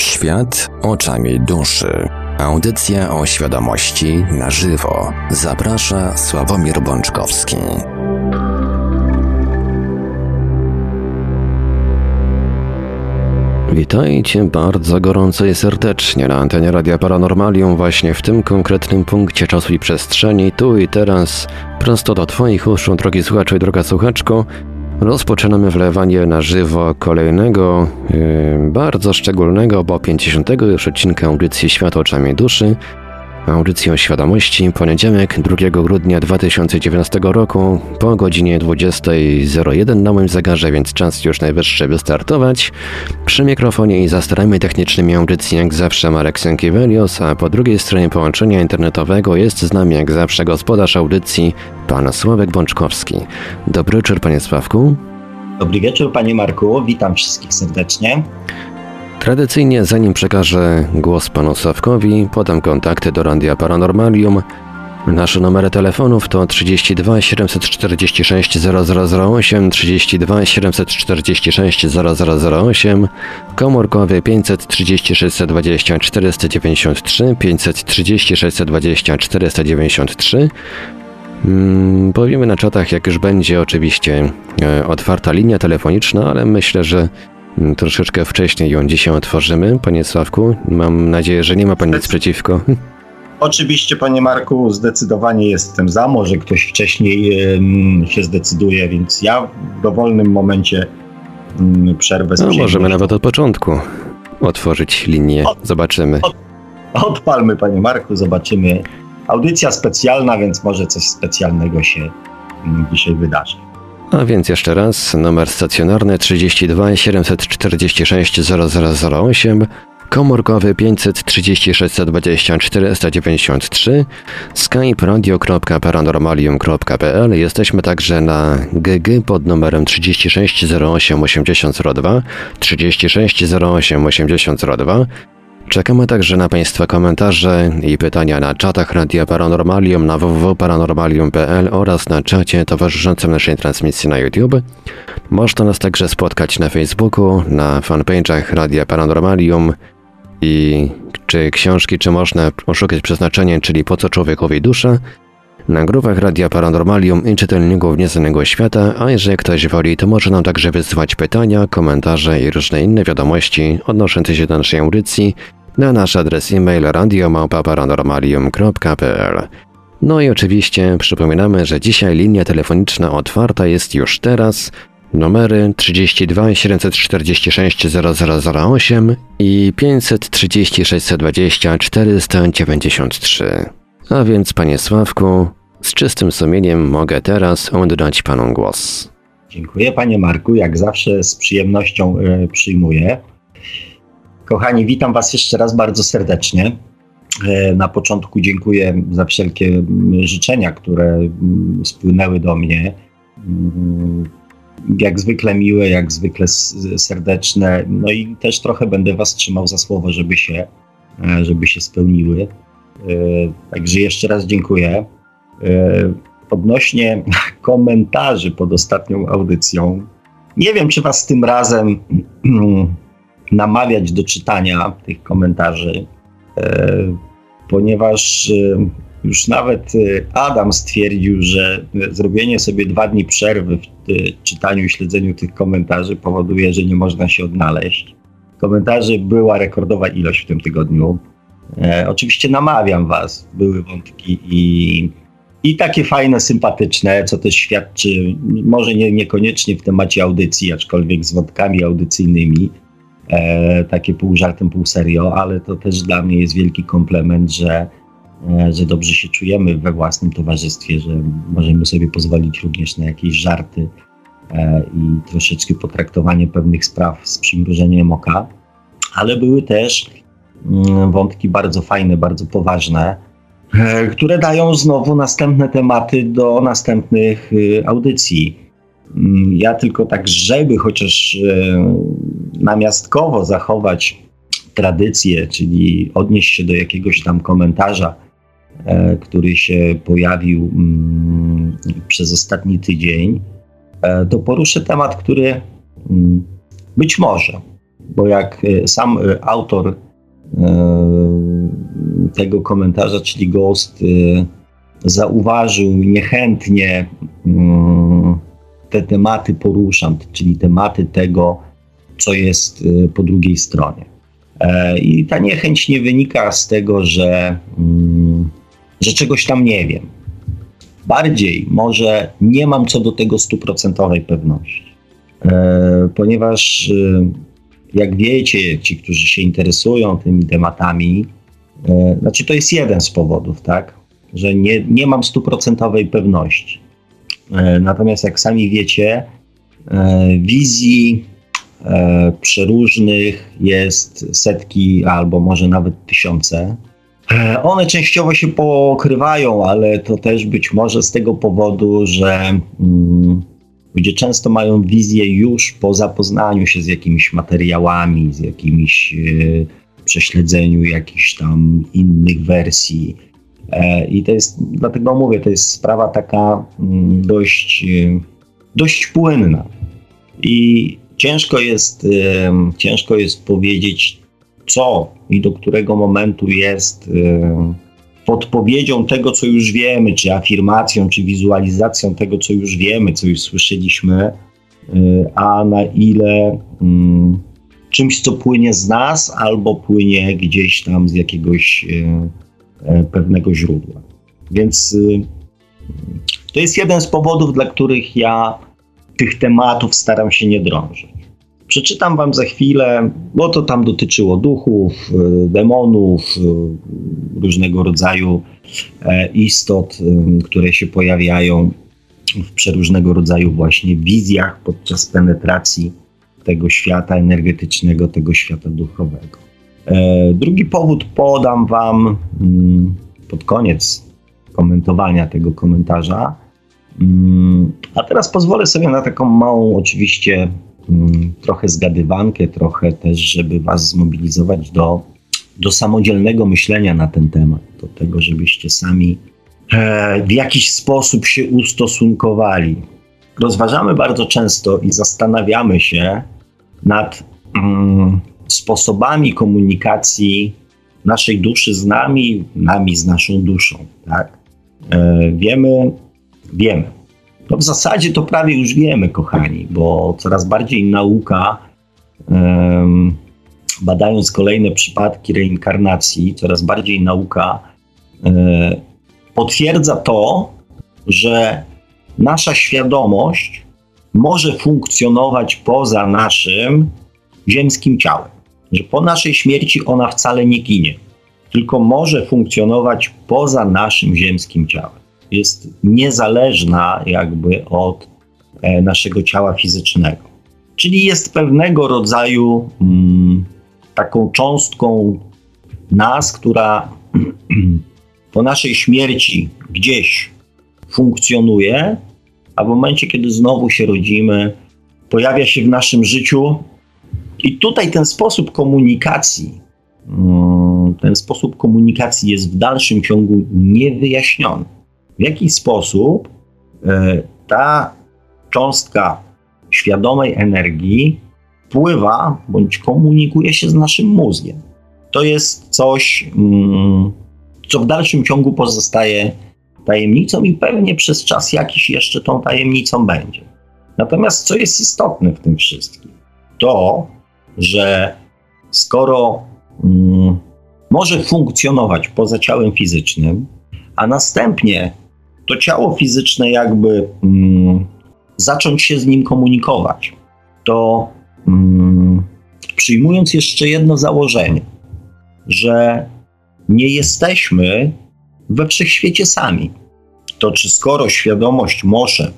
Świat oczami duszy. Audycja o świadomości na żywo. Zaprasza Sławomir Bączkowski. Witajcie bardzo gorąco i serdecznie na antenie Radia Paranormalium właśnie w tym konkretnym punkcie czasu i przestrzeni, tu i teraz, prosto do Twoich uszu, drogi słuchaczu i droga słuchaczko, rozpoczynamy wlewanie na żywo kolejnego, yy, bardzo szczególnego, bo 50. już odcinka audycji Świat oczami duszy, audycji o świadomości, poniedziałek 2 grudnia 2019 roku po godzinie 20.01 na moim zegarze, więc czas już najwyższy wystartować. Przy mikrofonie i za starami technicznymi audycji jak zawsze Marek Sękiewelios, a po drugiej stronie połączenia internetowego jest z nami jak zawsze gospodarz audycji, pan Sławek Bączkowski. Dobry wieczór panie Sławku. Dobry wieczór panie Marku, witam wszystkich serdecznie. Tradycyjnie, zanim przekażę głos panu Sławkowi, podam kontakty do Randia Paranormalium. Nasze numery telefonów to 32 746 0008, 32 746 0008, komórkowy 536 620 493, 536 620 493. Hmm, powiemy na czatach, jak już będzie oczywiście e, otwarta linia telefoniczna, ale myślę, że troszeczkę wcześniej ją dzisiaj otworzymy, panie Sławku. Mam nadzieję, że nie ma pan nic przeciwko. Oczywiście, panie Marku, zdecydowanie jestem za. Może ktoś wcześniej się zdecyduje, więc ja w dowolnym momencie mm, przerwę No, możemy nawet od początku otworzyć linię. Od, Zobaczymy. Od, odpalmy, panie Marku, zobaczymy. Audycja specjalna, więc może coś specjalnego się mm, dzisiaj wydarzy. A więc jeszcze raz, numer stacjonarny 32 746 0008, komórkowy 536 120 493, skype radio.paranormalium.pl. Jesteśmy także na GG pod numerem 36 08 8002, 36 08 8002, Czekamy także na Państwa komentarze i pytania na czatach Radia Paranormalium na www.paranormalium.pl oraz na czacie towarzyszącym naszej transmisji na YouTube. Można nas także spotkać na Facebooku, na fanpage'ach Radia Paranormalium. I czy książki, czy można oszukać przeznaczenie, czyli po co człowiekowi dusza, na grupach Radia Paranormalium i czytelników Nieznanego Świata, a jeżeli ktoś woli, to może nam także wysyłać pytania, komentarze i różne inne wiadomości odnoszące się do naszej audycji na nasz adres e-mail radiomałpa-paranormalium.pl. No i oczywiście przypominamy, że dzisiaj linia telefoniczna otwarta jest już teraz. Numery 32 746 0008 i 530 620 493. A więc, panie Sławku, z czystym sumieniem mogę teraz oddać panu głos. Dziękuję, panie Marku. Jak zawsze z przyjemnością y, przyjmuję. Kochani, witam Was jeszcze raz bardzo serdecznie. E, na początku dziękuję za wszelkie życzenia, które spłynęły do mnie. Jak zwykle miłe, jak zwykle serdeczne. No i też trochę będę Was trzymał za słowo, żeby się, e, żeby się spełniły. E, także jeszcze raz dziękuję. Odnośnie komentarzy pod ostatnią audycją, nie wiem, czy Was tym razem namawiać do czytania tych komentarzy, e, ponieważ e, już nawet e, Adam stwierdził, że zrobienie sobie dwa dni przerwy w czytaniu i śledzeniu tych komentarzy powoduje, że nie można się odnaleźć. Komentarzy była rekordowa ilość w tym tygodniu. E, oczywiście namawiam Was, były wątki i, i takie fajne, sympatyczne, co też świadczy, może nie, niekoniecznie w temacie audycji, aczkolwiek z wątkami audycyjnymi, takie pół żartem, pół serio, ale to też dla mnie jest wielki komplement, że, e, że dobrze się czujemy we własnym towarzystwie, że możemy sobie pozwolić również na jakieś żarty e, i troszeczkę potraktowanie pewnych spraw z przymrużeniem oka, ale były też mm, wątki bardzo fajne, bardzo poważne, e, które dają znowu następne tematy do następnych y, audycji. Mm, ja tylko tak, żeby chociaż e, namiastkowo zachować tradycję, czyli odnieść się do jakiegoś tam komentarza, e, który się pojawił mm, przez ostatni tydzień, e, to poruszę temat, który mm, być może, bo jak sam autor tego komentarza, czyli Ghost, zauważył niechętnie te tematy poruszam, czyli tematy tego, co jest po drugiej stronie. I ta niechęć nie wynika z tego, że, mm, że czegoś tam nie wiem Bardziej może nie mam co do tego stuprocentowej pewności, e, ponieważ e, jak wiecie, ci, którzy się interesują tymi tematami, e, znaczy to jest jeden z powodów, tak, że nie, nie mam stuprocentowej pewności. E, natomiast jak sami wiecie, e, wizji e, przeróżnych jest setki albo może nawet tysiące. One częściowo się pokrywają, ale to też być może z tego powodu, że mm, ludzie często mają wizję już po zapoznaniu się z jakimiś materiałami, z jakimiś prześledzeniu jakichś tam innych wersji. E, I to jest, dlatego mówię, to jest sprawa taka mm, dość, e, dość płynna. I ciężko jest, ciężko jest powiedzieć, co i do którego momentu jest y, podpowiedzią tego, co już wiemy, czy afirmacją, czy wizualizacją tego, co już wiemy, co już słyszeliśmy, y, a na ile mm, czymś, co płynie z nas, albo płynie gdzieś tam z jakiegoś y, pewnego źródła. Więc to jest jeden z powodów, dla których ja tych tematów staram się nie drążyć. Przeczytam wam za chwilę, bo to tam dotyczyło duchów, e, demonów, e, różnego rodzaju e, istot, które się pojawiają w przeróżnego rodzaju właśnie wizjach podczas penetracji tego świata energetycznego, tego świata duchowego. Drugi powód podam wam mm, pod koniec komentowania tego komentarza. Mm, a teraz pozwolę sobie na taką małą, oczywiście, Mm, trochę zgadywankę, trochę też, żeby Was zmobilizować do, do samodzielnego myślenia na ten temat, do tego, żebyście sami e, w jakiś sposób się ustosunkowali. Rozważamy bardzo często i zastanawiamy się nad sposobami komunikacji naszej duszy z nami, nami z naszą duszą. Tak? E, wiemy, wiemy, no w zasadzie to prawie już wiemy, kochani, bo coraz bardziej nauka, badając kolejne przypadki reinkarnacji, coraz bardziej nauka um, potwierdza to, że nasza świadomość może funkcjonować poza naszym ziemskim ciałem. Że po naszej śmierci ona wcale nie ginie, tylko może funkcjonować poza naszym ziemskim ciałem jest niezależna jakby od e, naszego ciała fizycznego. Czyli jest pewnego rodzaju mm, taką cząstką nas, która po naszej śmierci gdzieś funkcjonuje, a w momencie, kiedy znowu się rodzimy, pojawia się w naszym życiu. I tutaj ten sposób komunikacji, mm, ten sposób komunikacji jest w dalszym ciągu niewyjaśniony w jaki sposób e, ta cząstka świadomej energii wpływa bądź komunikuje się z naszym mózgiem. To jest coś, mm, co w dalszym ciągu pozostaje tajemnicą i pewnie przez czas jakiś jeszcze tą tajemnicą będzie. Natomiast co jest istotne w tym wszystkim? To, że skoro mm, może funkcjonować poza ciałem fizycznym, a następnie to ciało fizyczne jakby mm, zacząć się z nim komunikować, to mm, przyjmując jeszcze jedno założenie, że nie jesteśmy we wszechświecie sami, to czy skoro świadomość może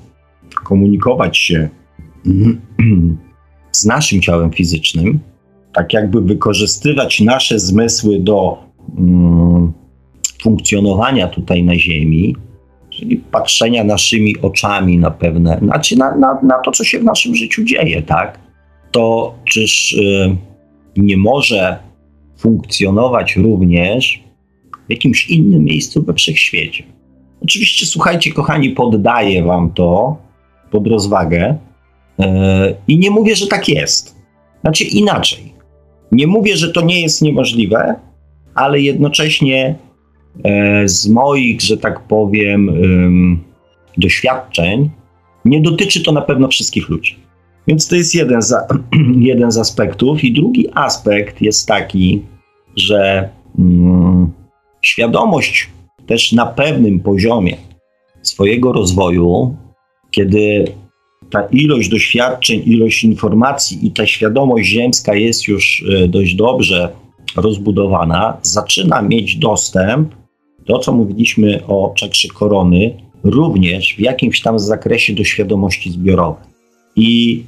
komunikować się z naszym ciałem fizycznym, tak jakby wykorzystywać nasze zmysły do mm, funkcjonowania tutaj na Ziemi, czyli patrzenia naszymi oczami na pewne, znaczy na, na, na to, co się w naszym życiu dzieje, tak? To czyż y, nie może funkcjonować również w jakimś innym miejscu we wszechświecie? Oczywiście, słuchajcie, kochani, poddaję wam to pod rozwagę i nie mówię, że tak jest. Znaczy inaczej. Nie mówię, że to nie jest niemożliwe, ale jednocześnie e, z moich, że tak powiem, doświadczeń, nie dotyczy to na pewno wszystkich ludzi. Więc to jest jeden jeden z aspektów. I drugi aspekt jest taki, że mm, świadomość też na pewnym poziomie swojego rozwoju, kiedy ta ilość doświadczeń, ilość informacji i ta świadomość ziemska jest już e, dość dobrze rozbudowana, zaczyna mieć dostęp do, co mówiliśmy o czakrze korony, również w jakimś tam zakresie do świadomości zbiorowej. I,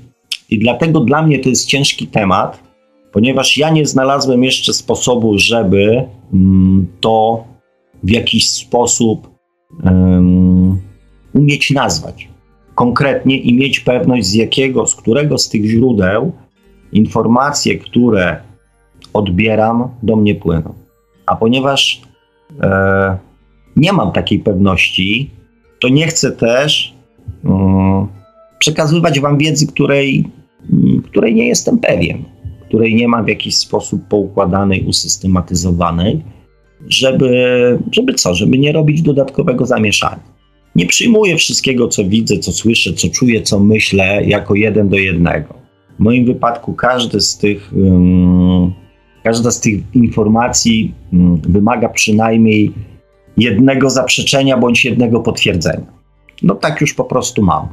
I dlatego dla mnie to jest ciężki temat, ponieważ ja nie znalazłem jeszcze sposobu, żeby mm, to w jakiś sposób um, umieć nazwać konkretnie i mieć pewność, z jakiego, z którego z tych źródeł informacje, które odbieram, do mnie płyną. A ponieważ e, nie mam takiej pewności, to nie chcę też um, przekazywać Wam wiedzy, której, um, której nie jestem pewien, której nie mam w jakiś sposób poukładanej, usystematyzowanej, żeby, żeby co, żeby nie robić dodatkowego zamieszania. Nie przyjmuję wszystkiego, co widzę, co słyszę, co czuję, co myślę, jako jeden do jednego. W moim wypadku każdy z tych, um, każda z tych informacji um, wymaga przynajmniej jednego zaprzeczenia bądź jednego potwierdzenia. No tak już po prostu mam.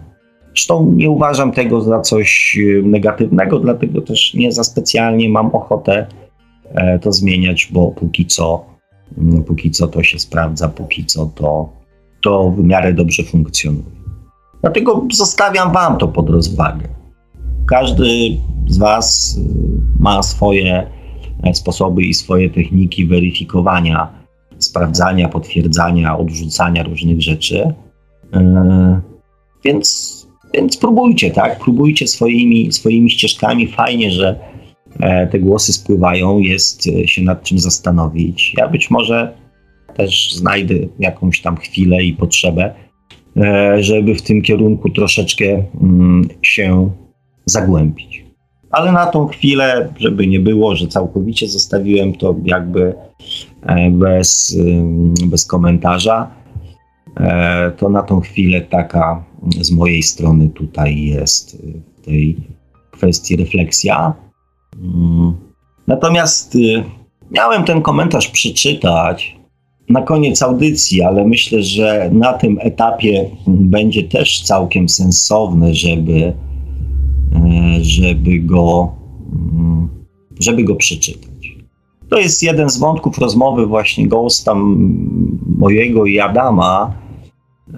Zresztą nie uważam tego za coś negatywnego, dlatego też nie za specjalnie mam ochotę e, to zmieniać, bo póki co, póki co to się sprawdza, póki co to to w miarę dobrze funkcjonuje. Dlatego zostawiam Wam to pod rozwagę. Każdy z Was y, ma swoje e, sposoby i swoje techniki weryfikowania, sprawdzania, potwierdzania, odrzucania różnych rzeczy. E, więc, więc próbujcie, tak? Próbujcie swoimi, swoimi ścieżkami. Fajnie, że e, te głosy spływają, jest się nad czym zastanowić. Ja być może też znajdę jakąś tam chwilę i potrzebę, e, żeby w tym kierunku troszeczkę mm, się zagłębić. Ale na tą chwilę, żeby nie było, że całkowicie zostawiłem to jakby e, bez, bez komentarza, e, to na tą chwilę taka z mojej strony tutaj jest w tej kwestii refleksja. Mm. Natomiast miałem ten komentarz przeczytać na koniec audycji, ale myślę, że na tym etapie będzie też całkiem sensowne, żeby, e, żeby, go, mm, żeby go przeczytać. To jest jeden z wątków rozmowy właśnie Ghosta mojego i Adama.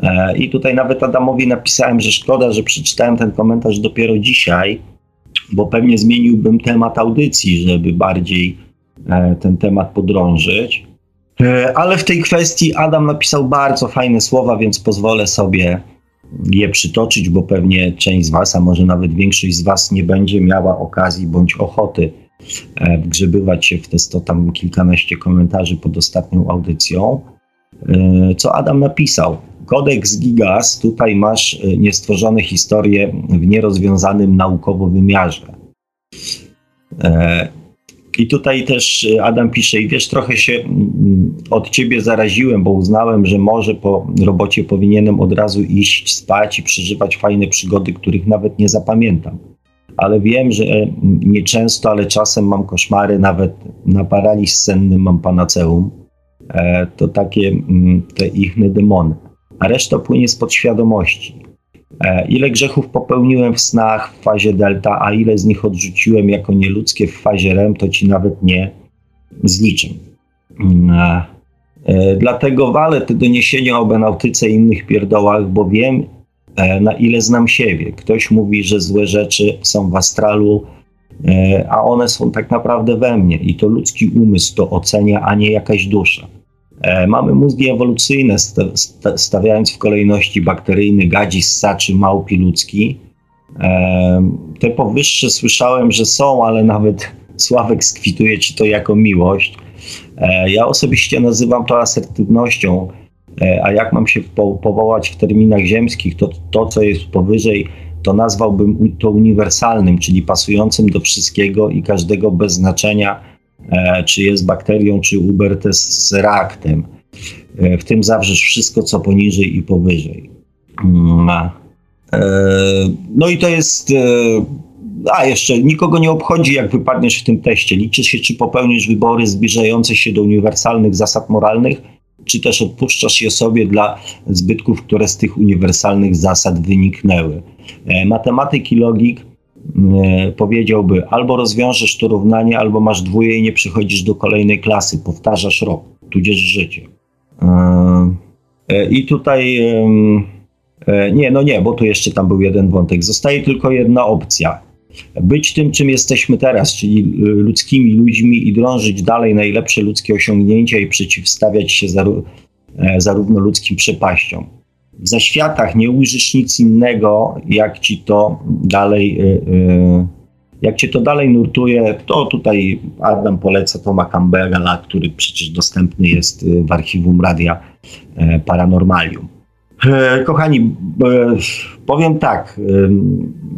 E, I tutaj nawet Adamowi napisałem, że szkoda, że przeczytałem ten komentarz dopiero dzisiaj, bo pewnie zmieniłbym temat audycji, żeby bardziej e, ten temat podrążyć. E, ale w tej kwestii Adam napisał bardzo fajne słowa, więc pozwolę sobie je przytoczyć, bo pewnie część z Was, a może nawet większość z Was nie będzie miała okazji bądź ochoty e, wgrzebywać się w te sto tam kilkanaście komentarzy pod ostatnią audycją. E, co Adam napisał? Kodeks Gigas, tutaj masz niestworzone historie w nierozwiązanym naukowo wymiarze. I tutaj też y, Adam pisze, i wiesz, trochę się mm, od ciebie zaraziłem, bo uznałem, że może po robocie powinienem od razu iść spać i przeżywać fajne przygody, których nawet nie zapamiętam. Ale wiem, że mm, nieczęsto, ale czasem mam koszmary, nawet na paraliż senny mam panaceum. E, to takie mm, te ichne demony. A reszta płynie z podświadomości. E, ile grzechów popełniłem w snach w fazie delta, a ile z nich odrzuciłem jako nieludzkie w fazie REM, to ci nawet nie zliczę. Mm, e, e, dlatego walę te doniesienia o benautyce i innych pierdołach, bo wiem, na ile znam siebie. Ktoś mówi, że złe rzeczy są w astralu, a one są tak naprawdę we mnie i to ludzki umysł to ocenia, a nie jakaś dusza. E, mamy mózgi ewolucyjne, stawiając w kolejności bakteryjny, gadzi, ssaczy, małpi ludzki. E, te powyższe słyszałem, że są, ale nawet Sławek skwituje ci to jako miłość. E, ja osobiście nazywam to asertywnością, a jak mam się powołać w terminach ziemskich, to to, co jest powyżej to nazwałbym to uniwersalnym, czyli pasującym do wszystkiego i każdego bez znaczenia, czy jest bakterią, czy uber tesseractem. E, w tym zawrzesz wszystko, co poniżej i powyżej. Mm, e, no i to jest. A jeszcze nikogo nie obchodzi, jak wypadniesz w tym teście. Liczy się, czy popełnisz wybory zbliżające się do uniwersalnych zasad moralnych, czy też odpuszczasz je sobie dla zbytków, które z tych uniwersalnych zasad wyniknęły. E, matematyk i logik e, powiedziałby, albo rozwiążesz to równanie, albo masz dwóje i nie przychodzisz do kolejnej klasy, powtarzasz rok, tudzież życie. E, I tutaj nie, no nie, bo tu jeszcze tam był jeden wątek. Zostaje tylko jedna opcja. Być tym, czym jesteśmy teraz, czyli ludzkimi ludźmi i drążyć dalej najlepsze ludzkie osiągnięcia i przeciwstawiać się zarówno ludzkim przepaściom w zaświatach nie ujrzysz nic innego, jak ci to dalej, y, y, jak cię to dalej nurtuje, to tutaj Adam poleca Toma Campbella, który przecież dostępny jest y, w archiwum Radia Paranormalium. E, kochani, e, powiem tak,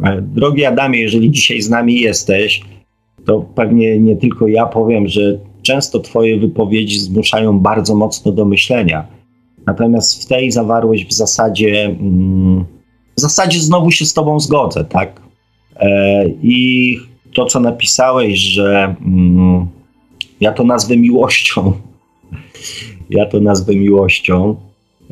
e, drogi Adamie, jeżeli dzisiaj z nami jesteś, to pewnie nie tylko ja powiem, że często Twoje wypowiedzi zmuszają bardzo mocno do myślenia Natomiast w tej zawarłeś w zasadzie, mm, w zasadzie znowu się z tobą zgodzę, tak? E, I to, co napisałeś, że mm, ja to nazwę miłością. Ja to nazwę miłością.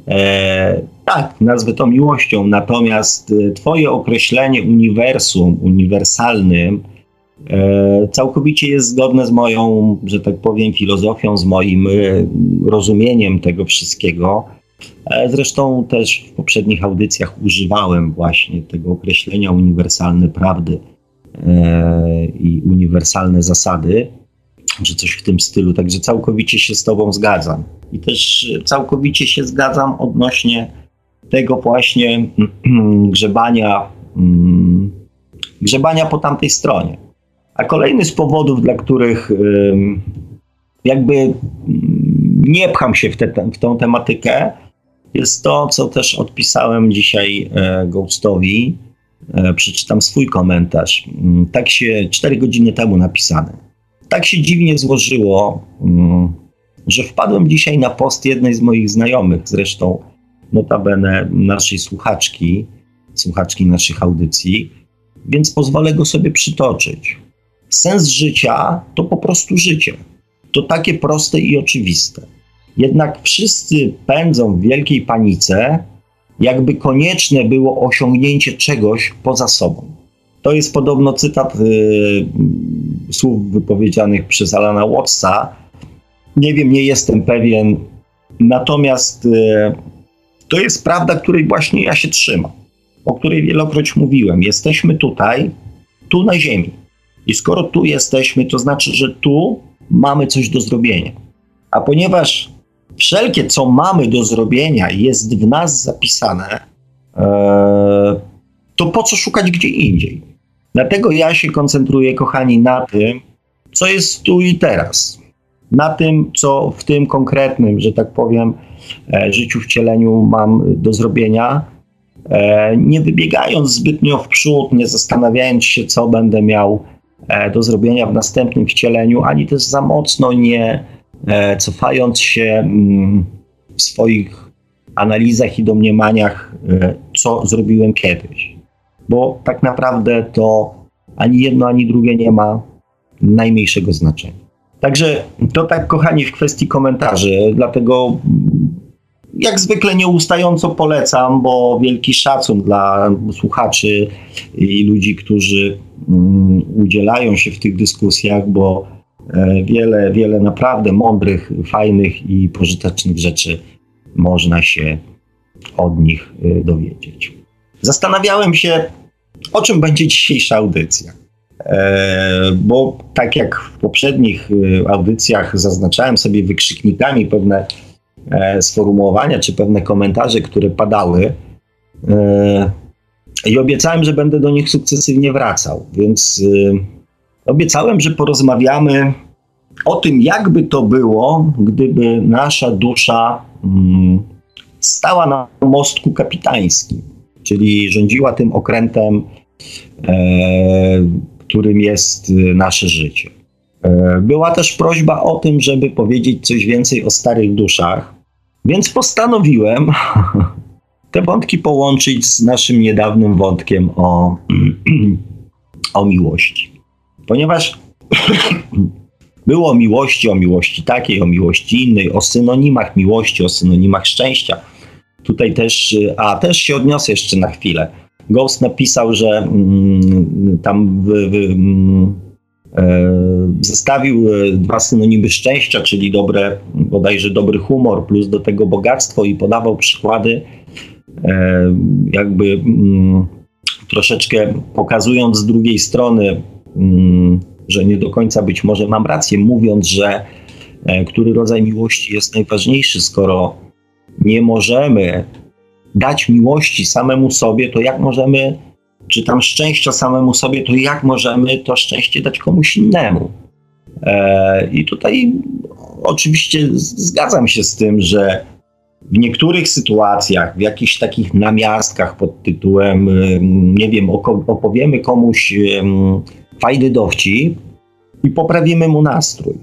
E, tak, nazwę to miłością, natomiast e, Twoje określenie uniwersum, uniwersalnym, całkowicie jest zgodne z moją, że tak powiem, filozofią, z moim e, rozumieniem tego wszystkiego. E, zresztą też w poprzednich audycjach używałem właśnie tego określenia uniwersalne prawdy i uniwersalne zasady, czy coś w tym stylu. Także całkowicie się z Tobą zgadzam. I też całkowicie się zgadzam odnośnie tego właśnie grzebania, mm, grzebania po tamtej stronie. A kolejny z powodów, dla których jakby nie pcham się w, te, w tą tematykę, jest to, co też odpisałem dzisiaj e, Ghostowi. E, przeczytam swój komentarz. Mm, tak się 4 godziny temu napisane. Tak się dziwnie złożyło, mm, że wpadłem dzisiaj na post jednej z moich znajomych, zresztą notabene naszej słuchaczki, słuchaczki naszych audycji, więc pozwolę go sobie przytoczyć. Sens życia to po prostu życie. To takie proste i oczywiste. Jednak wszyscy pędzą w wielkiej panice, jakby konieczne było osiągnięcie czegoś poza sobą. To jest podobno cytat yy, słów wypowiedzianych przez Alana Wattsa. Nie wiem, nie jestem pewien. Natomiast yy, to jest prawda, której właśnie ja się trzymam, o której wielokroć mówiłem. Jesteśmy tutaj, tu na Ziemi. I skoro tu jesteśmy, to znaczy, że tu mamy coś do zrobienia. A ponieważ wszelkie, co mamy do zrobienia, jest w nas zapisane, e, to po co szukać gdzie indziej? Dlatego ja się koncentruję, kochani, na tym, co jest tu i teraz. Na tym, co w tym konkretnym, że tak powiem, e, życiu, wcieleniu mam do zrobienia, e, nie wybiegając zbytnio w przód, nie zastanawiając się, co będę miał do zrobienia w następnym wcieleniu, ani też za mocno nie e, cofając się mm, w swoich analizach i domniemaniach, e, co zrobiłem kiedyś. Bo tak naprawdę to ani jedno, ani drugie nie ma najmniejszego znaczenia. Także to tak, kochani, w kwestii komentarzy, dlatego jak zwykle nieustająco polecam, bo wielki szacun dla słuchaczy i ludzi, którzy mm, udzielają się w tych dyskusjach, bo e, wiele, wiele naprawdę mądrych, fajnych i pożytecznych rzeczy można się od nich e, dowiedzieć. Zastanawiałem się, o czym będzie dzisiejsza audycja. E, bo tak jak w poprzednich audycjach zaznaczałem sobie wykrzyknikami pewne sformułowania czy pewne komentarze, które padały. I obiecałem, że będę do nich sukcesywnie wracał, więc e, obiecałem, że porozmawiamy o tym, jakby to było, gdyby nasza dusza mm, stała na mostku kapitańskim. czyli rządziła tym okrętem, e, którym jest nasze życie. E, była też prośba o tym, żeby powiedzieć coś więcej o starych duszach, więc postanowiłem te wątki połączyć z naszym niedawnym wątkiem o, o miłości. Ponieważ było o miłości, o miłości takiej, o miłości innej, o synonimach miłości, o synonimach szczęścia. Tutaj też, a też się odniosę jeszcze na chwilę. Ghost napisał, że mm, tam w, w, mm, e, zestawił e, dwa synonimy szczęścia, czyli dobre, bodajże dobry humor, plus do tego bogactwo i podawał przykłady, jakby mm, troszeczkę pokazując z drugiej strony mm, że nie do końca być może mam rację, mówiąc, że e, który rodzaj miłości jest najważniejszy, skoro nie możemy dać miłości samemu sobie, to jak możemy, czy tam szczęścia samemu sobie, to jak możemy to szczęście dać komuś innemu? E, I tutaj oczywiście zgadzam się z tym, że w niektórych sytuacjach, w jakichś takich namiastkach pod tytułem, nie wiem, opowiemy komuś fajny dowcip i poprawimy mu nastrój.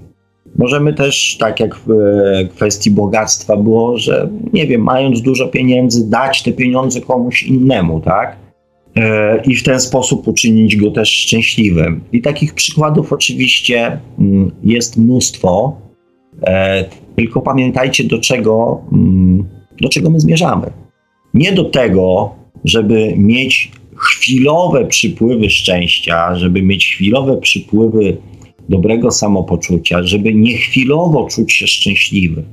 Możemy też, tak jak w e, kwestii bogactwa było, że nie wiem, mając dużo pieniędzy, dać te pieniądze komuś innemu, tak? E, I w ten sposób uczynić go też szczęśliwym. I takich przykładów oczywiście mm, jest mnóstwo, tylko pamiętajcie, do czego, mm, do czego my zmierzamy. Nie do tego, żeby mieć chwilowe przypływy szczęścia, żeby mieć chwilowe przypływy dobrego samopoczucia, żeby nie chwilowo czuć się szczęśliwym,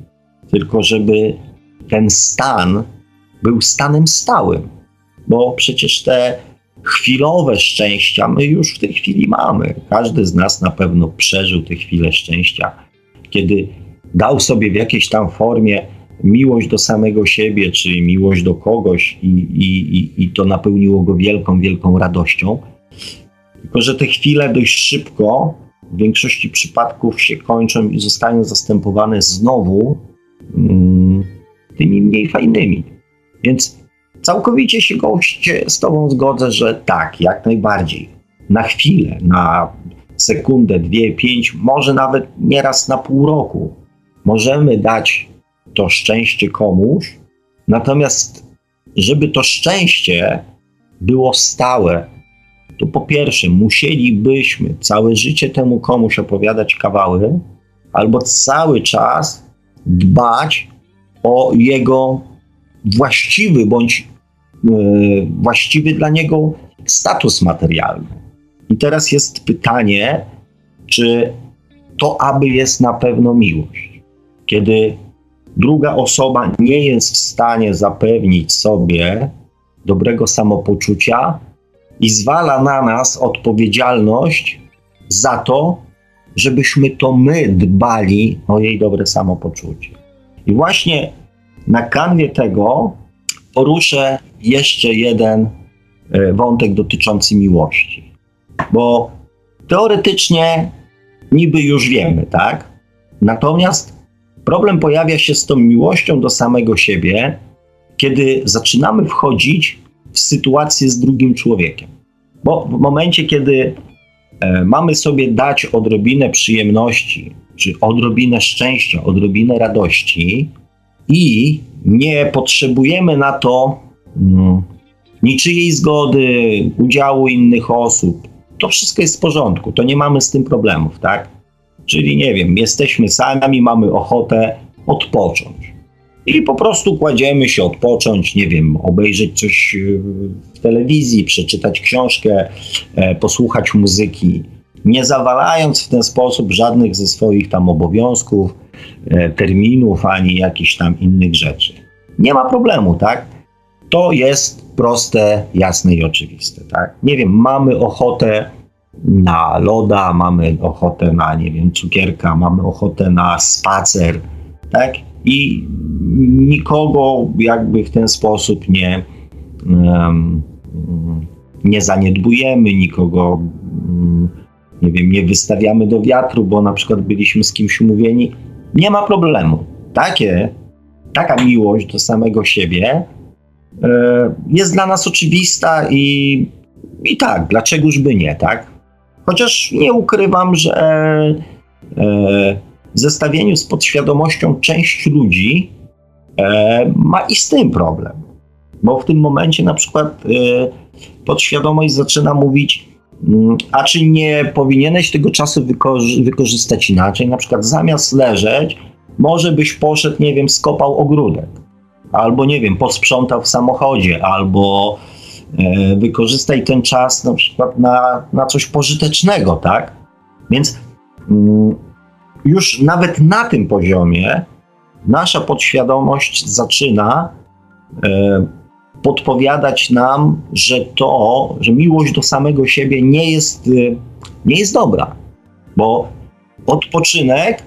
tylko żeby ten stan był stanem stałym. Bo przecież te chwilowe szczęścia my już w tej chwili mamy. Każdy z nas na pewno przeżył te chwile szczęścia, kiedy dał sobie w jakiejś tam formie miłość do samego siebie, czy miłość do kogoś i, i, i to napełniło go wielką, wielką radością. Tylko, że te chwile dość szybko w większości przypadków się kończą i zostają zastępowane znowu mm, tymi mniej fajnymi. Więc całkowicie się goście z Tobą zgodzę, że tak, jak najbardziej. Na chwilę, na sekundę, dwie, pięć, może nawet nieraz na pół roku możemy dać to szczęście komuś, natomiast żeby to szczęście było stałe, to po pierwsze musielibyśmy całe życie temu komuś opowiadać kawały, albo cały czas dbać o jego właściwy bądź yy, właściwy dla niego status materialny. I teraz jest pytanie, czy to aby jest na pewno miłość. Kiedy druga osoba nie jest w stanie zapewnić sobie dobrego samopoczucia i zwala na nas odpowiedzialność za to, żebyśmy to my dbali o jej dobre samopoczucie. I właśnie na kanwie tego poruszę jeszcze jeden e, wątek dotyczący miłości. Bo teoretycznie niby już wiemy, tak? Natomiast Problem pojawia się z tą miłością do samego siebie, kiedy zaczynamy wchodzić w sytuację z drugim człowiekiem. Bo w momencie, kiedy e, mamy sobie dać odrobinę przyjemności, czy odrobinę szczęścia, odrobinę radości i nie potrzebujemy na to mm, niczyjej zgody, udziału innych osób, to wszystko jest w porządku, to nie mamy z tym problemów, tak? Czyli nie wiem, jesteśmy sami, mamy ochotę odpocząć. I po prostu kładziemy się odpocząć, nie wiem, obejrzeć coś e, w telewizji, przeczytać książkę, e, posłuchać muzyki, nie zawalając w ten sposób żadnych ze swoich tam obowiązków, e, terminów ani jakichś tam innych rzeczy. Nie ma problemu, tak? To jest proste, jasne i oczywiste, tak? Nie wiem, mamy ochotę na loda, mamy ochotę na, nie wiem, cukierka, mamy ochotę na spacer, tak? I nikogo jakby w ten sposób nie, um, nie zaniedbujemy, nikogo, um, nie wiem, nie wystawiamy do wiatru, bo na przykład byliśmy z kimś umówieni. Nie ma problemu. Takie, taka miłość do samego siebie jest dla nas oczywista i, i tak, dlaczegoż by nie, tak? Chociaż nie ukrywam, że w zestawieniu z podświadomością część ludzi ma i z tym problem. Bo w tym momencie na przykład podświadomość zaczyna mówić, mm, a czy nie powinieneś tego czasu wykorzy wykorzystać inaczej? Na przykład zamiast leżeć, może byś poszedł, nie wiem, skopał ogródek, albo nie wiem, posprzątał w samochodzie, albo e, wykorzystaj ten czas na przykład na, na coś pożytecznego, tak? Więc mm, już nawet na tym poziomie nasza podświadomość zaczyna e, podpowiadać nam, że to, że miłość do samego siebie nie jest, y, nie jest dobra, bo odpoczynek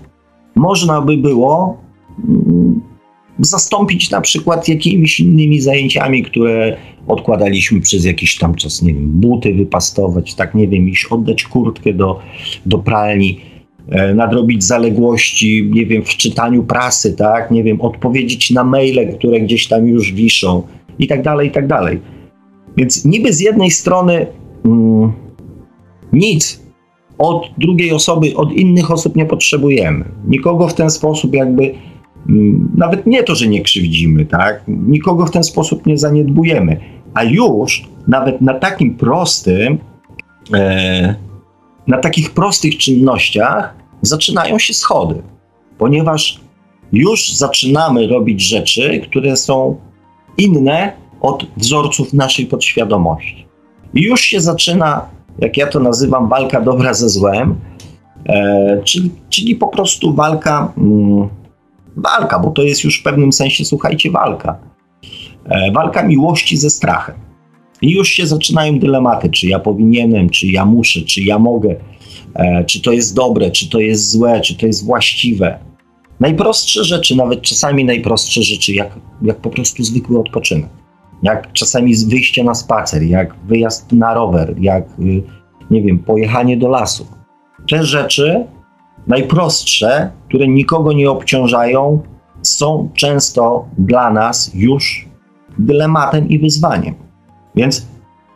można by było mm, zastąpić na przykład jakimiś innymi zajęciami, które odkładaliśmy przez jakiś tam czas, nie wiem, buty wypastować, tak, nie wiem, iść oddać kurtkę do, do pralni, e, nadrobić zaległości, nie wiem, w czytaniu prasy, tak, nie wiem, odpowiedzieć na maile, które gdzieś tam już wiszą, i tak dalej, i tak dalej. Więc niby z jednej strony mm, nic od drugiej osoby, od innych osób nie potrzebujemy. Nikogo w ten sposób jakby, nawet nie to, że nie krzywdzimy, tak? Nikogo w ten sposób nie zaniedbujemy. A już nawet na takim prostym, e, na takich prostych czynnościach zaczynają się schody, ponieważ już zaczynamy robić rzeczy, które są inne od wzorców naszej podświadomości. I już się zaczyna, jak ja to nazywam, walka dobra ze złem, e, czyli, czyli po prostu walka, mm, walka, bo to jest już w pewnym sensie, słuchajcie, walka. E, walka miłości ze strachem. I już się zaczynają dylematy, czy ja powinienem, czy ja muszę, czy ja mogę, e, czy to jest dobre, czy to jest złe, czy to jest właściwe. Najprostsze rzeczy, nawet czasami najprostsze rzeczy, jak, jak po prostu zwykły odpoczynek. Jak czasami wyjście na spacer, jak wyjazd na rower, jak, y, nie wiem, pojechanie do lasu. Te rzeczy, najprostsze, które nikogo nie obciążają, są często dla nas już dylematem i wyzwaniem. Więc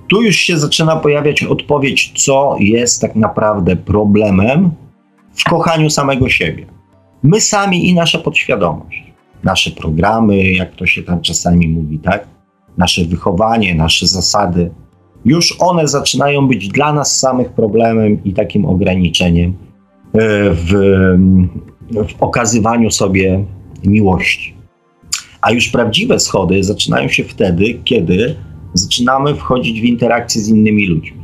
tu już się zaczyna pojawiać odpowiedź, co jest tak naprawdę problemem w kochaniu samego siebie my sami i nasza podświadomość. Nasze programy, jak to się tam czasami mówi, tak? Nasze wychowanie, nasze zasady, już one zaczynają być dla nas samych problemem i takim ograniczeniem w, w okazywaniu sobie miłości. A już prawdziwe schody zaczynają się wtedy, kiedy zaczynamy wchodzić w interakcję z innymi ludźmi.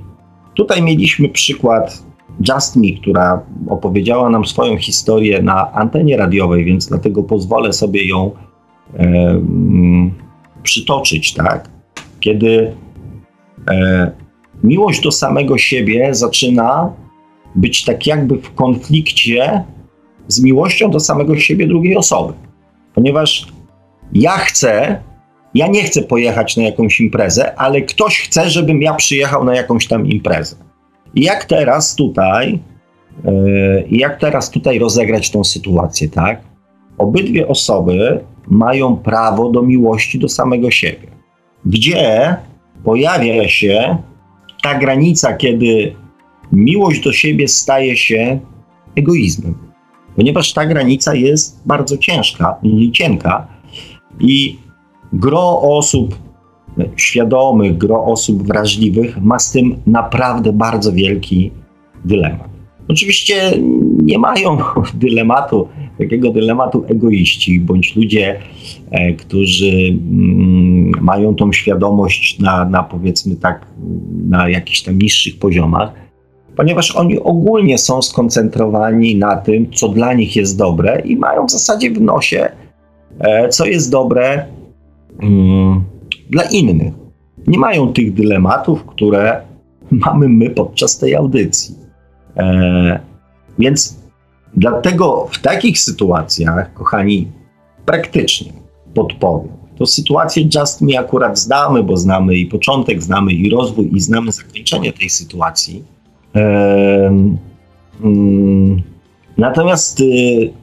Tutaj mieliśmy przykład Just Me, która opowiedziała nam swoją historię na antenie radiowej, więc dlatego pozwolę sobie ją e, mm, przytoczyć, tak? Kiedy e, miłość do samego siebie zaczyna być tak jakby w konflikcie z miłością do samego siebie drugiej osoby. Ponieważ ja chcę, ja nie chcę pojechać na jakąś imprezę, ale ktoś chce, żebym ja przyjechał na jakąś tam imprezę. Jak teraz tutaj, yy, jak teraz tutaj rozegrać tą sytuację, tak? Obydwie osoby mają prawo do miłości do samego siebie. Gdzie pojawia się ta granica, kiedy miłość do siebie staje się egoizmem. Ponieważ ta granica jest bardzo ciężka i cienka i gro osób świadomych, gro osób wrażliwych ma z tym naprawdę bardzo wielki dylemat. Oczywiście nie mają dylematu, takiego dylematu egoiści, bądź ludzie, e, którzy mm, mają tą świadomość na, na powiedzmy tak, na jakichś tam niższych poziomach, ponieważ oni ogólnie są skoncentrowani na tym, co dla nich jest dobre i mają w zasadzie w nosie, e, co jest dobre mm, dla innych. Nie mają tych dylematów, które mamy my podczas tej audycji. E, więc dlatego w takich sytuacjach, kochani, praktycznie podpowiem. To sytuację Just Me akurat znamy, bo znamy i początek, znamy i rozwój, i znamy zakończenie tej sytuacji. Mm, natomiast y,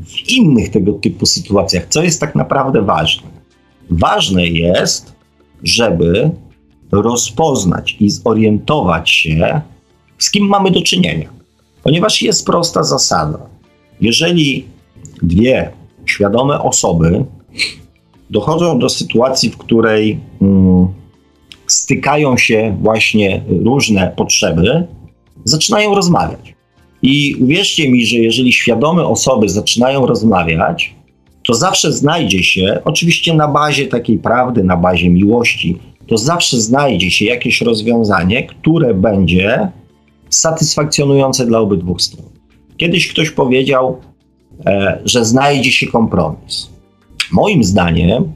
w innych tego typu sytuacjach, co jest tak naprawdę ważne? Ważne jest, żeby rozpoznać i zorientować się, z kim mamy do czynienia. Ponieważ jest prosta zasada. Jeżeli dwie świadome osoby dochodzą do sytuacji, w której mm, stykają się właśnie różne potrzeby, zaczynają rozmawiać. I uwierzcie mi, że jeżeli świadome osoby zaczynają rozmawiać, to zawsze znajdzie się, oczywiście na bazie takiej prawdy, na bazie miłości, to zawsze znajdzie się jakieś rozwiązanie, które będzie satysfakcjonujące dla obydwu stron. Kiedyś ktoś powiedział, e, że znajdzie się kompromis. Moim zdaniem,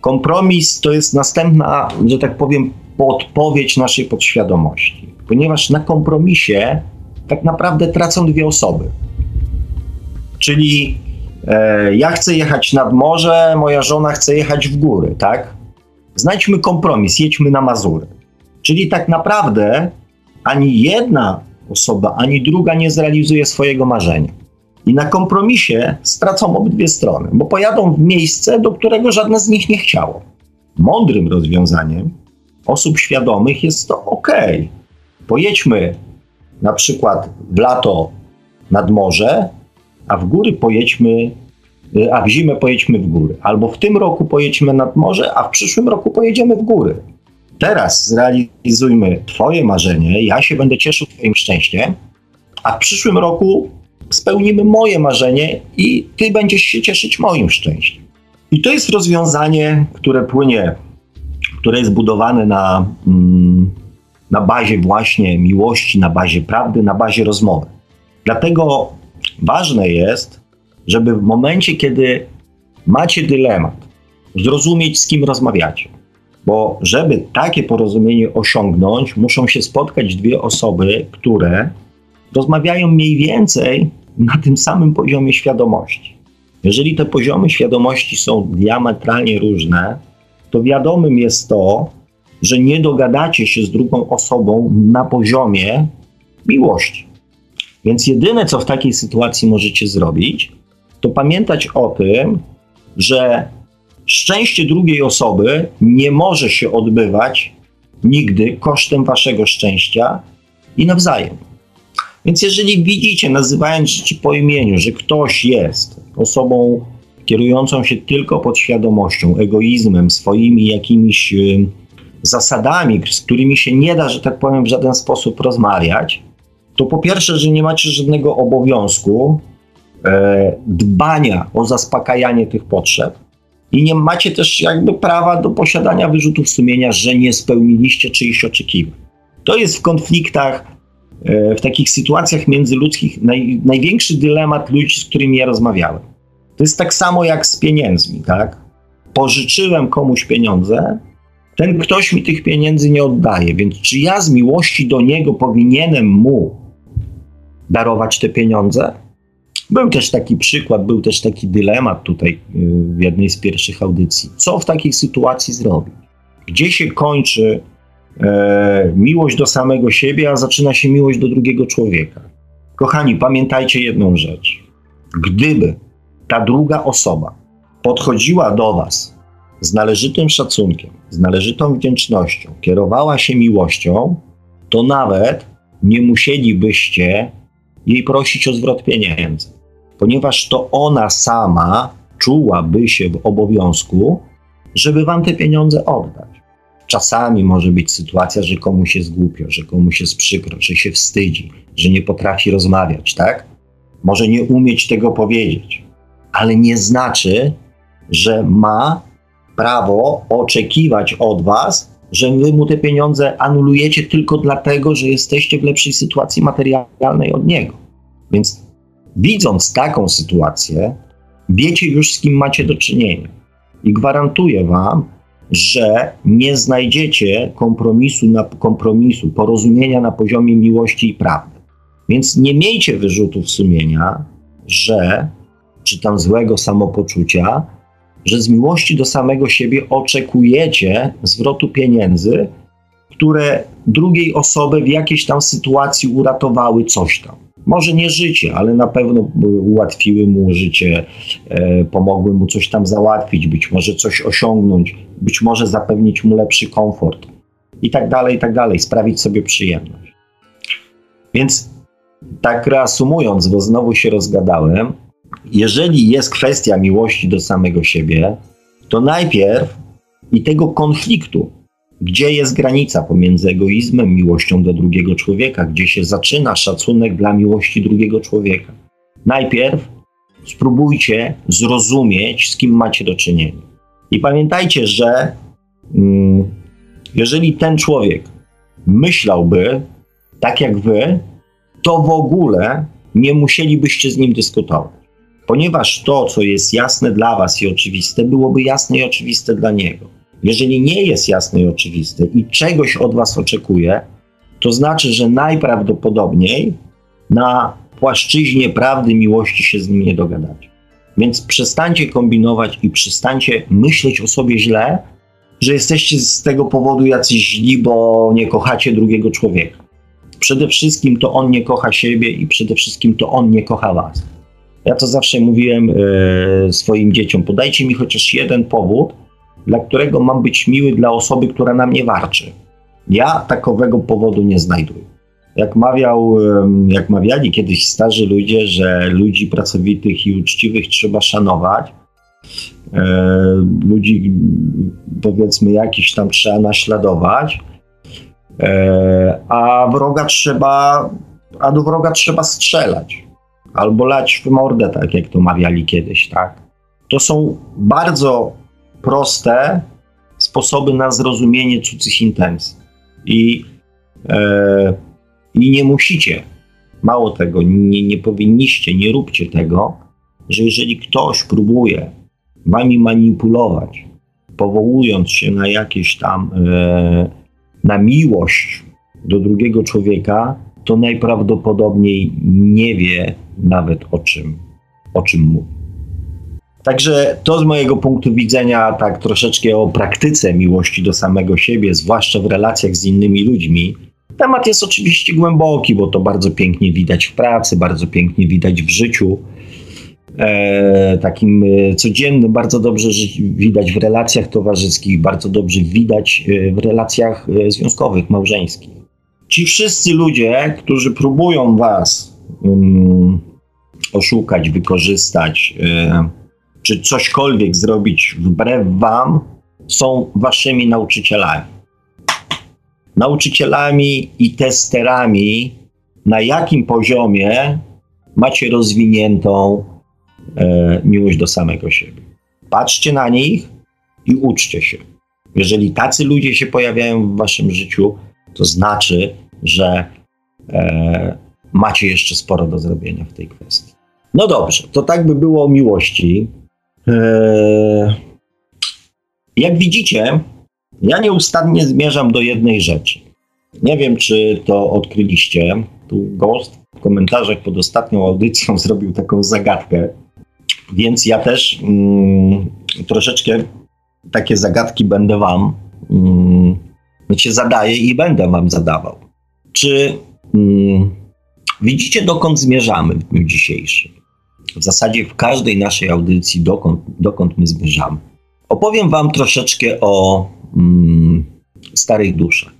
kompromis to jest następna, że tak powiem, podpowiedź naszej podświadomości, ponieważ na kompromisie tak naprawdę tracą dwie osoby. Czyli e, ja chcę jechać nad morze, moja żona chce jechać w góry, tak? Znajdźmy kompromis, jedźmy na Mazury. Czyli tak naprawdę ani jedna osoba, ani druga nie zrealizuje swojego marzenia. I na kompromisie stracą obydwie strony, bo pojadą w miejsce, do którego żadne z nich nie chciało. Mądrym rozwiązaniem osób świadomych jest to ok. Pojedźmy na przykład w lato nad morze, a w góry pojedźmy, a w zimę pojedźmy w góry. Albo w tym roku pojedźmy nad morze, a w przyszłym roku pojedziemy w góry. Teraz zrealizujmy Twoje marzenie, ja się będę cieszył Twoim szczęściem, a w przyszłym roku spełnimy moje marzenie i Ty będziesz się cieszyć moim szczęściem. I to jest rozwiązanie, które płynie, które jest budowane na, mm, na bazie właśnie miłości, na bazie prawdy, na bazie rozmowy. Dlatego ważne jest, żeby w momencie, kiedy macie dylemat, zrozumieć, z kim rozmawiacie. Bo żeby takie porozumienie osiągnąć, muszą się spotkać dwie osoby, które rozmawiają mniej więcej na tym samym poziomie świadomości. Jeżeli te poziomy świadomości są diametralnie różne, to wiadomym jest to, że nie dogadacie się z drugą osobą na poziomie miłości. Więc jedyne, co w takiej sytuacji możecie zrobić, to pamiętać o tym, że szczęście drugiej osoby nie może się odbywać nigdy kosztem waszego szczęścia i nawzajem. Więc jeżeli widzicie, nazywając rzeczy po imieniu, że ktoś jest osobą kierującą się tylko podświadomością, egoizmem, swoimi jakimiś zasadami, z którymi się nie da, że tak powiem, w żaden sposób rozmawiać, to po pierwsze, że nie macie żadnego obowiązku e, dbania o zaspokajanie tych potrzeb i nie macie też jakby prawa do posiadania wyrzutów sumienia, że nie spełniliście czyichś oczekiwań. To jest w konfliktach, e, w takich sytuacjach międzyludzkich naj, największy dylemat ludzi, z którymi ja rozmawiałem. To jest tak samo jak z pieniędzmi, tak? Pożyczyłem komuś pieniądze, ten ktoś mi tych pieniędzy nie oddaje, więc czy ja z miłości do niego powinienem mu darować te pieniądze? Był też taki przykład, był też taki dylemat tutaj y, w jednej z pierwszych audycji. Co w takiej sytuacji zrobić? Gdzie się kończy e, miłość do samego siebie, a zaczyna się miłość do drugiego człowieka? Kochani, pamiętajcie jedną rzecz. Gdyby ta druga osoba podchodziła do Was z należytym szacunkiem, z należytą wdzięcznością, kierowała się miłością, to nawet nie musielibyście jej prosić o zwrot pieniędzy, ponieważ to ona sama czułaby się w obowiązku, żeby wam te pieniądze oddać. Czasami może być sytuacja, że komuś jest głupio, że komuś jest przykro, że się wstydzi, że nie potrafi rozmawiać, tak? Może nie umieć tego powiedzieć, ale nie znaczy, że ma prawo oczekiwać od was, że wy mu te pieniądze anulujecie tylko dlatego, że jesteście w lepszej sytuacji materialnej od niego. Więc widząc taką sytuację, wiecie już z kim macie do czynienia. I gwarantuję wam, że nie znajdziecie kompromisu, na, kompromisu, porozumienia na poziomie miłości i prawdy. Więc nie miejcie wyrzutów sumienia, że, czy tam złego samopoczucia, że z miłości do samego siebie oczekujecie zwrotu pieniędzy, które drugiej osoby w jakiejś tam sytuacji uratowały coś tam. Może nie życie, ale na pewno ułatwiły mu życie, e, pomogły mu coś tam załatwić, być może coś osiągnąć, być może zapewnić mu lepszy komfort i tak dalej, i tak dalej, sprawić sobie przyjemność. Więc tak reasumując, bo znowu się rozgadałem, jeżeli jest kwestia miłości do samego siebie, to najpierw i tego konfliktu, gdzie jest granica pomiędzy egoizmem, miłością do drugiego człowieka, gdzie się zaczyna szacunek dla miłości drugiego człowieka. Najpierw spróbujcie zrozumieć, z kim macie do czynienia. I pamiętajcie, że mm, jeżeli ten człowiek myślałby tak jak wy, to w ogóle nie musielibyście z nim dyskutować. Ponieważ to, co jest jasne dla was i oczywiste, byłoby jasne i oczywiste dla niego. Jeżeli nie jest jasne i oczywiste i czegoś od was oczekuje, to znaczy, że najprawdopodobniej na płaszczyźnie prawdy miłości się z nim nie dogadacie. Więc przestańcie kombinować i przestańcie myśleć o sobie źle, że jesteście z tego powodu jacyś źli, bo nie kochacie drugiego człowieka. Przede wszystkim to on nie kocha siebie i przede wszystkim to on nie kocha was. Ja to zawsze mówiłem e, swoim dzieciom: podajcie mi chociaż jeden powód, dla którego mam być miły dla osoby, która na mnie warczy. Ja takowego powodu nie znajduję. Jak, mawiał, jak mawiali kiedyś starzy ludzie, że ludzi pracowitych i uczciwych trzeba szanować, e, ludzi powiedzmy jakiś tam trzeba naśladować, e, a wroga trzeba, a do wroga trzeba strzelać albo lać w mordę, tak jak to mawiali kiedyś, tak? To są bardzo proste sposoby na zrozumienie cudzych intencji. I, e, I nie musicie, mało tego, nie, nie powinniście, nie róbcie tego, że jeżeli ktoś próbuje wami manipulować, powołując się na jakieś tam, e, na miłość do drugiego człowieka, to najprawdopodobniej nie wie nawet o czym, o czym mówi. Także to z mojego punktu widzenia, tak troszeczkę o praktyce miłości do samego siebie, zwłaszcza w relacjach z innymi ludźmi. Temat jest oczywiście głęboki, bo to bardzo pięknie widać w pracy, bardzo pięknie widać w życiu. E, takim e, codziennym, bardzo dobrze widać w relacjach towarzyskich, bardzo dobrze widać e, w relacjach e, związkowych, małżeńskich. Ci wszyscy ludzie, którzy próbują was um, oszukać, wykorzystać, e, czy cośkolwiek zrobić wbrew Wam, są Waszymi nauczycielami. Nauczycielami i testerami, na jakim poziomie macie rozwiniętą e, miłość do samego siebie. Patrzcie na nich i uczcie się. Jeżeli tacy ludzie się pojawiają w Waszym życiu, to znaczy, że e, macie jeszcze sporo do zrobienia w tej kwestii. No dobrze, to tak by było o miłości. Eee, jak widzicie, ja nieustannie zmierzam do jednej rzeczy. Nie wiem, czy to odkryliście. Tu Ghost w komentarzach pod ostatnią audycją zrobił taką zagadkę, więc ja też mm, troszeczkę takie zagadki będę wam, mm, znaczy zadaję i będę wam zadawał. Czy mm, widzicie, dokąd zmierzamy w dniu dzisiejszym? W zasadzie w każdej naszej audycji, dokąd, dokąd my zmierzamy. Opowiem Wam troszeczkę o mm, starych duszach.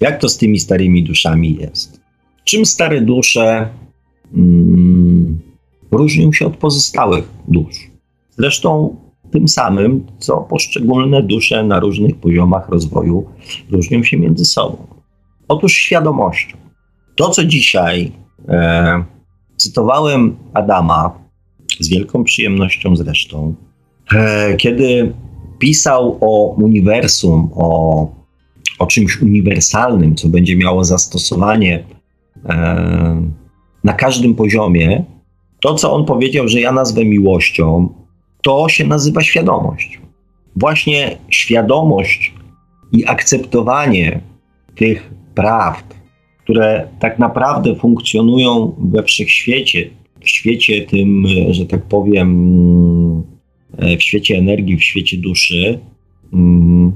Jak to z tymi starymi duszami jest? Czym stare dusze mm, różnią się od pozostałych dusz? Zresztą tym samym, co poszczególne dusze na różnych poziomach rozwoju różnią się między sobą. Otóż świadomością. To, co dzisiaj e, cytowałem Adama z wielką przyjemnością zresztą, e, kiedy pisał o uniwersum, o, o czymś uniwersalnym, co będzie miało zastosowanie e, na każdym poziomie, to co on powiedział, że ja nazwę miłością, to się nazywa świadomość. Właśnie świadomość i akceptowanie tych prawd, które tak naprawdę funkcjonują we wszechświecie, w świecie tym, że tak powiem, e, w świecie energii, w świecie duszy, mm,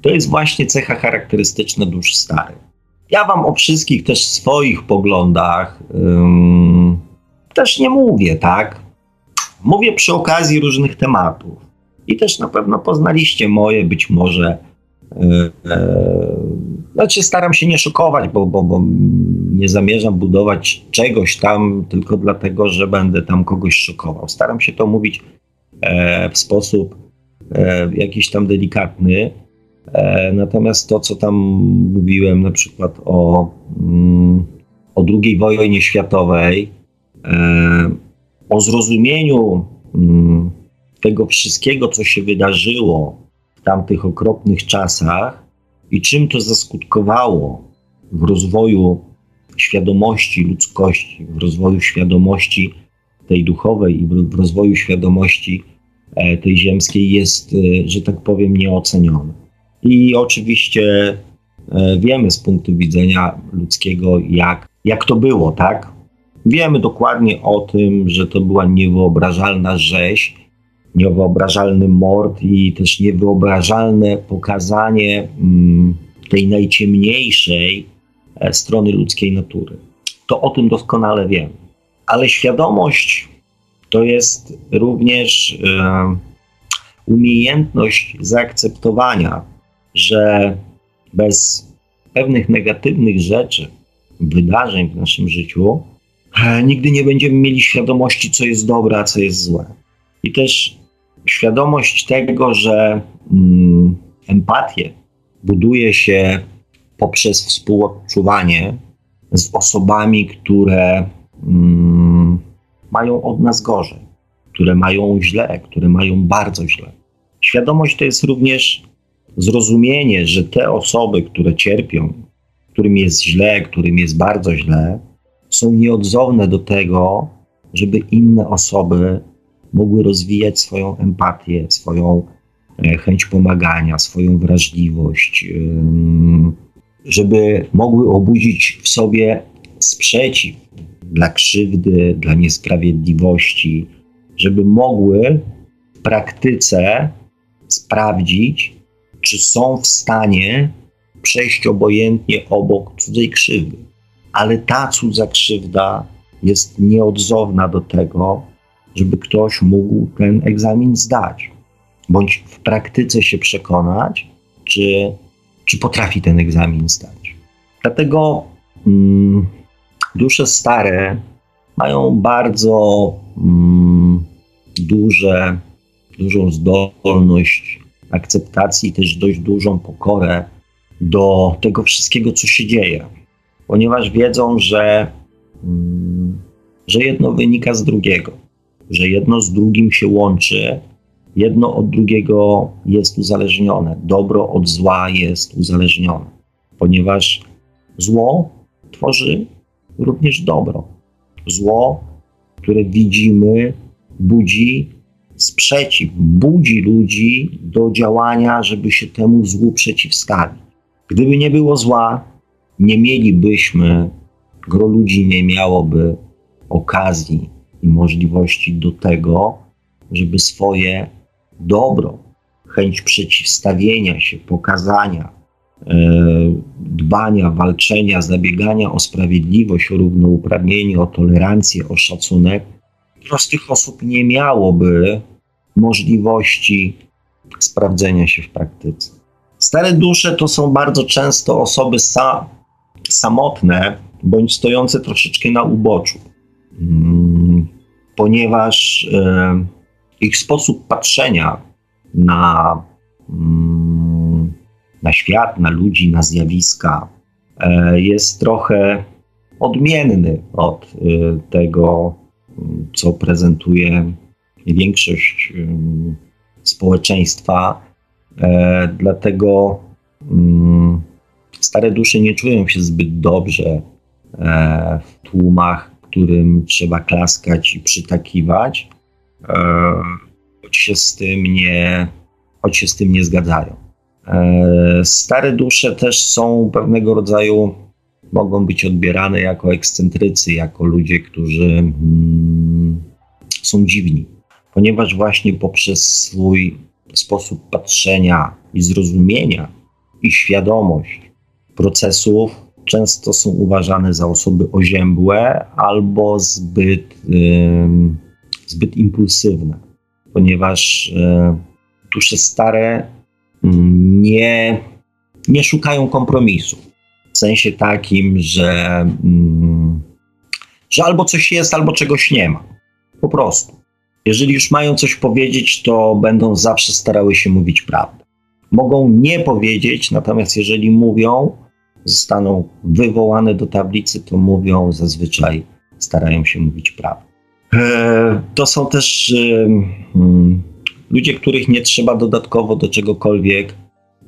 to jest właśnie cecha charakterystyczna dusz starych. Ja wam o wszystkich też swoich poglądach ym, też nie mówię, tak? Mówię przy okazji różnych tematów. I też na pewno poznaliście moje, być może. Yy, znaczy, staram się nie szokować, bo, bo, bo nie zamierzam budować czegoś tam tylko dlatego, że będę tam kogoś szokował. Staram się to mówić e, w sposób e, jakiś tam delikatny. E, natomiast to, co tam mówiłem, na przykład o, mm, o II wojnie światowej, e, o zrozumieniu mm, tego wszystkiego, co się wydarzyło tamtych okropnych czasach i czym to zaskutkowało w rozwoju świadomości ludzkości, w rozwoju świadomości tej duchowej i w rozwoju świadomości e, tej ziemskiej jest, e, że tak powiem, nieoceniony. I oczywiście e, wiemy z punktu widzenia ludzkiego, jak, jak to było, tak? Wiemy dokładnie o tym, że to była niewyobrażalna rzeź, niewyobrażalny mord i też niewyobrażalne pokazanie mm, tej najciemniejszej e, strony ludzkiej natury. To o tym doskonale wiemy. Ale świadomość to jest również e, umiejętność zaakceptowania, że bez pewnych negatywnych rzeczy, wydarzeń w naszym życiu, e, nigdy nie będziemy mieli świadomości, co jest dobre, a co jest złe. I też świadomość tego, że mm, empatię buduje się poprzez współodczuwanie z osobami, które mm, mają od nas gorzej, które mają źle, które mają bardzo źle. Świadomość to jest również zrozumienie, że te osoby, które cierpią, którym jest źle, którym jest bardzo źle, są nieodzowne do tego, żeby inne osoby mogły rozwijać swoją empatię, swoją e, chęć pomagania, swoją wrażliwość, żeby mogły obudzić w sobie sprzeciw dla krzywdy, dla niesprawiedliwości, żeby mogły w praktyce sprawdzić, czy są w stanie przejść obojętnie obok cudzej krzywdy. Ale ta cudza krzywda jest nieodzowna do tego, żeby ktoś mógł ten egzamin zdać, bądź w praktyce się przekonać, czy, czy potrafi ten egzamin zdać. Dlatego mm, dusze stare mają bardzo mm, duże, dużą zdolność akceptacji, też dość dużą pokorę do tego wszystkiego, co się dzieje, ponieważ wiedzą, że, mm, że jedno wynika z drugiego że jedno z drugim się łączy, jedno od drugiego jest uzależnione, dobro od zła jest uzależnione, ponieważ zło tworzy również dobro. Zło, które widzimy, budzi sprzeciw, budzi ludzi do działania, żeby się temu złu przeciwstawić. Gdyby nie było zła, nie mielibyśmy, gro ludzi nie miałoby okazji i możliwości do tego, żeby swoje dobro, chęć przeciwstawienia się, pokazania, e, dbania, walczenia, zabiegania o sprawiedliwość, o równouprawnienie, o tolerancję, o szacunek, prostych osób nie miałoby możliwości sprawdzenia się w praktyce. Stare dusze to są bardzo często osoby sa samotne bądź stojące troszeczkę na uboczu. Mm, ponieważ e, ich sposób patrzenia na, mm, na świat, na ludzi, na zjawiska e, jest trochę odmienny od e, tego, co prezentuje większość społeczeństwa. Dlatego mm, stare dusze nie czują się zbyt dobrze w tłumach którym trzeba klaskać i przytakiwać, e, choć się z tym nie, choć się z tym nie zgadzają. E, stare dusze też są pewnego rodzaju, mogą być odbierane jako ekscentrycy, jako ludzie, którzy mm, są dziwni, ponieważ właśnie poprzez swój sposób patrzenia i zrozumienia i świadomość procesów często są uważane za osoby oziębłe albo zbyt, zbyt impulsywne, ponieważ e, dusze stare mm, nie, nie szukają kompromisu. W sensie takim, że, mm, że albo coś jest, albo czegoś nie ma. Po prostu. Jeżeli już mają coś powiedzieć, to będą zawsze starały się mówić prawdę. Mogą nie powiedzieć, natomiast jeżeli mówią, zostaną wywołane do tablicy, to mówią zazwyczaj, starają się mówić prawdę. E, to są też hmm, ludzie, których nie trzeba dodatkowo do czegokolwiek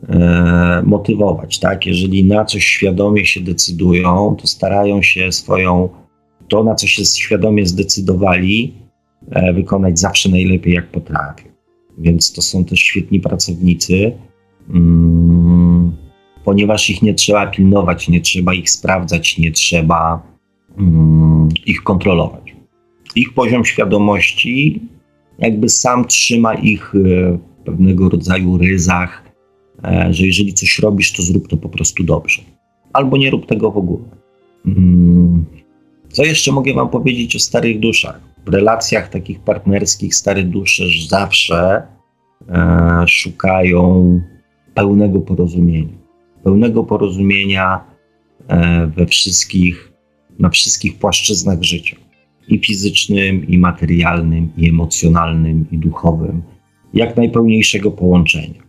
e, motywować. Tak? Jeżeli na coś świadomie się decydują, to starają się swoją, to na co się świadomie zdecydowali, e, wykonać zawsze najlepiej, jak potrafią. Więc to są też świetni pracownicy. Ponieważ ich nie trzeba pilnować, nie trzeba ich sprawdzać, nie trzeba mm, ich kontrolować. Ich poziom świadomości jakby sam trzyma ich e, w pewnego rodzaju ryzach, e, że jeżeli coś robisz, to zrób to po prostu dobrze. Albo nie rób tego w ogóle. Mm, co jeszcze mogę Wam powiedzieć o starych duszach? W relacjach takich partnerskich stare dusze zawsze e, szukają pełnego porozumienia pełnego porozumienia e, we wszystkich, na wszystkich płaszczyznach życia. I fizycznym, i materialnym, i emocjonalnym, i duchowym. Jak najpełniejszego połączenia.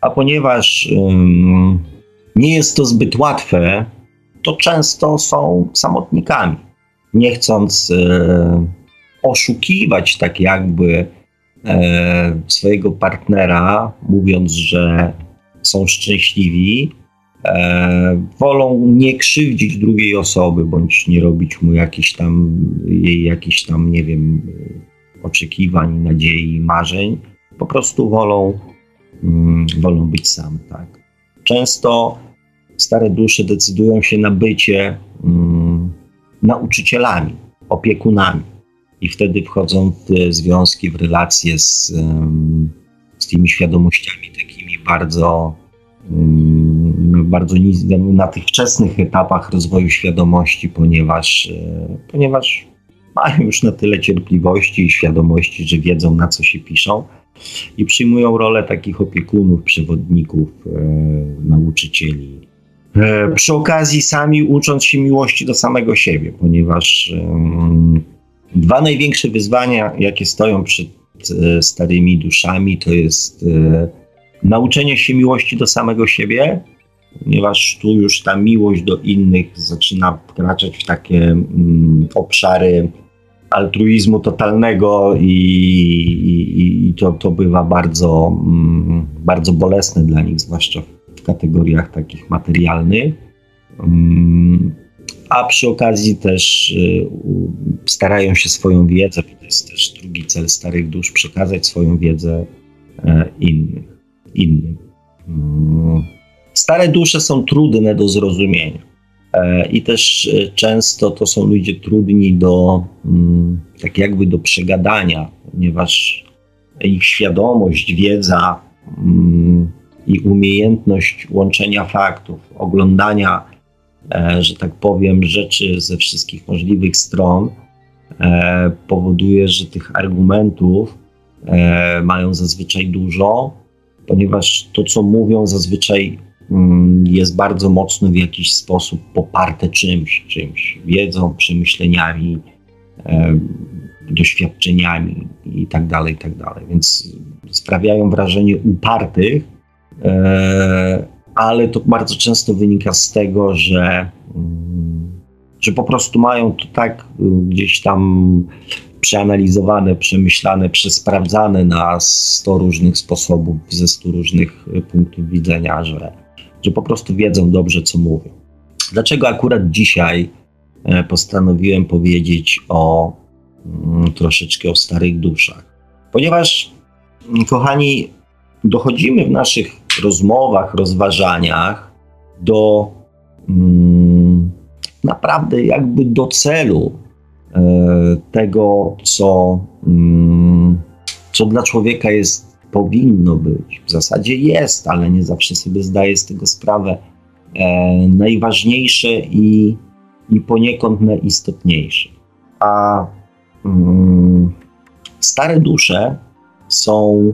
A ponieważ um, nie jest to zbyt łatwe, to często są samotnikami. Nie chcąc e, oszukiwać tak jakby e, swojego partnera, mówiąc, że są szczęśliwi, wolą nie krzywdzić drugiej osoby, bądź nie robić mu jakichś tam, jej jakichś tam, nie wiem, oczekiwań, nadziei, marzeń. Po prostu wolą, mm, wolą być same, tak. Często stare dusze decydują się na bycie mm, nauczycielami, opiekunami. I wtedy wchodzą w związki, w relacje z, z tymi świadomościami takimi bardzo Mm, bardzo na tych wczesnych etapach rozwoju świadomości, ponieważ, e, ponieważ mają już na tyle cierpliwości i świadomości, że wiedzą na co się piszą i przyjmują rolę takich opiekunów, przewodników, e, nauczycieli. E, przy okazji sami ucząc się miłości do samego siebie, ponieważ dwa największe wyzwania, jakie stoją przed starymi duszami, to jest nauczenie się miłości do samego siebie, ponieważ tu już ta miłość do innych zaczyna wkraczać w takie mm, obszary altruizmu totalnego i, i, i to, to bywa bardzo, mm, bardzo bolesne dla nich, zwłaszcza w kategoriach takich materialnych. Mm, a przy okazji też y, starają się swoją wiedzę, to jest też drugi cel starych dusz, przekazać swoją wiedzę e, innych innym. Mm. Stare dusze są trudne do zrozumienia. E, I też e, często to są ludzie trudni do, mm, tak jakby do przegadania, ponieważ ich świadomość, wiedza mm, i umiejętność łączenia faktów, oglądania, e, że tak powiem, rzeczy ze wszystkich możliwych stron powoduje, że tych argumentów mają zazwyczaj dużo ponieważ to, co mówią, zazwyczaj jest bardzo mocno w jakiś sposób poparte czymś, czymś, wiedzą, przemyśleniami, e, doświadczeniami i tak dalej, i tak dalej. Więc sprawiają wrażenie upartych, e, ale to bardzo często wynika z tego, że, mm, że po prostu mają to tak gdzieś tam przeanalizowane, przemyślane, przesprawdzane na 100 różnych sposobów, ze 100 różnych e, punktów widzenia, że, że po prostu wiedzą dobrze, co mówią. Dlaczego akurat dzisiaj e, postanowiłem powiedzieć o mm, troszeczkę o starych duszach? Ponieważ, mm, kochani, dochodzimy w naszych rozmowach, rozważaniach do mm, naprawdę jakby do celu, E, tego, co, co dla człowieka jest, powinno być. W zasadzie jest, ale nie zawsze sobie zdaje z tego sprawę, e, najważniejsze i, i poniekąd najistotniejsze. A mm, stare dusze są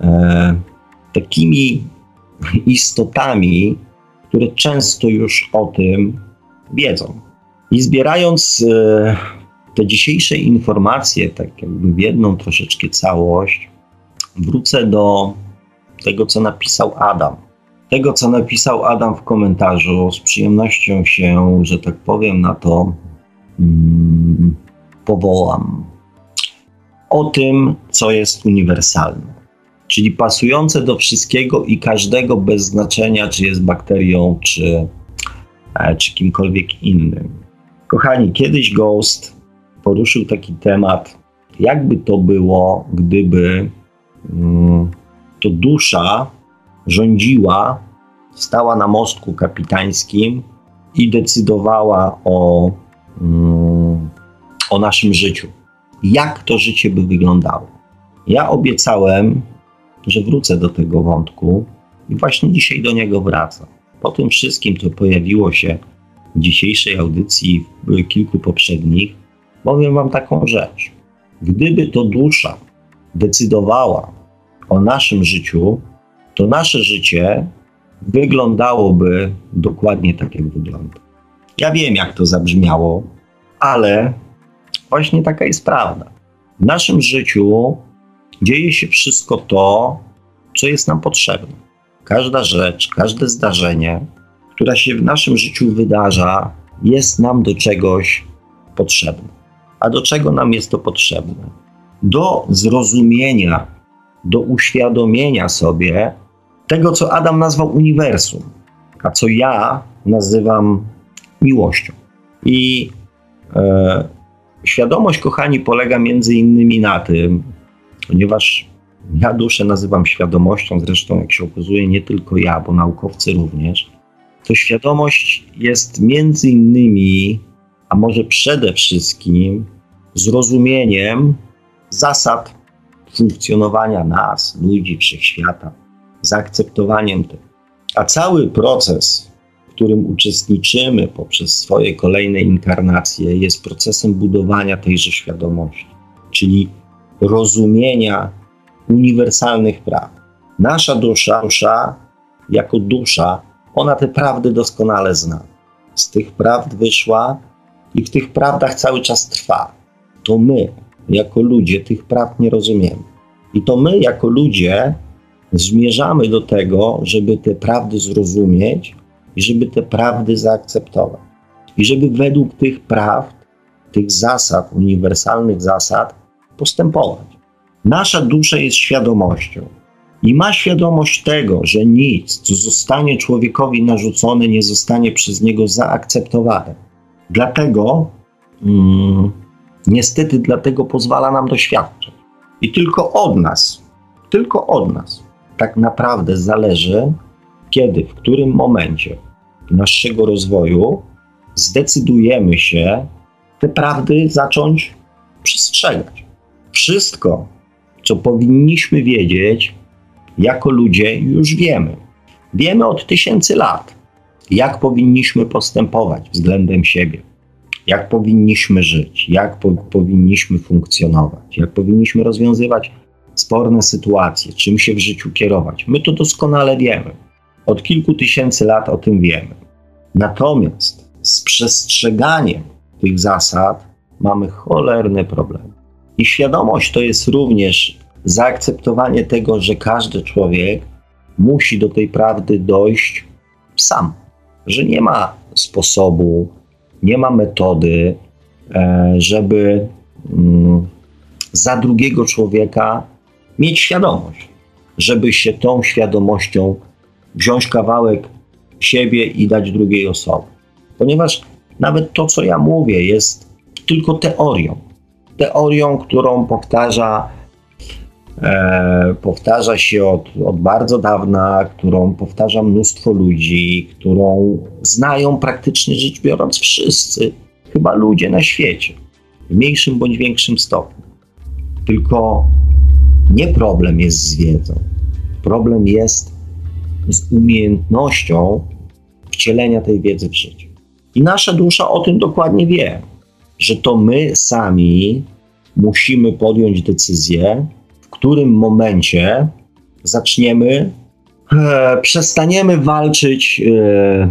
e, takimi istotami, które często już o tym wiedzą. I zbierając e, te dzisiejsze informacje, tak jakby w jedną troszeczkę całość, wrócę do tego, co napisał Adam. Tego, co napisał Adam w komentarzu, z przyjemnością się, że tak powiem, na to mm, powołam. O tym, co jest uniwersalne, czyli pasujące do wszystkiego i każdego bez znaczenia, czy jest bakterią, czy, e, czy kimkolwiek innym. Kochani, kiedyś Ghost poruszył taki temat, jakby to było, gdyby to dusza rządziła, stała na mostku kapitańskim i decydowała o, mm, o naszym życiu. Jak to życie by wyglądało? Ja obiecałem, że wrócę do tego wątku i właśnie dzisiaj do niego wracam. Po tym wszystkim, co pojawiło się w dzisiejszej audycji, w kilku poprzednich, powiem Wam taką rzecz. Gdyby to dusza decydowała o naszym życiu, to nasze życie wyglądałoby dokładnie tak, jak wygląda. Ja wiem, jak to zabrzmiało, ale właśnie taka jest prawda. W naszym życiu dzieje się wszystko to, co jest nam potrzebne. Każda rzecz, każde zdarzenie, które się w naszym życiu wydarza, jest nam do czegoś potrzebne. A do czego nam jest to potrzebne? Do zrozumienia do uświadomienia sobie tego, co Adam nazwał uniwersum, a co ja nazywam miłością. I e, świadomość, kochani, polega między innymi na tym, ponieważ ja duszę nazywam świadomością, zresztą jak się okazuje, nie tylko ja, bo naukowcy również, to świadomość jest między innymi, a może przede wszystkim, zrozumieniem zasad funkcjonowania nas, ludzi, wszechświata, zaakceptowaniem tego. A cały proces, w którym uczestniczymy poprzez swoje kolejne inkarnacje, jest procesem budowania tejże świadomości, czyli rozumienia uniwersalnych praw. Nasza dusza, dusza jako dusza, ona te prawdy doskonale zna. Z tych prawd wyszła i w tych prawdach cały czas trwa. To my, jako ludzie tych praw nie rozumiemy. I to my, jako ludzie, zmierzamy do tego, żeby te prawdy zrozumieć i żeby te prawdy zaakceptować. I żeby według tych prawd, tych zasad, uniwersalnych zasad, postępować. Nasza dusza jest świadomością i ma świadomość tego, że nic, co zostanie człowiekowi narzucone, nie zostanie przez niego zaakceptowane. Dlatego mm, Niestety dlatego pozwala nam doświadczać. I tylko od nas, tylko od nas tak naprawdę zależy, kiedy, w którym momencie naszego rozwoju zdecydujemy się te prawdy zacząć przestrzegać. Wszystko, co powinniśmy wiedzieć, jako ludzie już wiemy. Wiemy od tysięcy lat, jak powinniśmy postępować względem siebie jak powinniśmy żyć, jak po, powinniśmy funkcjonować, jak powinniśmy rozwiązywać sporne sytuacje, czym się w życiu kierować. My to doskonale wiemy. Od kilku tysięcy lat o tym wiemy. Natomiast z przestrzeganiem tych zasad mamy cholerny problem. I świadomość to jest również zaakceptowanie tego, że każdy człowiek musi do tej prawdy dojść sam, że nie ma sposobu nie ma metody, e, żeby mm, za drugiego człowieka mieć świadomość, żeby się tą świadomością wziąć kawałek siebie i dać drugiej osobie. Ponieważ nawet to, co ja mówię, jest tylko teorią. Teorią, którą powtarza e, powtarza się od, od bardzo dawna, którą powtarza mnóstwo ludzi, którą znają praktycznie rzecz biorąc wszyscy, chyba ludzie na świecie, w mniejszym bądź większym stopniu. Tylko nie problem jest z wiedzą, problem jest z umiejętnością wcielenia tej wiedzy w życie. I nasza dusza o tym dokładnie wie, że to my sami musimy podjąć decyzję, którym momencie zaczniemy, e, przestaniemy walczyć e,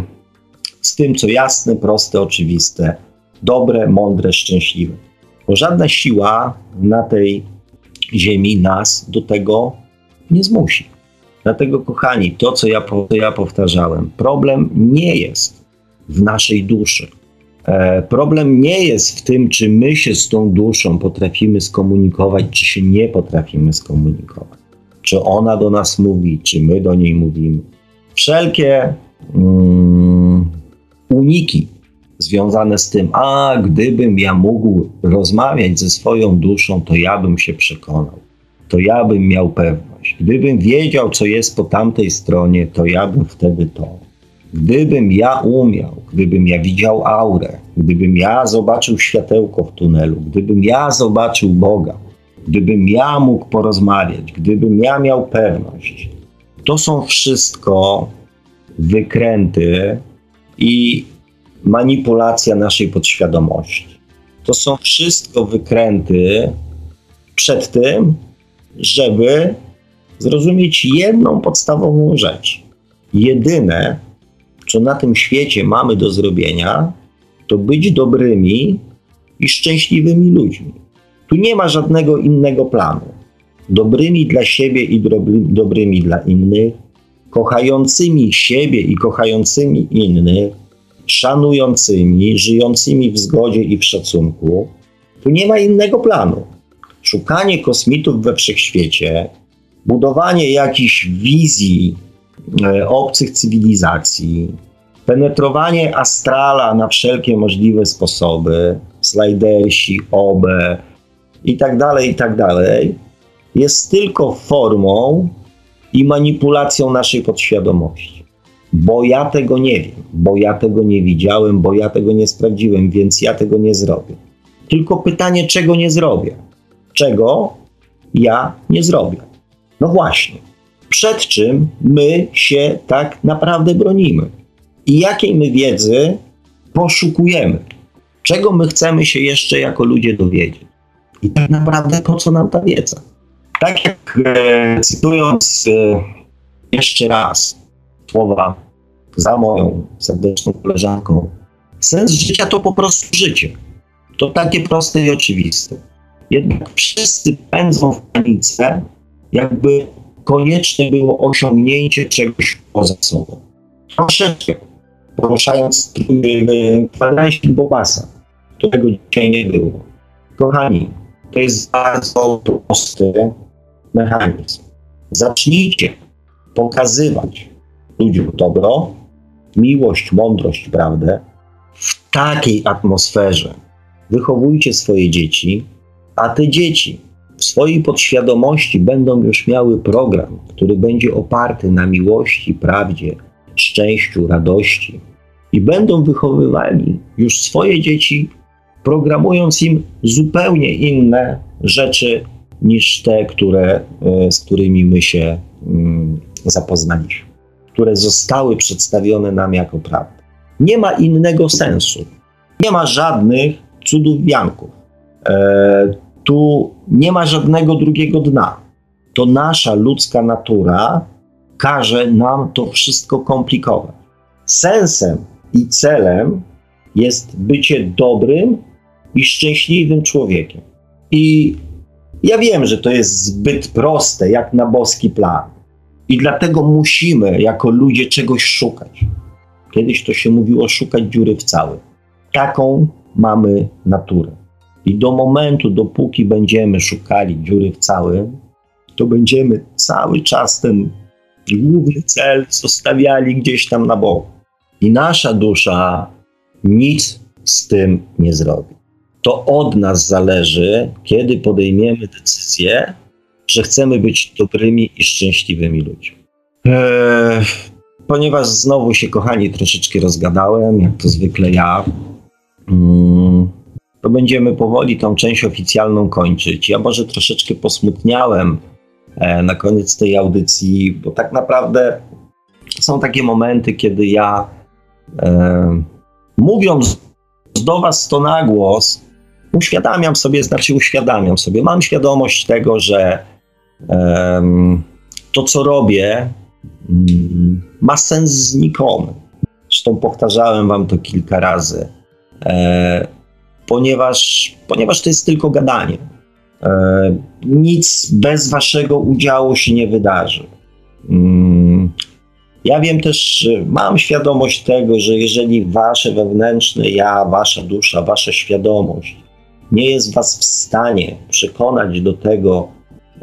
z tym, co jasne, proste, oczywiste, dobre, mądre, szczęśliwe. Bo żadna siła na tej ziemi nas do tego nie zmusi. Dlatego, kochani, to co ja, to ja powtarzałem, problem nie jest w naszej duszy. E, problem nie jest w tym, czy my się z tą duszą potrafimy skomunikować, czy się nie potrafimy skomunikować. Czy ona do nas mówi, czy my do niej mówimy. Wszelkie mm, uniki związane z tym, a gdybym ja mógł rozmawiać ze swoją duszą, to ja bym się przekonał, to ja bym miał pewność. Gdybym wiedział, co jest po tamtej stronie, to ja bym wtedy to. Gdybym ja umiał, gdybym ja widział aurę, gdybym ja zobaczył światełko w tunelu, gdybym ja zobaczył Boga, gdybym ja mógł porozmawiać, gdybym ja miał pewność, to są wszystko wykręty i manipulacja naszej podświadomości. To są wszystko wykręty przed tym, żeby zrozumieć jedną podstawową rzecz. Jedyne, co na tym świecie mamy do zrobienia, to być dobrymi i szczęśliwymi ludźmi. Tu nie ma żadnego innego planu. Dobrymi dla siebie i dobrymi dla innych, kochającymi siebie i kochającymi innych, szanującymi, żyjącymi w zgodzie i w szacunku. Tu nie ma innego planu. Szukanie kosmitów we wszechświecie, budowanie jakichś wizji obcych cywilizacji, penetrowanie astrala na wszelkie możliwe sposoby, slajdersi, OB i tak dalej, i tak dalej, jest tylko formą i manipulacją naszej podświadomości. Bo ja tego nie wiem, bo ja tego nie widziałem, bo ja tego nie sprawdziłem, więc ja tego nie zrobię. Tylko pytanie, czego nie zrobię? Czego ja nie zrobię? No właśnie, przed czym my się tak naprawdę bronimy? I jakiej my wiedzy poszukujemy? Czego my chcemy się jeszcze jako ludzie dowiedzieć? I tak naprawdę po co nam ta wiedza? Tak jak e, cytując e, jeszcze raz słowa za moją serdeczną koleżanką, sens życia to po prostu życie. To takie proste i oczywiste. Jednak wszyscy pędzą w panice, jakby konieczne było osiągnięcie czegoś poza sobą. Troszeczkę poruszając kwadransik Bobasa, którego dzisiaj nie było. Kochani, to jest bardzo prosty mechanizm. Zacznijcie pokazywać ludziom dobro, miłość, mądrość, prawdę w takiej atmosferze. Wychowujcie swoje dzieci, a te dzieci w swojej podświadomości będą już miały program, który będzie oparty na miłości, prawdzie, szczęściu, radości i będą wychowywali już swoje dzieci, programując im zupełnie inne rzeczy niż te, które, e, z którymi my się mm, zapoznaliśmy, które zostały przedstawione nam jako prawda. Nie ma innego sensu. Nie ma żadnych cudów wianków. E, tu nie ma żadnego drugiego dna. To nasza ludzka natura każe nam to wszystko komplikować. Sensem i celem jest bycie dobrym i szczęśliwym człowiekiem. I ja wiem, że to jest zbyt proste, jak na boski plan. I dlatego musimy jako ludzie czegoś szukać. Kiedyś to się mówiło szukać dziury w całym. Taką mamy naturę. I do momentu, dopóki będziemy szukali dziury w całym, to będziemy cały czas ten główny cel zostawiali gdzieś tam na boku. I nasza dusza nic z tym nie zrobi. To od nas zależy, kiedy podejmiemy decyzję, że chcemy być dobrymi i szczęśliwymi ludźmi. Eee, ponieważ znowu się, kochani, troszeczkę rozgadałem, jak to zwykle ja, mm, to będziemy powoli tą część oficjalną kończyć. Ja może troszeczkę posmutniałem e, na koniec tej audycji, bo tak naprawdę są takie momenty, kiedy ja E, mówiąc do Was to na głos, uświadamiam sobie, znaczy uświadamiam sobie, mam świadomość tego, że e, to, co robię, mm, ma sens znikomy. Zresztą powtarzałem Wam to kilka razy, e, ponieważ, ponieważ to jest tylko gadanie. E, nic bez Waszego udziału się nie wydarzy. Mm, ja wiem też, mam świadomość tego, że jeżeli wasze wewnętrzne ja, wasza dusza, wasza świadomość nie jest was w stanie przekonać do tego,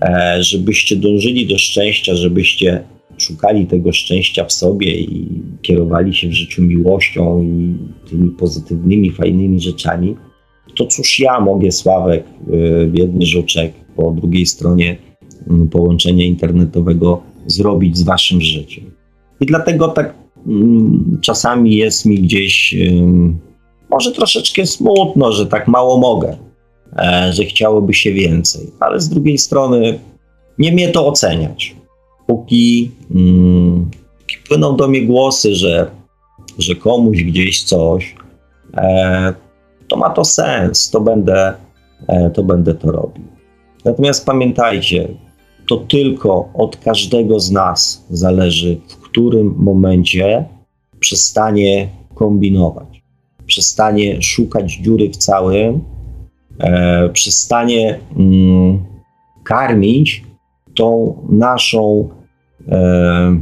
e, żebyście dążyli do szczęścia, żebyście szukali tego szczęścia w sobie i kierowali się w życiu miłością i tymi pozytywnymi, fajnymi rzeczami, to cóż ja mogę, Sławek, e, biedny żoczek, po drugiej stronie mm, połączenia internetowego zrobić z waszym życiem. I dlatego tak mm, czasami jest mi gdzieś może troszeczkę smutno, że tak mało mogę, e, że chciałoby się więcej, ale z drugiej strony nie mnie to oceniać. Póki, mm, płyną do mnie głosy, że, że komuś gdzieś coś, e, to ma to sens, to będę, e, to będę to robił. Natomiast pamiętajcie, to tylko od każdego z nas zależy, w którym momencie przestanie kombinować, przestanie szukać dziury w całym, e, przestanie mm, karmić tą naszą e,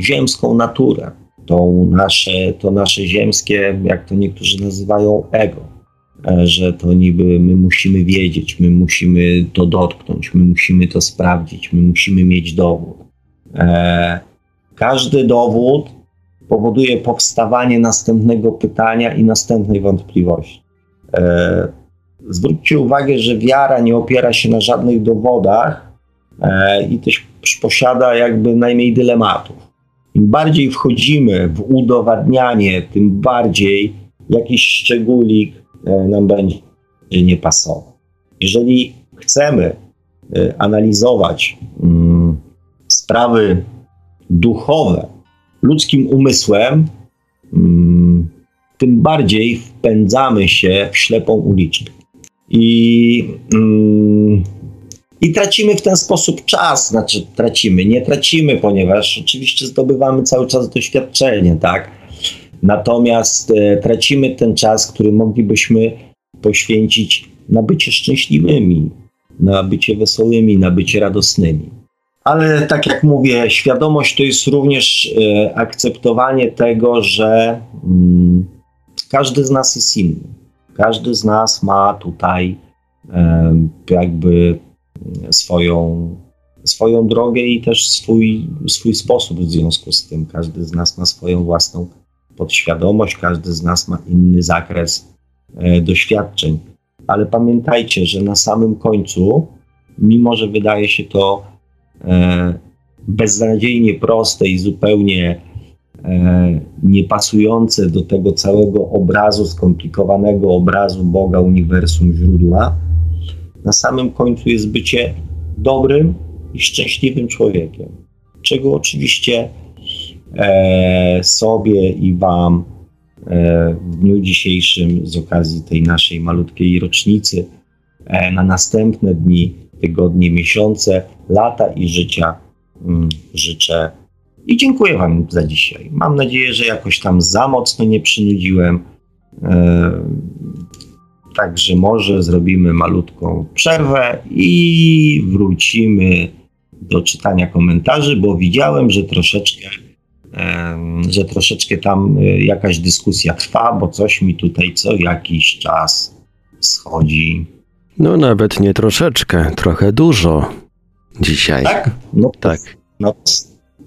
ziemską naturę, tą nasze, to nasze ziemskie, jak to niektórzy nazywają, ego. E, że to niby my musimy wiedzieć, my musimy to dotknąć, my musimy to sprawdzić, my musimy mieć dowód. E, każdy dowód powoduje powstawanie następnego pytania i następnej wątpliwości. E, zwróćcie uwagę, że wiara nie opiera się na żadnych dowodach i też posiada jakby najmniej dylematów. Im bardziej wchodzimy w udowadnianie, tym bardziej jakiś szczególik nam będzie nie pasował. Jeżeli chcemy e, analizować mm, sprawy duchowe ludzkim umysłem, mm, tym bardziej wpędzamy się w ślepą uliczkę. I, mm, I tracimy w ten sposób czas, znaczy tracimy, nie tracimy, ponieważ oczywiście zdobywamy cały czas doświadczenie, tak? Natomiast e, tracimy ten czas, który moglibyśmy poświęcić na bycie szczęśliwymi, na bycie wesołymi, na bycie radosnymi. Ale tak jak mówię, świadomość to jest również e, akceptowanie tego, że mm, każdy z nas jest inny. Każdy z nas ma tutaj e, jakby swoją, swoją drogę i też swój, swój sposób w związku z tym. Każdy z nas ma swoją własną podświadomość, każdy z nas ma inny zakres e, doświadczeń. Ale pamiętajcie, że na samym końcu, mimo że wydaje się to e, beznadziejnie proste i zupełnie e, niepasujące do tego całego obrazu, skomplikowanego obrazu Boga, uniwersum, źródła, na samym końcu jest bycie dobrym i szczęśliwym człowiekiem. Czego oczywiście sobie i Wam e, w dniu dzisiejszym z okazji tej naszej malutkiej rocznicy e, na następne dni, tygodnie, miesiące, lata i życia mm, życzę. I dziękuję Wam za dzisiaj. Mam nadzieję, że jakoś tam za mocno nie przynudziłem. E, także może zrobimy malutką przerwę i wrócimy do czytania komentarzy, bo widziałem, że troszeczkę że troszeczkę tam y, jakaś dyskusja trwa, bo coś mi tutaj co jakiś czas schodzi. No nawet nie troszeczkę, trochę dużo dzisiaj. Tak? No to, tak. No,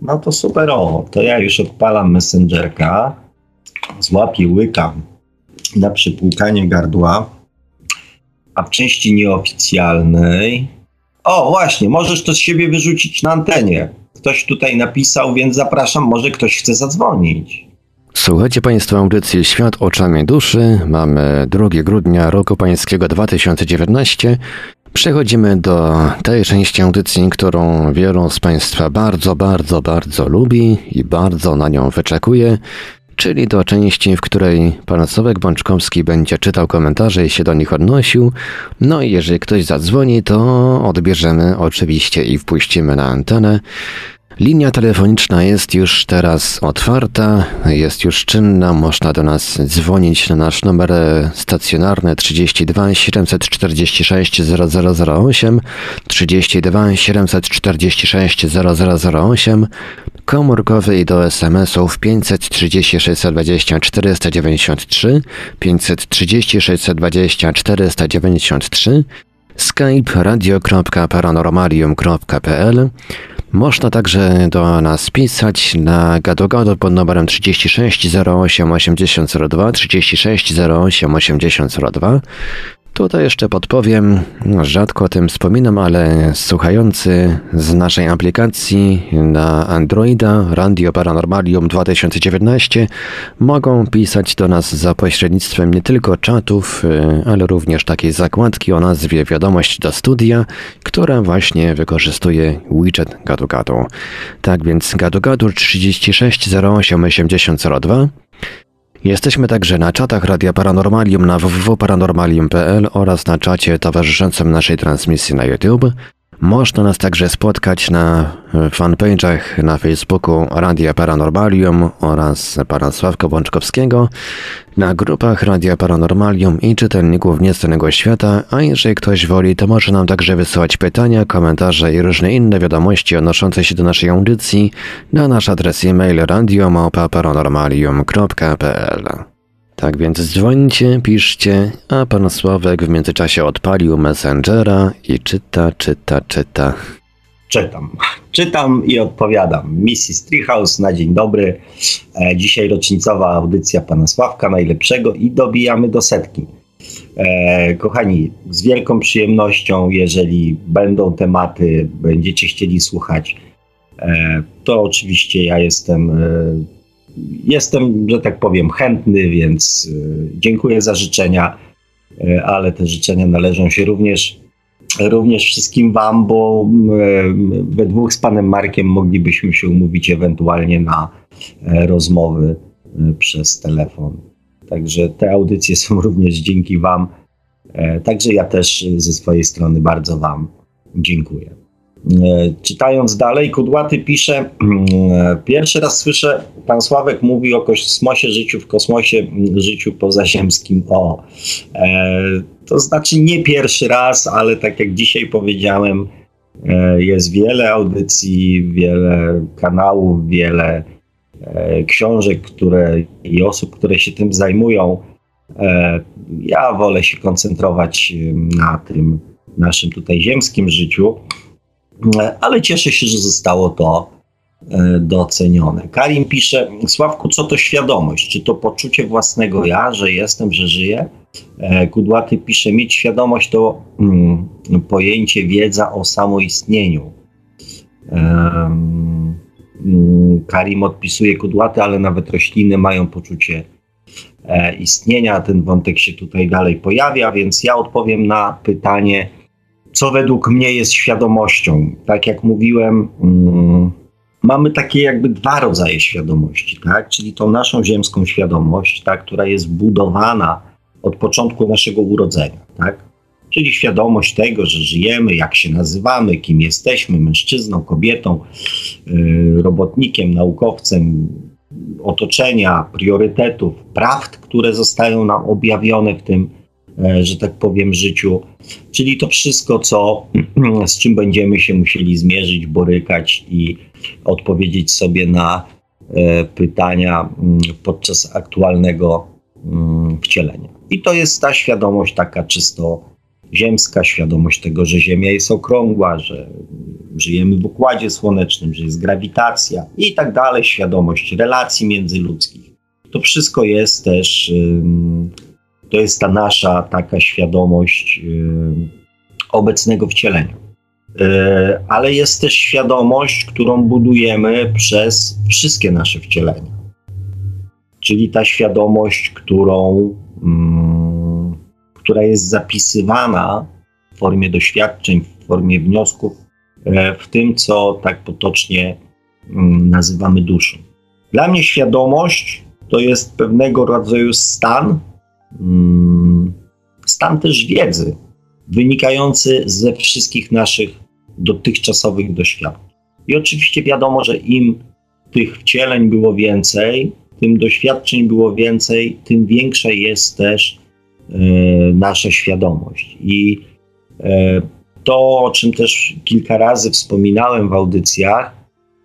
no to superowo. To ja już odpalam Messengerka, złapię łykam na przypłukanie gardła, a w części nieoficjalnej o, właśnie, możesz to z siebie wyrzucić na antenie ktoś tutaj napisał, więc zapraszam, może ktoś chce zadzwonić. Słuchajcie Państwo audycji Świat oczami duszy. Mamy 2 grudnia roku pańskiego 2019. Przechodzimy do tej części audycji, którą wielu z Państwa bardzo, bardzo, bardzo lubi i bardzo na nią wyczekuje. Czyli do części, w której pan Sławek Bączkowski będzie czytał komentarze i się do nich odnosił. No i jeżeli ktoś zadzwoni, to odbierzemy oczywiście i wpuścimy na antenę. Linia telefoniczna jest już teraz otwarta, jest już czynna. Można do nas dzwonić na nasz numer stacjonarny 32 746 0008, 32 746 0008, komórkowy i do SMS-ów 530 620 493, 530 620 493, skype radio.paranormalium.pl można także do nas pisać na gado pod numerem 36 08 8002 36 08 8002 Tutaj jeszcze podpowiem, rzadko o tym wspominam, ale słuchający z naszej aplikacji na Androida Radio Paranormalium 2019 mogą pisać do nas za pośrednictwem nie tylko czatów, y, ale również takiej zakładki o nazwie Wiadomość do studia, która właśnie wykorzystuje widget Gadu Gadu. Tak więc Gadu Gadu 36 08 8002 Jesteśmy także na czatach Radia Paranormalium na www.paranormalium.pl oraz na czacie towarzyszącym naszej transmisji na YouTube. Można nas także spotkać na fanpage'ach na Facebooku Radia Paranormalium oraz pana Sławka Bączkowskiego, na grupach Radia Paranormalium i czytelników Nieznanego Świata, a jeżeli ktoś woli, to może nam także wysyłać pytania, komentarze i różne inne wiadomości odnoszące się do naszej audycji na nasz adres e-mail radiomałpa-paranormalium.pl tak więc dzwońcie, piszcie, a pan Sławek w międzyczasie odpalił Messengera i czyta, czyta, czyta. Czytam. Czytam i odpowiadam. Mrs. Treehouse na dzień dobry. E, dzisiaj rocznicowa audycja pana Sławka najlepszego i dobijamy do setki. E, kochani, z wielką przyjemnością, jeżeli będą tematy, będziecie chcieli słuchać, e, to oczywiście ja jestem e, jestem, że tak powiem, chętny, więc y, dziękuję za życzenia, y, ale te życzenia należą się również, również wszystkim Wam, bo y, we dwóch z Panem Markiem moglibyśmy się umówić ewentualnie na e, rozmowy przez telefon. Także te audycje są również dzięki Wam. E, także ja też ze swojej strony bardzo Wam dziękuję. E, czytając dalej, Kudłaty pisze, e, pierwszy raz słyszę, pan Sławek mówi o kosmosie, życiu w kosmosie, życiu pozaziemskim. O, e, to znaczy nie pierwszy raz, ale tak jak dzisiaj powiedziałem, jest wiele audycji, wiele kanałów, wiele książek które, i osób, które się tym zajmują. Ja wolę się koncentrować na tym naszym tutaj ziemskim życiu ale cieszę się, że zostało to e, docenione. Karim pisze, Sławku, co to świadomość? Czy to poczucie własnego ja, że jestem, że żyję? E, Kudłaty pisze, mieć świadomość to mm, pojęcie wiedza o samoistnieniu. Um, Karim odpisuje kudłaty, ale nawet rośliny mają poczucie e, istnienia. Ten wątek się tutaj dalej pojawia, więc ja odpowiem na pytanie, co według mnie jest świadomością. Tak jak mówiłem, mm, mamy takie jakby dwa rodzaje świadomości, tak? czyli tą naszą ziemską świadomość, tak? która jest budowana od początku naszego urodzenia, tak? czyli świadomość tego, że żyjemy, jak się nazywamy, kim jesteśmy, mężczyzną, kobietą, yy, robotnikiem, naukowcem, otoczenia, priorytetów, prawd, które zostają nam objawione w tym że tak powiem, życiu. Czyli to wszystko, co, z czym będziemy się musieli zmierzyć, borykać i odpowiedzieć sobie na e, pytania mm, podczas aktualnego mm, wcielenia. I to jest ta świadomość taka czysto ziemska, świadomość tego, że Ziemia jest okrągła, że żyjemy w układzie słonecznym, że jest grawitacja i tak dalej, świadomość relacji międzyludzkich. To wszystko jest też to jest ta nasza taka świadomość yy, obecnego wcielenia. Yy, ale jest też świadomość, którą budujemy przez wszystkie nasze wcielenia. Czyli ta świadomość, którą, yy, która jest zapisywana w formie doświadczeń, w formie wniosków, yy, w tym, co tak potocznie mm, nazywamy duszą. Dla mnie świadomość to jest pewnego rodzaju stan, mm, stan też wiedzy, wynikający ze wszystkich naszych dotychczasowych doświadczeń. I oczywiście wiadomo, że im tych wcieleń było więcej, tym doświadczeń było więcej, tym większa jest też e, nasza świadomość. I e, to, o czym też kilka razy wspominałem w audycjach,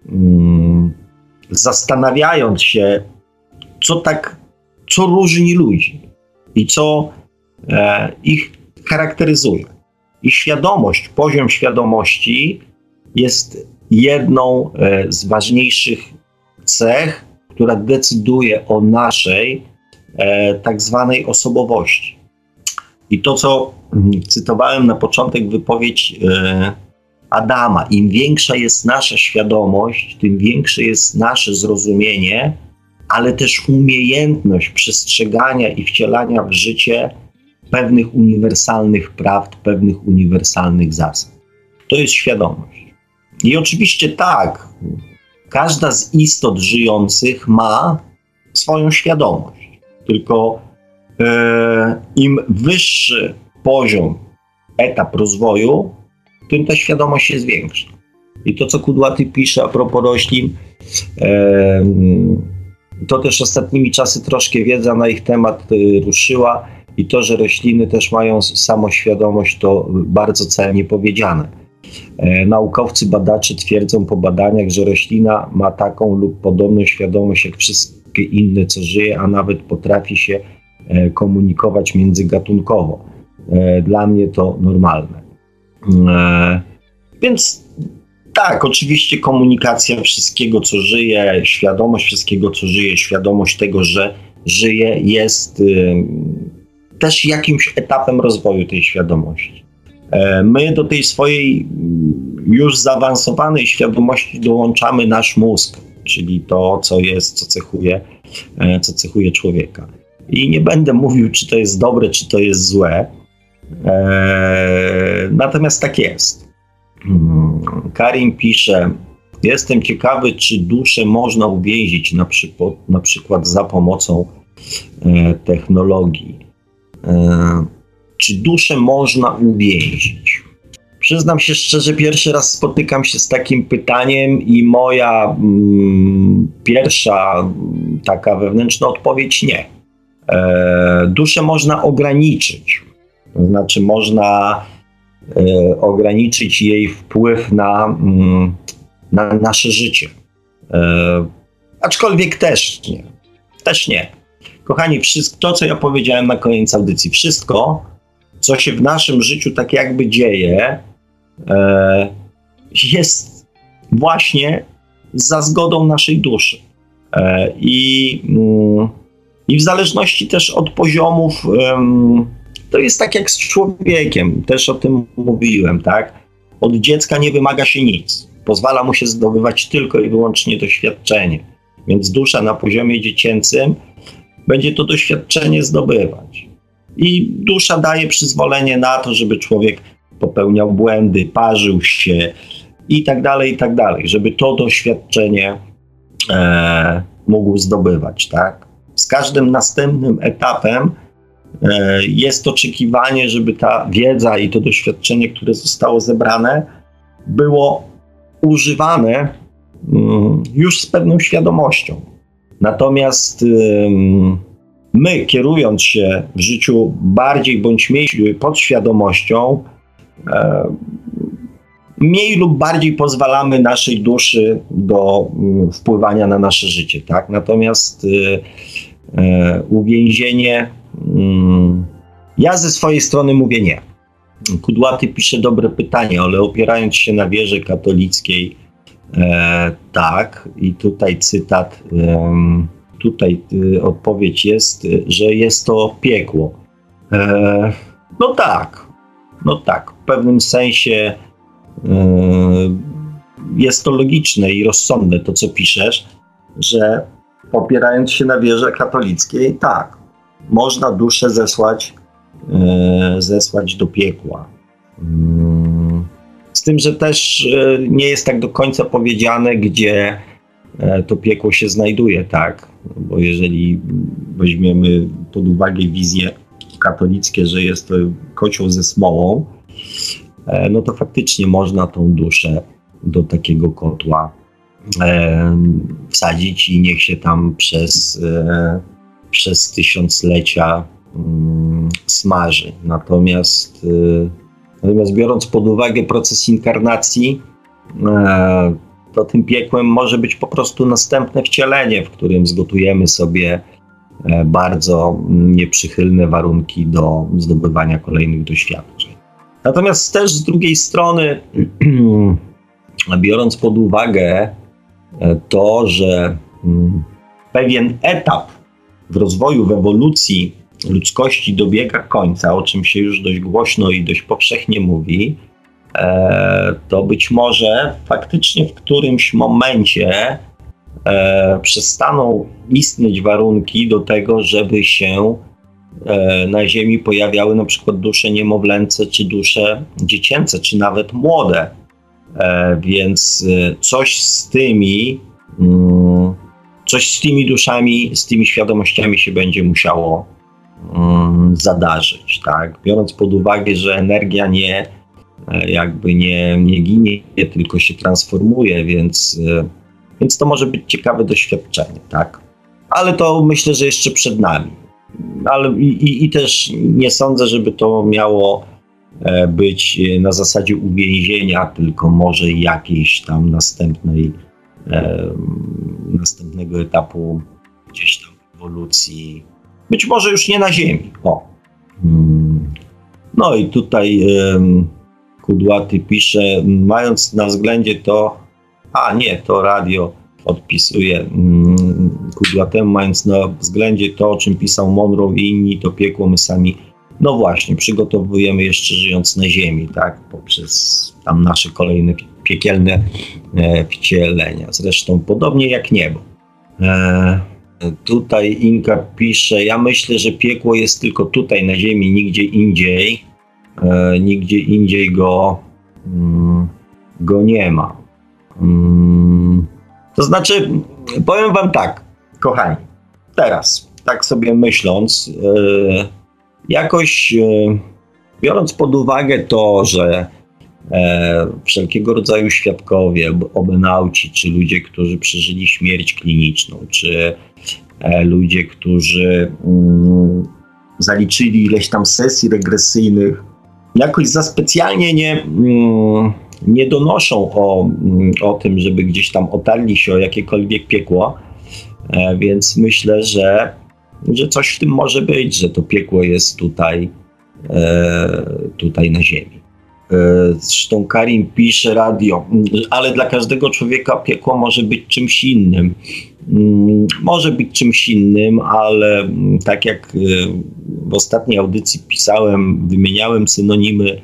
mm, zastanawiając się, co tak, co różni ludzi i co e, ich charakteryzuje. I świadomość, poziom świadomości jest jedną e, z ważniejszych cech, która decyduje o naszej e, tak zwanej osobowości. I to, co mm, cytowałem na początek wypowiedź e, Adama, im większa jest nasza świadomość, tym większe jest nasze zrozumienie, ale też umiejętność przestrzegania i wcielania w życie pewnych uniwersalnych prawd, pewnych uniwersalnych zasad. To jest świadomość. I oczywiście tak, każda z istot żyjących ma swoją świadomość. Tylko e, im wyższy poziom, etap rozwoju, tym ta świadomość jest większa. I to, co Kudłaty pisze a propos roślin, e, to też ostatnimi czasy troszkę wiedza na ich temat e, ruszyła i to, że rośliny też mają samoświadomość, to bardzo celnie powiedziane. E, naukowcy, badacze twierdzą po badaniach, że roślina ma taką lub podobną świadomość jak wszystkie inne, co żyje, a nawet potrafi się e, komunikować międzygatunkowo. E, dla mnie to normalne. Więc tak, oczywiście komunikacja wszystkiego, co żyje, świadomość wszystkiego, co żyje, świadomość tego, że żyje, jest też jakimś etapem rozwoju tej świadomości. E, my do tej swojej mm, już zaawansowanej świadomości dołączamy nasz mózg, czyli to, co jest, co cechuje, e, co cechuje człowieka. I nie będę mówił, czy to jest dobre, czy to jest złe. E, natomiast tak jest. Mm, Karim pisze, jestem ciekawy, czy duszę można uwięzić na przykład, na przykład za pomocą technologii czy duszę można uwięzić? Przyznam się szczerze, pierwszy raz spotykam się z takim pytaniem i moja mm, pierwsza taka wewnętrzna odpowiedź nie. E, duszę można ograniczyć. To znaczy, można e, ograniczyć jej wpływ na, mm, na nasze życie. E, aczkolwiek też nie. Też nie. Kochani, wszystko, to co ja powiedziałem na koniec audycji, wszystko, co się w naszym życiu tak jakby dzieje, e, jest właśnie za zgodą naszej duszy. E, i, mm, I w zależności też od poziomów, to jest tak jak z człowiekiem, też o tym mówiłem, tak? Od dziecka nie wymaga się nic. Pozwala mu się zdobywać tylko i wyłącznie doświadczenie. Więc dusza na poziomie dziecięcym będzie to doświadczenie zdobywać i dusza daje przyzwolenie na to, żeby człowiek popełniał błędy, parzył się i tak dalej, i tak dalej, żeby to doświadczenie e, mógł zdobywać, tak? Z każdym następnym etapem jest oczekiwanie, żeby ta wiedza i to doświadczenie, które zostało zebrane, było używane mm, już z pewną świadomością. Natomiast my, kierując się w życiu bardziej bądź mniej podświadomością, e, mniej lub bardziej pozwalamy naszej duszy do mm, wpływania na nasze życie. Tak? Natomiast e, e, uwięzienie, ja ze swojej strony mówię nie. Kudłaty pisze dobre pytanie, ale opierając się na wierze katolickiej, e, tak, i tutaj cytat. E, tutaj y, odpowiedź jest, że jest to piekło. E, no tak, no tak, w pewnym sensie y, jest to logiczne i rozsądne to, co piszesz, że opierając się na wierze katolickiej, tak, można duszę zesłać, zesłać do piekła. Mm, z tym, że też nie jest tak do końca powiedziane, gdzie e, to piekło się znajduje, tak? Bo jeżeli weźmiemy pod uwagę wizję katolickie, że jest to kocioł ze smołą, e, no to faktycznie można tą duszę do takiego kotła e, wsadzić i niech się tam przez, przez tysiąclecia mm, smaży. Natomiast, natomiast biorąc pod uwagę proces inkarnacji, to tym piekłem może być po prostu następne wcielenie, w którym zgotujemy sobie e, bardzo nieprzychylne warunki do zdobywania kolejnych doświadczeń. Natomiast też z drugiej strony, biorąc pod uwagę e, to, że mm, pewien etap w rozwoju, w ewolucji ludzkości dobiega końca, o czym się już dość głośno i dość powszechnie mówi, E, to być może faktycznie w którymś momencie e, przestaną istnieć warunki do tego, żeby się e, na Ziemi pojawiały na przykład dusze niemowlęce, czy dusze dziecięce, czy nawet młode. Więc coś z tymi, mm, coś z tymi duszami, z tymi świadomościami się będzie musiało mm, zadarzyć. Tak? Biorąc pod uwagę, że energia nie E, jakby nie, nie ginie, tylko się transformuje, więc, e, więc to może być ciekawe doświadczenie, tak? Ale to myślę, że jeszcze przed nami. Ale i, i, i też nie sądzę, żeby to miało e, być na zasadzie uwięzienia, tylko może jakiejś tam następnej, następnego etapu gdzieś tam ewolucji. Być może już nie na Ziemi. O. Hmm. No i tutaj. Kudłaty pisze, mając na względzie to, a nie, to radio odpisuje mm, Kudłatemu, mając na względzie to, o czym pisał Monroe i inni, to piekło my sami, no właśnie, przygotowujemy jeszcze żyjąc na ziemi, tak, poprzez tam nasze kolejne piekielne e, wcielenia. Zresztą podobnie jak niebo. E, tutaj Inka pisze, ja myślę, że piekło jest tylko tutaj na ziemi, nigdzie indziej e, nigdzie indziej go, mm, go nie ma. Mm, to znaczy, powiem Wam tak, kochani, teraz, tak sobie myśląc, jakoś biorąc pod uwagę to, że wszelkiego rodzaju świadkowie, obenauci, czy ludzie, którzy przeżyli śmierć kliniczną, czy e, ludzie, którzy mm, zaliczyli ileś tam sesji regresyjnych jakoś za specjalnie nie, mm, nie donoszą o, mm, o tym, żeby gdzieś tam otarli się o jakiekolwiek piekło, e, więc myślę, że, że coś w tym może być, że to piekło jest tutaj, e, tutaj na ziemi. E, zresztą Karim pisze radio, ale dla każdego człowieka piekło może być czymś innym. Mm, może być czymś innym, ale mm, tak jak y, w ostatniej audycji pisałem, wymieniałem synonimy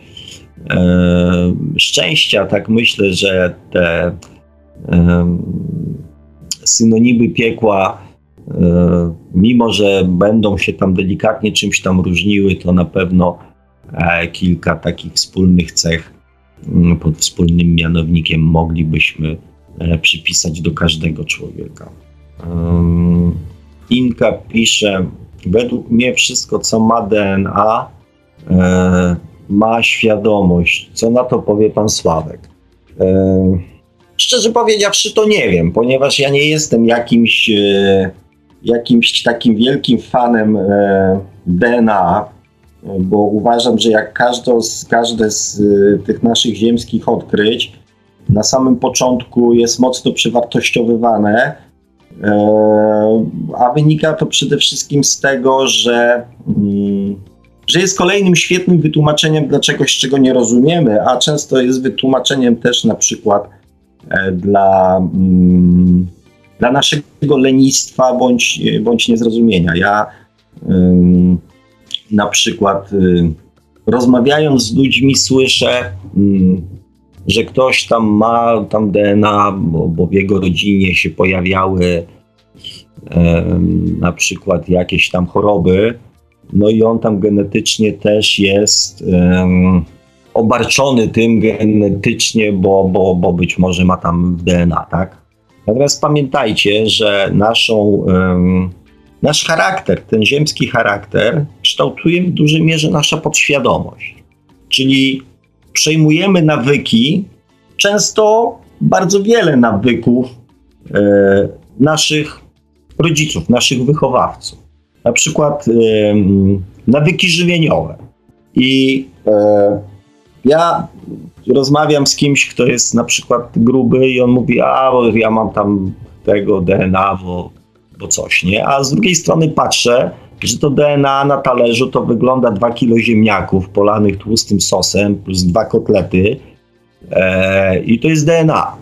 e, szczęścia, tak myślę, że te e, synonimy piekła, e, mimo że będą się tam delikatnie czymś tam różniły, to na pewno e, kilka takich wspólnych cech mm, pod wspólnym mianownikiem moglibyśmy e, przypisać do każdego człowieka. Inka pisze, według mnie wszystko, co ma DNA, e, ma świadomość. Co na to powie pan Sławek? E, szczerze powiedziawszy, to nie wiem, ponieważ ja nie jestem jakimś, jakimś takim wielkim fanem DNA, bo uważam, że jak każde z, każde z e, tych naszych ziemskich odkryć na samym początku jest mocno przewartościowywane, E, a wynika to przede wszystkim z tego, że, mm, że jest kolejnym świetnym wytłumaczeniem dla czegoś, czego nie rozumiemy, a często jest wytłumaczeniem też na przykład e, dla, mm, dla naszego lenistwa bądź, bądź niezrozumienia. Ja na przykład y, rozmawiając z ludźmi słyszę mm, że ktoś tam ma tam DNA, bo, bo w jego rodzinie się pojawiały na przykład jakieś tam choroby, no i on tam genetycznie też jest obarczony tym genetycznie, bo, bo, bo być może ma tam DNA, tak? Natomiast pamiętajcie, że naszą, nasz charakter, ten ziemski charakter, kształtuje w dużej mierze nasza podświadomość. Czyli przejmujemy nawyki, często bardzo wiele nawyków e, naszych rodziców, naszych wychowawców. Na przykład e, nawyki żywieniowe. I e, ja rozmawiam z kimś, kto jest na przykład gruby i on mówi, a ja mam tam tego DNA, bo, bo coś, nie? A z drugiej strony patrzę, że to DNA na talerzu to wygląda 2 kilo ziemniaków polanych tłustym sosem plus dwa kotlety e, i to jest DNA.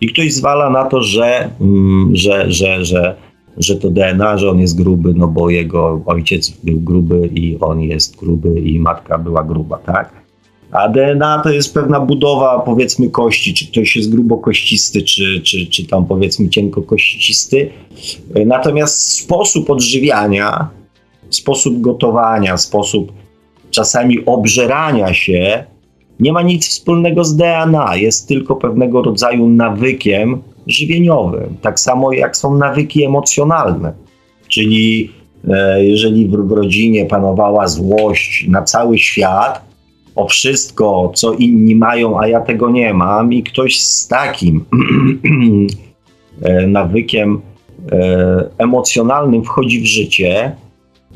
I ktoś zwala na to, że, mm, że, że, że, że to DNA, że on jest gruby, no bo jego ojciec był gruby i on jest gruby i matka była gruba, tak? A DNA to jest pewna budowa, powiedzmy, kości, czy ktoś jest grubokościsty, czy, czy, czy tam powiedzmy cienkokościsty. Natomiast sposób odżywiania, sposób gotowania, sposób czasami obżerania się nie ma nic wspólnego z DNA, jest tylko pewnego rodzaju nawykiem żywieniowym. Tak samo jak są nawyki emocjonalne. Czyli e, jeżeli w, w rodzinie panowała złość na cały świat, o wszystko, co inni mają, a ja tego nie mam, i ktoś z takim e, nawykiem e, emocjonalnym wchodzi w życie,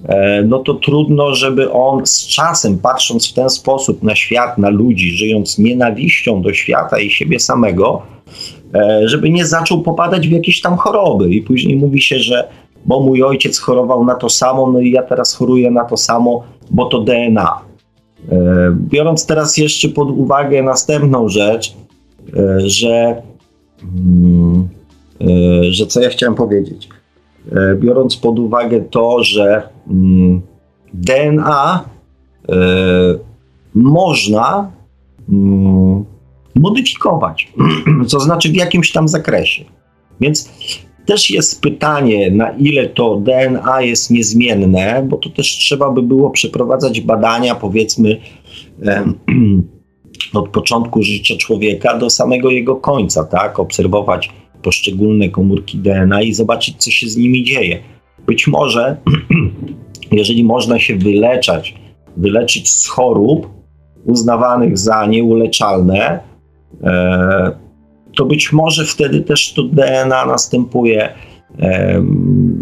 e, no to trudno, żeby on z czasem, patrząc w ten sposób na świat, na ludzi, żyjąc nienawiścią do świata i siebie samego, żeby nie zaczął popadać w jakieś tam choroby. I później mówi się, że bo mój ojciec chorował na to samo, no i ja teraz choruję na to samo, bo to DNA. E, biorąc teraz jeszcze pod uwagę następną rzecz, e, że, mm, e, że co ja chciałem powiedzieć. Biorąc pod uwagę to, że mm, DNA można mm, modyfikować, to znaczy w jakimś tam zakresie. Więc też jest pytanie, na ile to DNA jest niezmienne, bo to też trzeba by było przeprowadzać badania, powiedzmy, od początku życia człowieka do samego jego końca, tak? Obserwować poszczególne komórki DNA i zobaczyć, co się z nimi dzieje. Być może, jeżeli można się wyleczać, wyleczyć z chorób uznawanych za nieuleczalne, e, to być może wtedy też to DNA następuje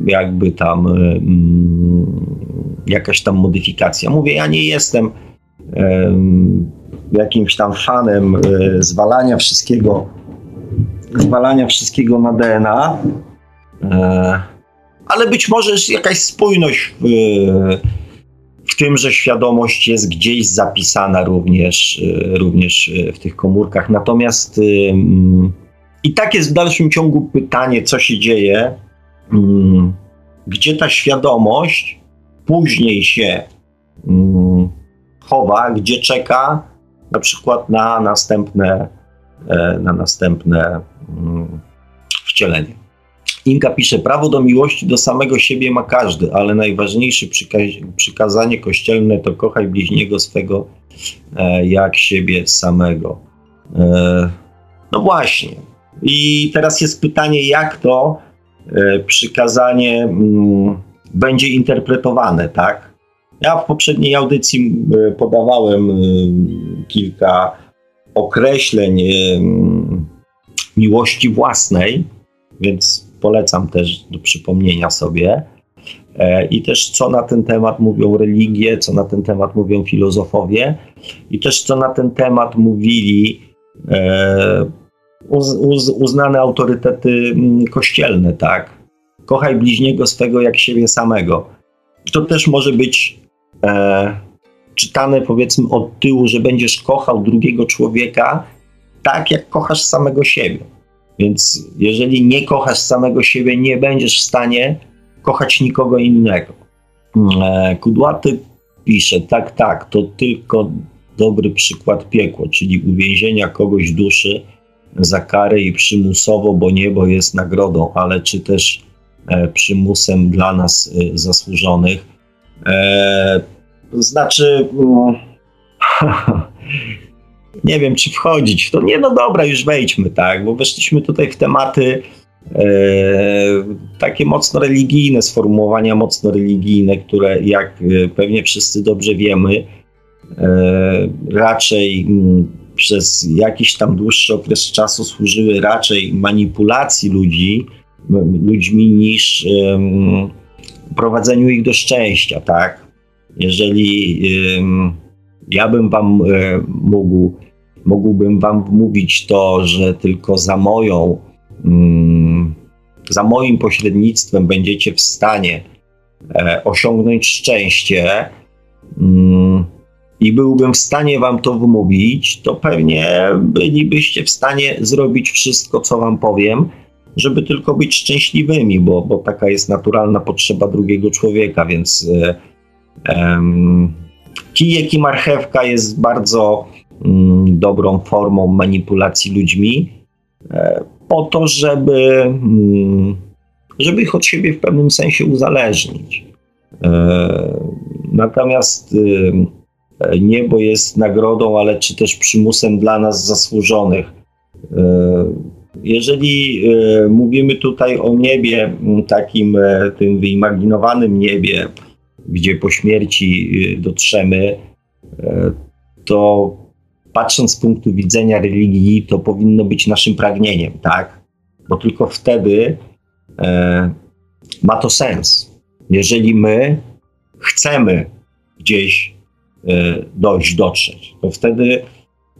jakby tam jakaś tam modyfikacja. Mówię, ja nie jestem jakimś tam fanem e, zwalania wszystkiego zwalania wszystkiego na DNA, e, ale być może jest jakaś spójność w, w tym, że świadomość jest gdzieś zapisana również, e, również e, w tych komórkach. Natomiast i tak jest w dalszym ciągu pytanie, co się dzieje, gdzie ta świadomość później się chowa, gdzie czeka na przykład na następne, e, na następne wcielenie. Inka pisze, prawo do miłości do samego siebie ma każdy, ale najważniejsze przykazanie kościelne to kochaj bliźniego swego e, jak siebie samego. E, no właśnie. I teraz jest pytanie, jak to e, przykazanie mm, będzie interpretowane, tak? Ja w poprzedniej audycji e, podawałem e, kilka określeń miłości własnej, więc polecam też do przypomnienia sobie. E, I też co na ten temat mówią religie, co na ten temat mówią filozofowie, i też co na ten temat mówili e, uz, uz, uznane autorytety mm, kościelne, tak? Kochaj bliźniego swego jak siebie samego. To też może być e, czytane powiedzmy od tyłu, że będziesz kochał drugiego człowieka tak, jak kochasz samego siebie. Więc jeżeli nie kochasz samego siebie, nie będziesz w stanie kochać nikogo innego. E, Kudłaty pisze, tak, tak, to tylko dobry przykład piekło, czyli uwięzienia kogoś duszy za karę i przymusowo, bo niebo jest nagrodą, ale czy też e, przymusem dla nas e, zasłużonych. Znaczy, mm, nie wiem, czy wchodzić w to. Nie, no dobra, już wejdźmy, tak, bo weszliśmy tutaj w tematy e, takie mocno religijne sformułowania, mocno religijne, które jak e, pewnie wszyscy dobrze wiemy, e, raczej m, przez jakiś tam dłuższy okres czasu służyły raczej manipulacji ludzi, ludźmi niż prowadzeniu ich do szczęścia, tak? Jeżeli ja bym wam e, mógł, mógłbym wam mówić to, że tylko za moją, mm, za moim pośrednictwem będziecie w stanie e, osiągnąć szczęście mm, i byłbym w stanie wam to wymówić, to pewnie bylibyście w stanie zrobić wszystko, co wam powiem, żeby tylko być szczęśliwymi, bo, bo taka jest naturalna potrzeba drugiego człowieka, więc um, kijek i marchewka jest bardzo dobrą formą manipulacji ludźmi, e, po to, żeby, um, żeby ich od siebie w pewnym sensie uzależnić. E, natomiast e, niebo jest nagrodą, ale czy też przymusem dla nas zasłużonych. Jeżeli mówimy tutaj o niebie, takim e, tym wyimaginowanym niebie, gdzie po śmierci e, dotrzemy, to patrząc z punktu widzenia religii, to powinno być naszym pragnieniem, tak? Bo tylko wtedy ma to sens. Jeżeli my chcemy gdzieś dojść, dotrzeć, to wtedy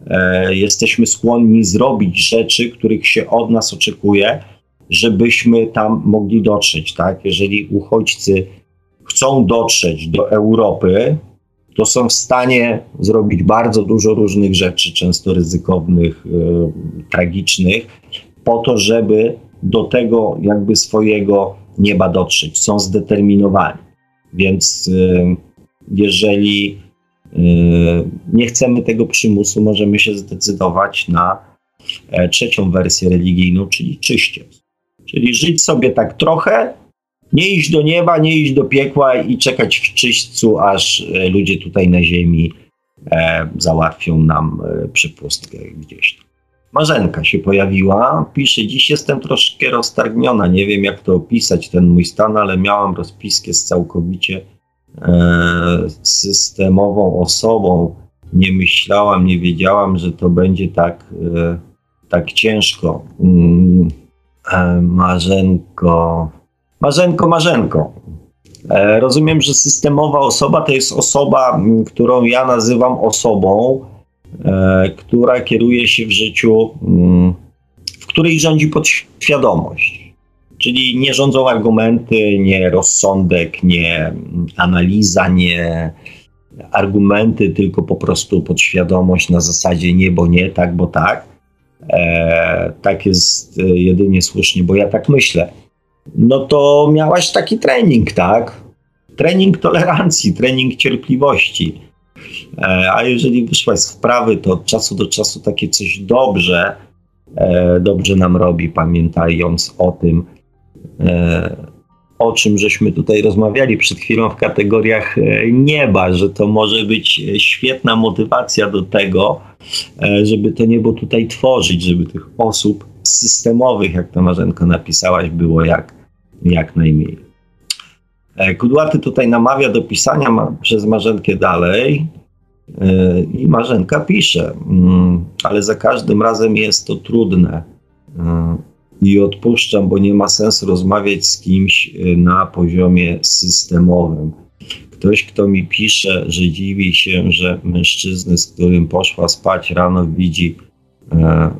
e, jesteśmy skłonni zrobić rzeczy, których się od nas oczekuje, żebyśmy tam mogli dotrzeć. Tak? Jeżeli uchodźcy chcą dotrzeć do Europy, to są w stanie zrobić bardzo dużo różnych rzeczy, często ryzykownych, e, tragicznych, po to, żeby do tego jakby swojego nieba dotrzeć. Są zdeterminowani. Więc e, jeżeli Yy, nie chcemy tego przymusu, możemy się zdecydować na e, trzecią wersję religijną, czyli czyście. Czyli żyć sobie tak trochę, nie iść do nieba, nie iść do piekła i czekać w czyśćcu, aż e, ludzie tutaj na ziemi e, załatwią nam przypustkę gdzieś. Marzenka się pojawiła, pisze, dziś jestem troszkę roztargniona, nie wiem jak to opisać, ten mój stan, ale miałam rozpiskę z całkowicie E, systemową osobą. Nie myślałam, nie wiedziałam, że to będzie tak, e, tak ciężko. Mm, e, Marzenko, Marzenko, Marzenko. Rozumiem, że systemowa osoba to jest osoba, którą ja nazywam osobą, która kieruje się w życiu, w której rządzi podświadomość. Czyli nie rządzą argumenty, nie rozsądek, nie analiza, nie argumenty, tylko po prostu podświadomość na zasadzie nie, bo nie, tak, bo tak. E, tak jest e, jedynie słusznie, bo ja tak myślę. No to miałaś taki trening, tak? Trening tolerancji, trening cierpliwości. E, a jeżeli wyszłaś z wprawy, to od czasu do czasu takie coś dobrze, e, dobrze nam robi, pamiętając o tym, E, o czym żeśmy tutaj rozmawiali przed chwilą w kategoriach nieba, że to może być świetna motywacja do tego, żeby to niebo tutaj tworzyć, żeby tych osób systemowych, jak to Marzenko napisałaś, było jak, jak najmniej. Kudłaty tutaj namawia do pisania ma, przez Marzenkę dalej i Marzenka pisze, mm, ale za każdym razem jest to trudne i odpuszczam, bo nie ma sensu rozmawiać z kimś na poziomie systemowym. Ktoś, kto mi pisze, że dziwi się, że mężczyzny, z którym poszła spać rano, widzi. E,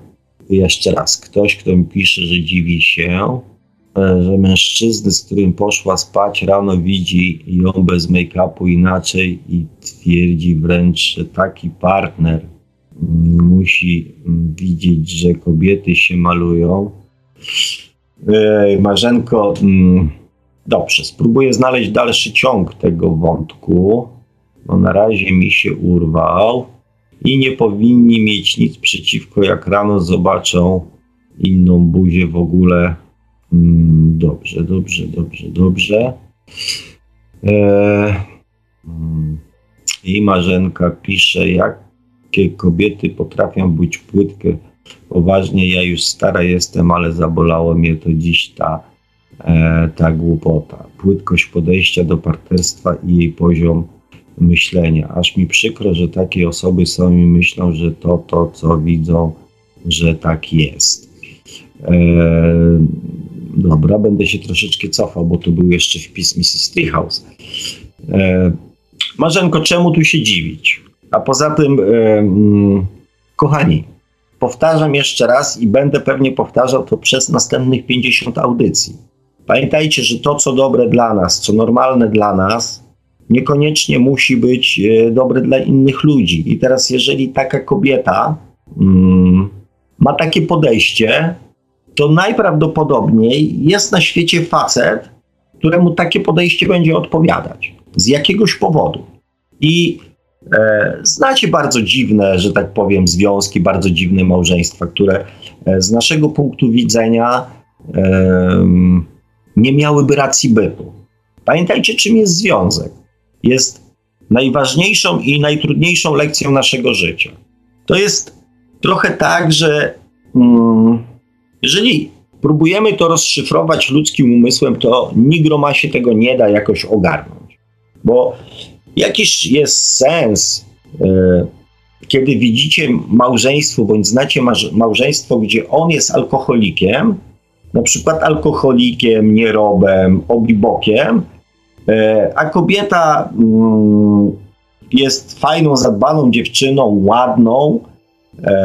jeszcze raz, ktoś, kto mi pisze, że dziwi się, e, że mężczyzny, z którym poszła spać rano, widzi ją bez make-upu inaczej i twierdzi wręcz, że taki partner musi widzieć, że kobiety się malują Marzenko, mm, dobrze, spróbuję znaleźć dalszy ciąg tego wątku, bo na razie mi się urwał i nie powinni mieć nic przeciwko, jak rano zobaczą inną buzię w ogóle. Mm, dobrze, dobrze, dobrze, dobrze. E, mm, I Marzenka pisze, jakie kobiety potrafią być płytkie poważnie, ja już stara jestem, ale zabolało mnie to dziś ta, e, ta głupota. Płytkość podejścia do partnerstwa i jej poziom myślenia. Aż mi przykro, że takie osoby są i myślą, że to, to, co widzą, że tak jest. E, dobra, będę się troszeczkę cofał, bo to był jeszcze wpis Mrs. Treehouse. E, Marzenko, czemu tu się dziwić? A poza tym, e, mm, kochani, powtarzam jeszcze raz i będę pewnie powtarzał to przez następnych 50 audycji. Pamiętajcie, że to, co dobre dla nas, co normalne dla nas, niekoniecznie musi być e, dobre dla innych ludzi. I teraz, jeżeli taka kobieta mm, ma takie podejście, to najprawdopodobniej jest na świecie facet, któremu takie podejście będzie odpowiadać z jakiegoś powodu. I e, znacie bardzo dziwne, że tak powiem, związki, bardzo dziwne małżeństwa, które e, z naszego punktu widzenia e, nie miałyby racji bytu. Pamiętajcie, czym jest związek. Jest najważniejszą i najtrudniejszą lekcją naszego życia. To jest trochę tak, że mm, jeżeli próbujemy to rozszyfrować ludzkim umysłem, to nigroma się tego nie da jakoś ogarnąć. Bo jakiś jest sens, yy, kiedy widzicie małżeństwo, bądź znacie małżeństwo, gdzie on jest alkoholikiem, na przykład alkoholikiem, nierobem, obibokiem, yy, a kobieta yy, jest fajną, zadbaną dziewczyną, ładną, E,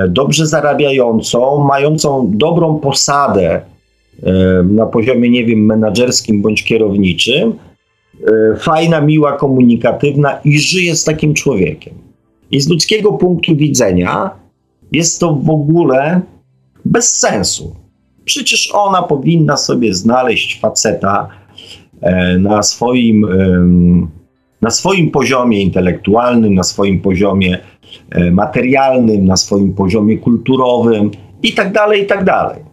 dobrze zarabiającą, mającą dobrą posadę e, na poziomie, nie wiem, menedżerskim bądź kierowniczym, e, fajna, miła, komunikatywna i żyje z takim człowiekiem. I z ludzkiego punktu widzenia jest to w ogóle bez sensu. Przecież ona powinna sobie znaleźć faceta na swoim, na swoim poziomie intelektualnym, na swoim poziomie E, materialnym, na swoim poziomie kulturowym i tak dalej, i tak dalej.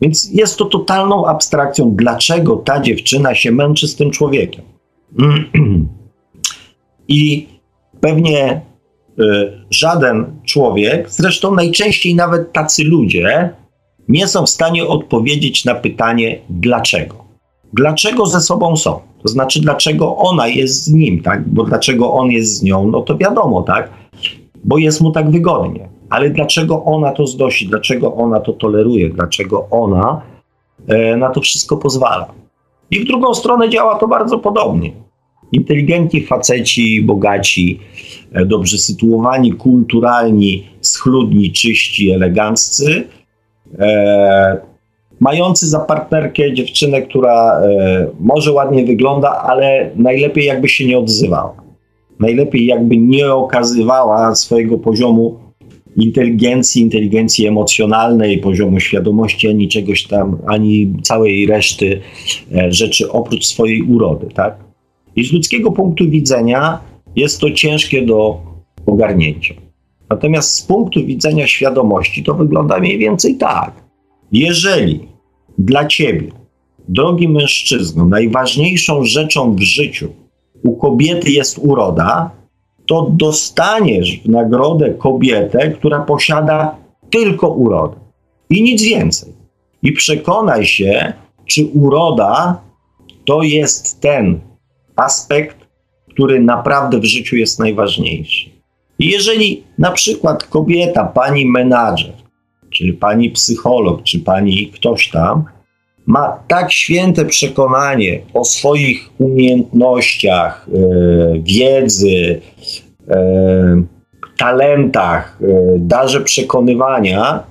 Więc jest to totalną abstrakcją, dlaczego ta dziewczyna się męczy z tym człowiekiem. I pewnie y, żaden człowiek, zresztą najczęściej nawet tacy ludzie, nie są w stanie odpowiedzieć na pytanie dlaczego. Dlaczego ze sobą są? To znaczy, dlaczego ona jest z nim, tak? Bo dlaczego on jest z nią, no to wiadomo, tak? bo jest mu tak wygodnie. Ale dlaczego ona to znosi, dlaczego ona to toleruje, dlaczego ona e, na to wszystko pozwala? I w drugą stronę działa to bardzo podobnie. Inteligentni faceci, bogaci, e, dobrze sytuowani, kulturalni, schludni, czyści, eleganccy, e, mający za partnerkę dziewczynę, która e, może ładnie wygląda, ale najlepiej jakby się nie odzywała najlepiej jakby nie okazywała swojego poziomu inteligencji, inteligencji emocjonalnej, poziomu świadomości, ani czegoś tam, ani całej reszty e, rzeczy oprócz swojej urody, tak? I z ludzkiego punktu widzenia jest to ciężkie do ogarnięcia. Natomiast z punktu widzenia świadomości to wygląda mniej więcej tak. Jeżeli dla ciebie, drogi mężczyzno, najważniejszą rzeczą w życiu u kobiety jest uroda, to dostaniesz w nagrodę kobietę, która posiada tylko urodę i nic więcej. I przekonaj się, czy uroda to jest ten aspekt, który naprawdę w życiu jest najważniejszy. I jeżeli na przykład kobieta, pani menadżer, czy pani psycholog, czy pani ktoś tam, ma tak święte przekonanie o swoich umiejętnościach, e, wiedzy, e, talentach, e, darze przekonywania,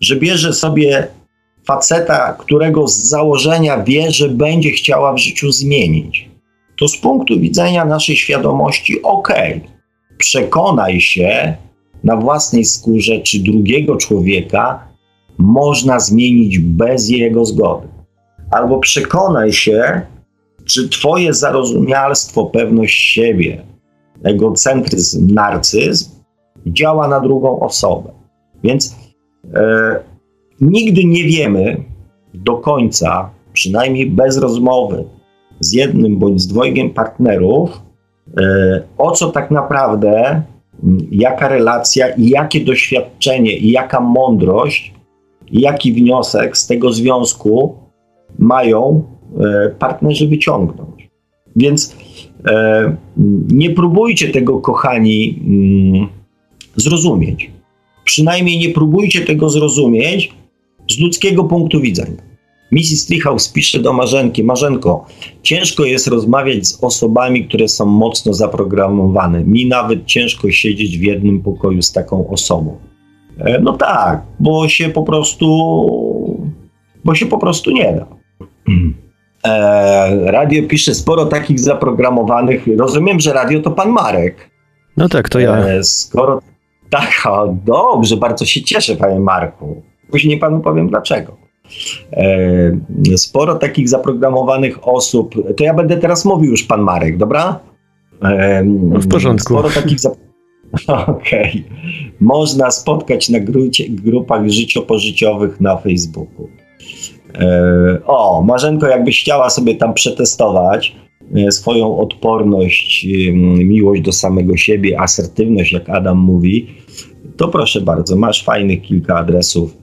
że bierze sobie faceta, którego z założenia wie, że będzie chciała w życiu zmienić. To z punktu widzenia naszej świadomości, ok, przekonaj się na własnej skórze, czy drugiego człowieka można zmienić bez jego zgody. Albo przekonaj się, czy Twoje zarozumialstwo, pewność siebie, egocentryzm, narcyzm działa na drugą osobę. Więc e, nigdy nie wiemy do końca, przynajmniej bez rozmowy z jednym bądź z dwojgiem partnerów, e, o co tak naprawdę jaka relacja i jakie doświadczenie i jaka mądrość i jaki wniosek z tego związku mają e, partnerzy wyciągnąć. Więc e, nie próbujcie tego, kochani, mm, zrozumieć. Przynajmniej nie próbujcie tego zrozumieć z ludzkiego punktu widzenia. Mrs. Treehouse pisze do Marzenki, Marzenko, ciężko jest rozmawiać z osobami, które są mocno zaprogramowane. Mi nawet ciężko siedzieć w jednym pokoju z taką osobą. E, no tak, bo się po prostu, bo się po prostu nie da. E, radio pisze sporo takich zaprogramowanych. Rozumiem, że radio to pan Marek. No tak, to ja. E, skoro tak, o, dobrze, bardzo się cieszę, panie Marku. Później panu powiem dlaczego. E, sporo takich zaprogramowanych osób, to ja będę teraz mówił już pan Marek, dobra? E, no w porządku. Sporo takich Okej. Okay. Można spotkać na grucie, grupach życiopożyciowych na Facebooku. E, o, Marzenko, jakbyś chciała sobie tam przetestować swoją odporność, miłość do samego siebie, asertywność, jak Adam mówi, to proszę bardzo, masz fajnych kilka adresów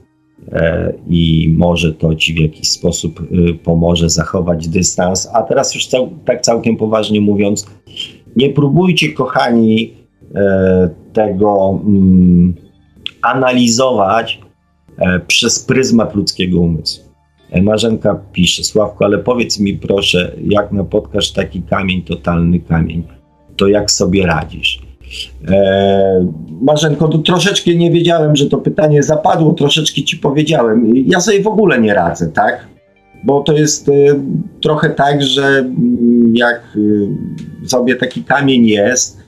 i może to ci w jakiś sposób y, pomoże zachować dystans. A teraz już cał, tak całkiem poważnie mówiąc, nie próbujcie, kochani, e, tego mm, analizować e, przez pryzmat ludzkiego umysłu. Marzenka pisze, Sławko, ale powiedz mi proszę, jak napotkasz taki kamień, totalny kamień, to jak sobie radzisz? E, Marzenko, to troszeczkę nie wiedziałem, że to pytanie zapadło, troszeczkę ci powiedziałem. Ja sobie w ogóle nie radzę, tak? Bo to jest e, trochę tak, że mm, jak e, sobie taki kamień jest,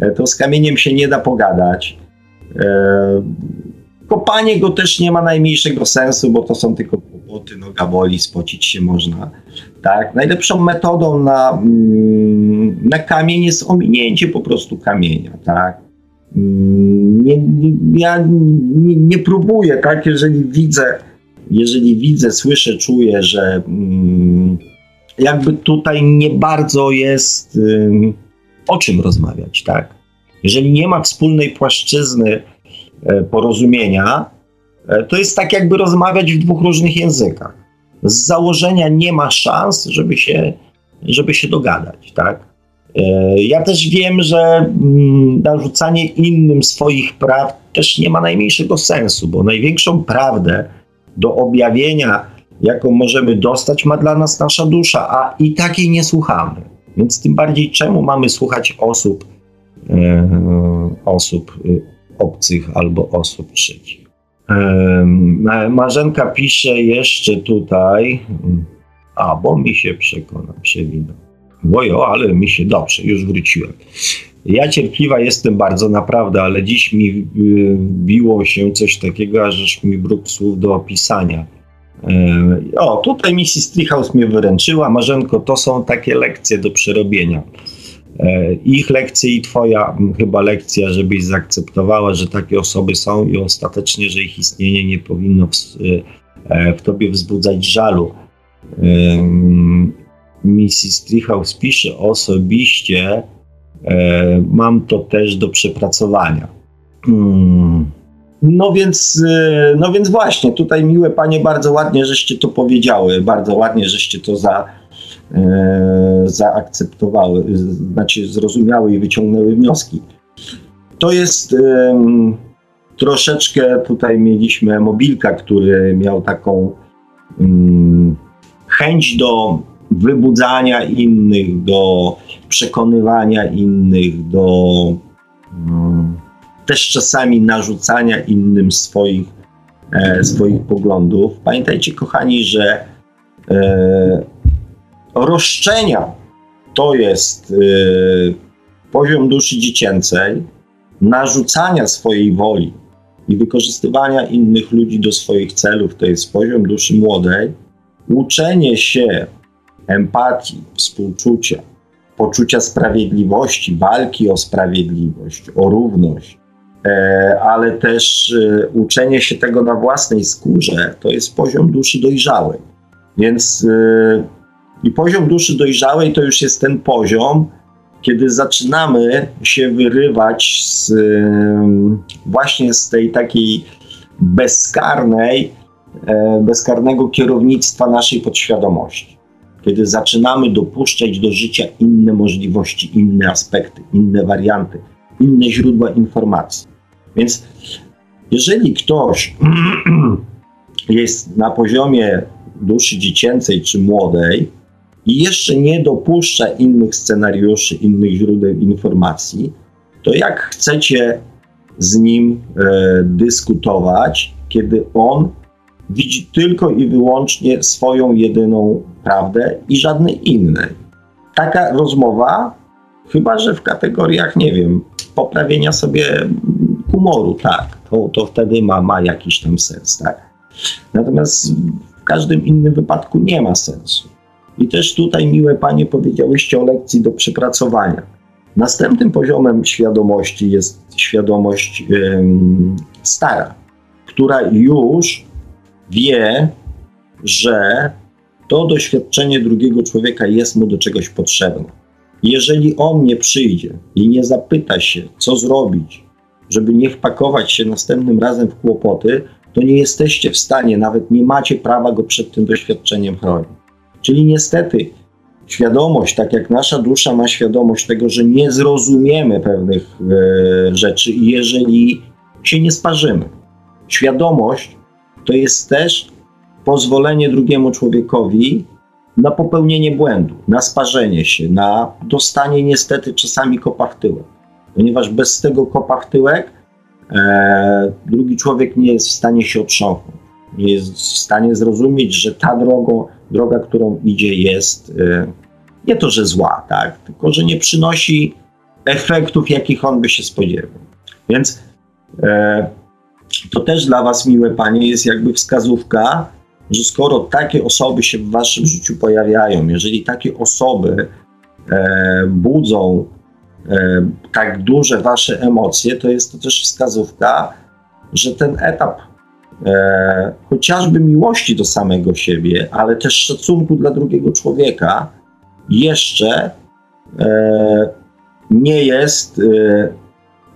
e, to z kamieniem się nie da pogadać. Kopanie go też nie ma najmniejszego sensu, bo to są tylko kłopoty, noga boli, spocić się można. Tak? Najlepszą metodą na, mm, na kamień jest ominięcie po prostu kamienia. Tak? Mm, nie, nie, ja nie, nie próbuję, tak? jeżeli widzę, jeżeli widzę, słyszę, czuję, że mm, jakby tutaj nie bardzo jest o czym rozmawiać, tak? Jeżeli nie ma wspólnej płaszczyzny e, porozumienia, e, to jest tak jakby rozmawiać w dwóch różnych językach z założenia nie ma szans, żeby się, żeby się dogadać, tak? E, ja też wiem, że mm, narzucanie innym swoich praw też nie ma najmniejszego sensu, bo największą prawdę do objawienia, jaką możemy dostać, ma dla nas nasza dusza, a i takiej nie słuchamy. Więc tym bardziej czemu mamy słuchać osób, e, osób e, obcych albo osób trzecich. Marzenka pisze jeszcze tutaj, a bo mi się przekona, przewinął. Bojo, ale mi się dobrze, już wróciłem. Ja cierpliwa jestem bardzo, naprawdę, ale dziś mi y, biło się coś takiego, aż mi bruk słów do opisania. O, tutaj Mrs. Treehouse mnie wyręczyła. Marzenko, to są takie lekcje do przerobienia. E, ich lekcje i twoja chyba lekcja, żebyś zaakceptowała, że takie osoby są i ostatecznie, że ich istnienie nie powinno w, e, w tobie wzbudzać żalu. Mrs. Treehouse pisze osobiście, e, mam to też do przepracowania. Hmm. No więc, no więc właśnie, tutaj miłe panie, bardzo ładnie żeście to powiedziały, bardzo ładnie żeście to za, zaakceptowały, znaczy zrozumiały i wyciągnęły wnioski. To jest troszeczkę, tutaj mieliśmy Mobilka, który miał taką chęć do wybudzania innych, do przekonywania innych, do też czasami narzucania innym swoich, e, swoich poglądów. Pamiętajcie, kochani, że e, roszczenia to jest y, poziom duszy dziecięcej, narzucania swojej woli i wykorzystywania innych ludzi do swoich celów to jest poziom duszy młodej, uczenie się empatii, współczucia, poczucia sprawiedliwości, walki o sprawiedliwość, o równość, e, ale też e, uczenie się tego na własnej skórze to jest poziom duszy dojrzałej. Więc e, i poziom duszy dojrzałej to już jest ten poziom, kiedy zaczynamy się wyrywać z, właśnie z tej takiej bezkarnej, e, bezkarnego kierownictwa naszej podświadomości. Kiedy zaczynamy dopuszczać do życia inne możliwości, inne aspekty, inne warianty, inne źródła informacji. Więc jeżeli ktoś jest na poziomie duszy dziecięcej czy młodej i jeszcze nie dopuszcza innych scenariuszy, innych źródeł informacji, to jak chcecie z nim e, dyskutować, kiedy on widzi tylko i wyłącznie swoją jedyną prawdę i żadnej innej. Taka rozmowa, chyba że w kategoriach, nie wiem, poprawienia sobie humoru, tak, to, to wtedy ma, ma jakiś tam sens, tak. Natomiast w każdym innym wypadku nie ma sensu. I też tutaj, miłe panie, powiedziałyście o lekcji do przepracowania. Następnym poziomem świadomości jest świadomość stara, która już wie, że to doświadczenie drugiego człowieka jest mu do czegoś potrzebne. Jeżeli on nie przyjdzie i nie zapyta się, co zrobić, żeby nie wpakować się następnym razem w kłopoty, to nie jesteście w stanie, nawet nie macie prawa go przed tym doświadczeniem chronić. Czyli niestety świadomość, tak jak nasza dusza ma świadomość tego, że nie zrozumiemy pewnych e, rzeczy, jeżeli się nie sparzymy. Świadomość to jest też pozwolenie drugiemu człowiekowi na popełnienie błędu, na sparzenie się, na dostanie niestety czasami kopa w tyłek. Ponieważ bez tego kopa w tyłek e, drugi człowiek nie jest w stanie się otrząsnąć. Nie jest w stanie zrozumieć, że ta droga, droga którą idzie, jest e, nie to, że zła, tak, tylko że nie przynosi efektów, jakich on by się spodziewał. Więc e, to też dla Was, miłe Panie, jest jakby wskazówka, że skoro takie osoby się w Waszym życiu pojawiają, jeżeli takie osoby e, budzą e, tak duże Wasze emocje, to jest to też wskazówka, że ten etap e, chociażby miłości do samego siebie, ale też szacunku dla drugiego człowieka, jeszcze e, nie jest e,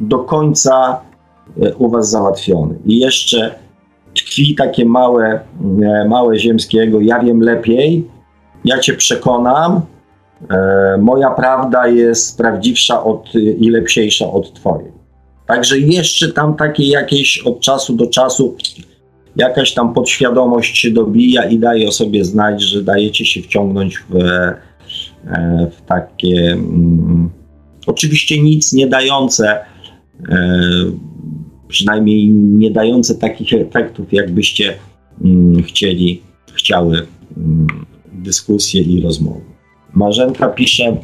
do końca e, u Was załatwiony. I jeszcze tkwi takie małe, małe ziemskiego, ja wiem lepiej, ja Cię przekonam, moja prawda jest prawdziwsza od, i lepsiejsza od Twojej. Także jeszcze tam takie jakieś od czasu do czasu jakaś tam podświadomość się dobija i daje o sobie znać, że dajecie się wciągnąć w, E, w takie mm, oczywiście nic nie dające, e, przynajmniej nie dające takich efektów, jakbyście mm, chcieli, chciały mm, dyskusje i rozmowy. Marzenka pisze,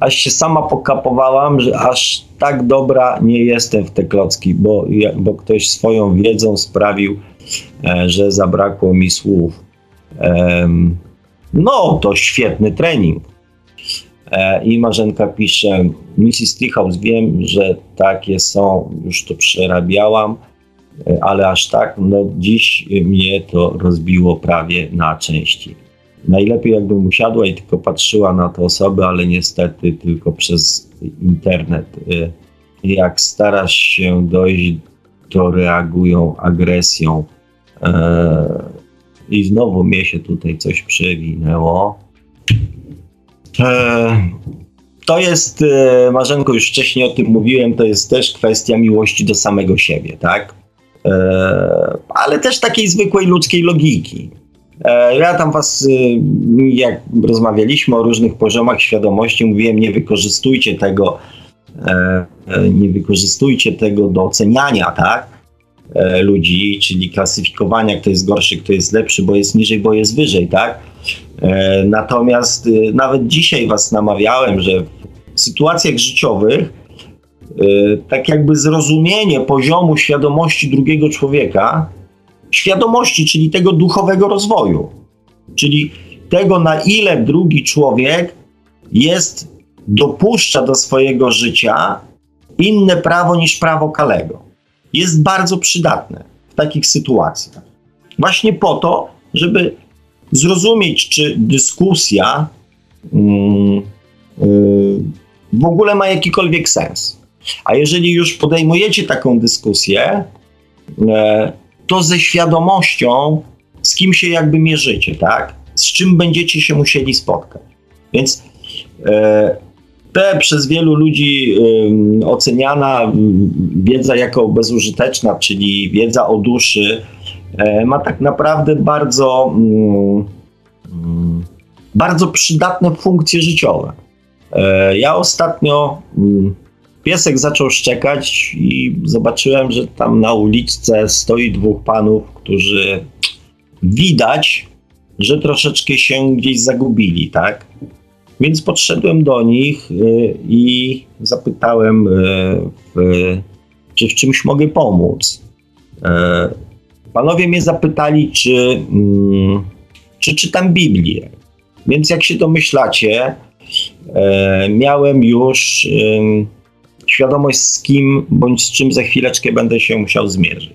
aż się sama pokapowałam, że aż tak dobra nie jestem w te klocki, bo, bo ktoś swoją wiedzą sprawił, e, że zabrakło mi słów. No, to świetny trening. E, I Marzenka pisze, Mrs. Treehouse, wiem, że takie są, już to przerabiałam, e, ale aż tak, no dziś mnie to rozbiło prawie na części. Najlepiej jakbym usiadła i tylko patrzyła na te osoby, ale niestety tylko przez internet. E, jak starasz się dojść, to reagują agresją i znowu mnie się tutaj coś przewinęło. E, to jest, Marzenko, już wcześniej o tym mówiłem, to jest też kwestia miłości do samego siebie, tak? Ale też takiej zwykłej ludzkiej logiki. E, ja tam was, e, jak rozmawialiśmy o różnych poziomach świadomości, mówiłem, nie wykorzystujcie tego, e, nie wykorzystujcie tego do oceniania, tak? E, ludzi, czyli klasyfikowania, kto jest gorszy, kto jest lepszy, bo jest niżej, bo jest wyżej, tak? E, natomiast e, nawet dzisiaj Was namawiałem, że w sytuacjach życiowych tak jakby zrozumienie poziomu świadomości drugiego człowieka, świadomości, czyli tego duchowego rozwoju, czyli tego, na ile drugi człowiek jest, dopuszcza do swojego życia inne prawo niż prawo Kalego jest bardzo przydatne w takich sytuacjach. Właśnie po to, żeby zrozumieć, czy dyskusja yy, yy, w ogóle ma jakikolwiek sens. A jeżeli już podejmujecie taką dyskusję, e, to ze świadomością, z kim się jakby mierzycie, tak? Z czym będziecie się musieli spotkać. Więc e, te przez wielu ludzi oceniana wiedza jako bezużyteczna, czyli wiedza o duszy, e, ma tak naprawdę bardzo, mm, mm, bardzo przydatne funkcje życiowe. E, ja ostatnio mm, piesek zaczął szczekać i zobaczyłem, że tam na uliczce stoi dwóch panów, którzy widać, że troszeczkę się gdzieś zagubili, tak? Więc podszedłem do nich y, i zapytałem, y, czy w czymś mogę pomóc. E, panowie mnie zapytali, czy, mm, czy czytam Biblię. Więc jak się domyślacie, miałem już świadomość z kim bądź z czym za chwileczkę będę się musiał zmierzyć.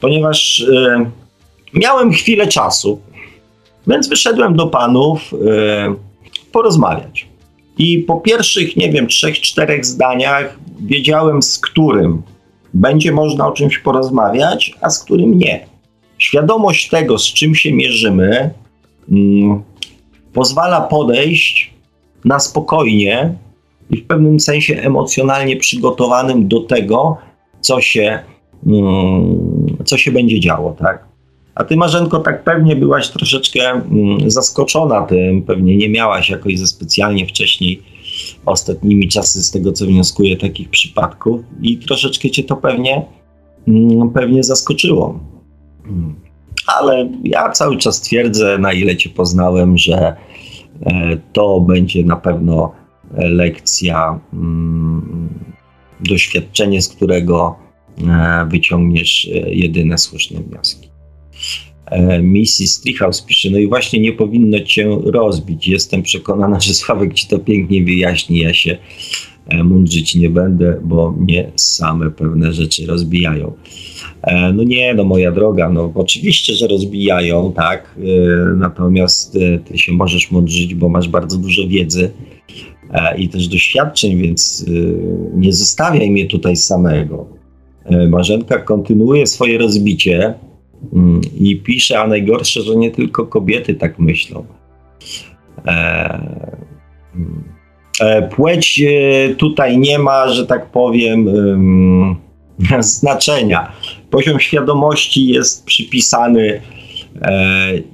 Ponieważ e, miałem chwilę czasu, więc wyszedłem do panów porozmawiać. I po pierwszych, nie wiem, trzech, czterech zdaniach wiedziałem, z którym będzie można o czymś porozmawiać, a z którym nie. Świadomość tego, z czym się mierzymy, mm, pozwala podejść na spokojnie i w pewnym sensie emocjonalnie przygotowanym do tego, co się, mm, co się będzie działo, tak? A ty, Marzenko, tak pewnie byłaś troszeczkę mm, zaskoczona tym, pewnie nie miałaś jakoś ze specjalnie wcześniej ostatnimi czasy, z tego co wnioskuję, takich przypadków i troszeczkę cię to pewnie, mm, pewnie zaskoczyło. Ale ja cały czas twierdzę, na ile cię poznałem, że e, to będzie na pewno lekcja, doświadczenie, z którego e, wyciągniesz e, jedyne słuszne wnioski. E, Mrs. Treehouse pisze, no i właśnie nie powinno cię rozbić. Jestem przekonana, że Sławek ci to pięknie wyjaśni. Ja się mądrzyć nie będę, bo mnie same pewne rzeczy rozbijają. No nie, no moja droga, no oczywiście, że rozbijają, tak, natomiast ty się możesz mądrzyć, bo masz bardzo dużo wiedzy i też doświadczeń, więc nie zostawiaj mnie tutaj samego. Marzenka kontynuuje swoje rozbicie, Mm, I pisze, a najgorsze, że nie tylko kobiety tak myślą. E, mm, e, płeć e, tutaj nie ma, że tak powiem, znaczenia. Poziom świadomości jest przypisany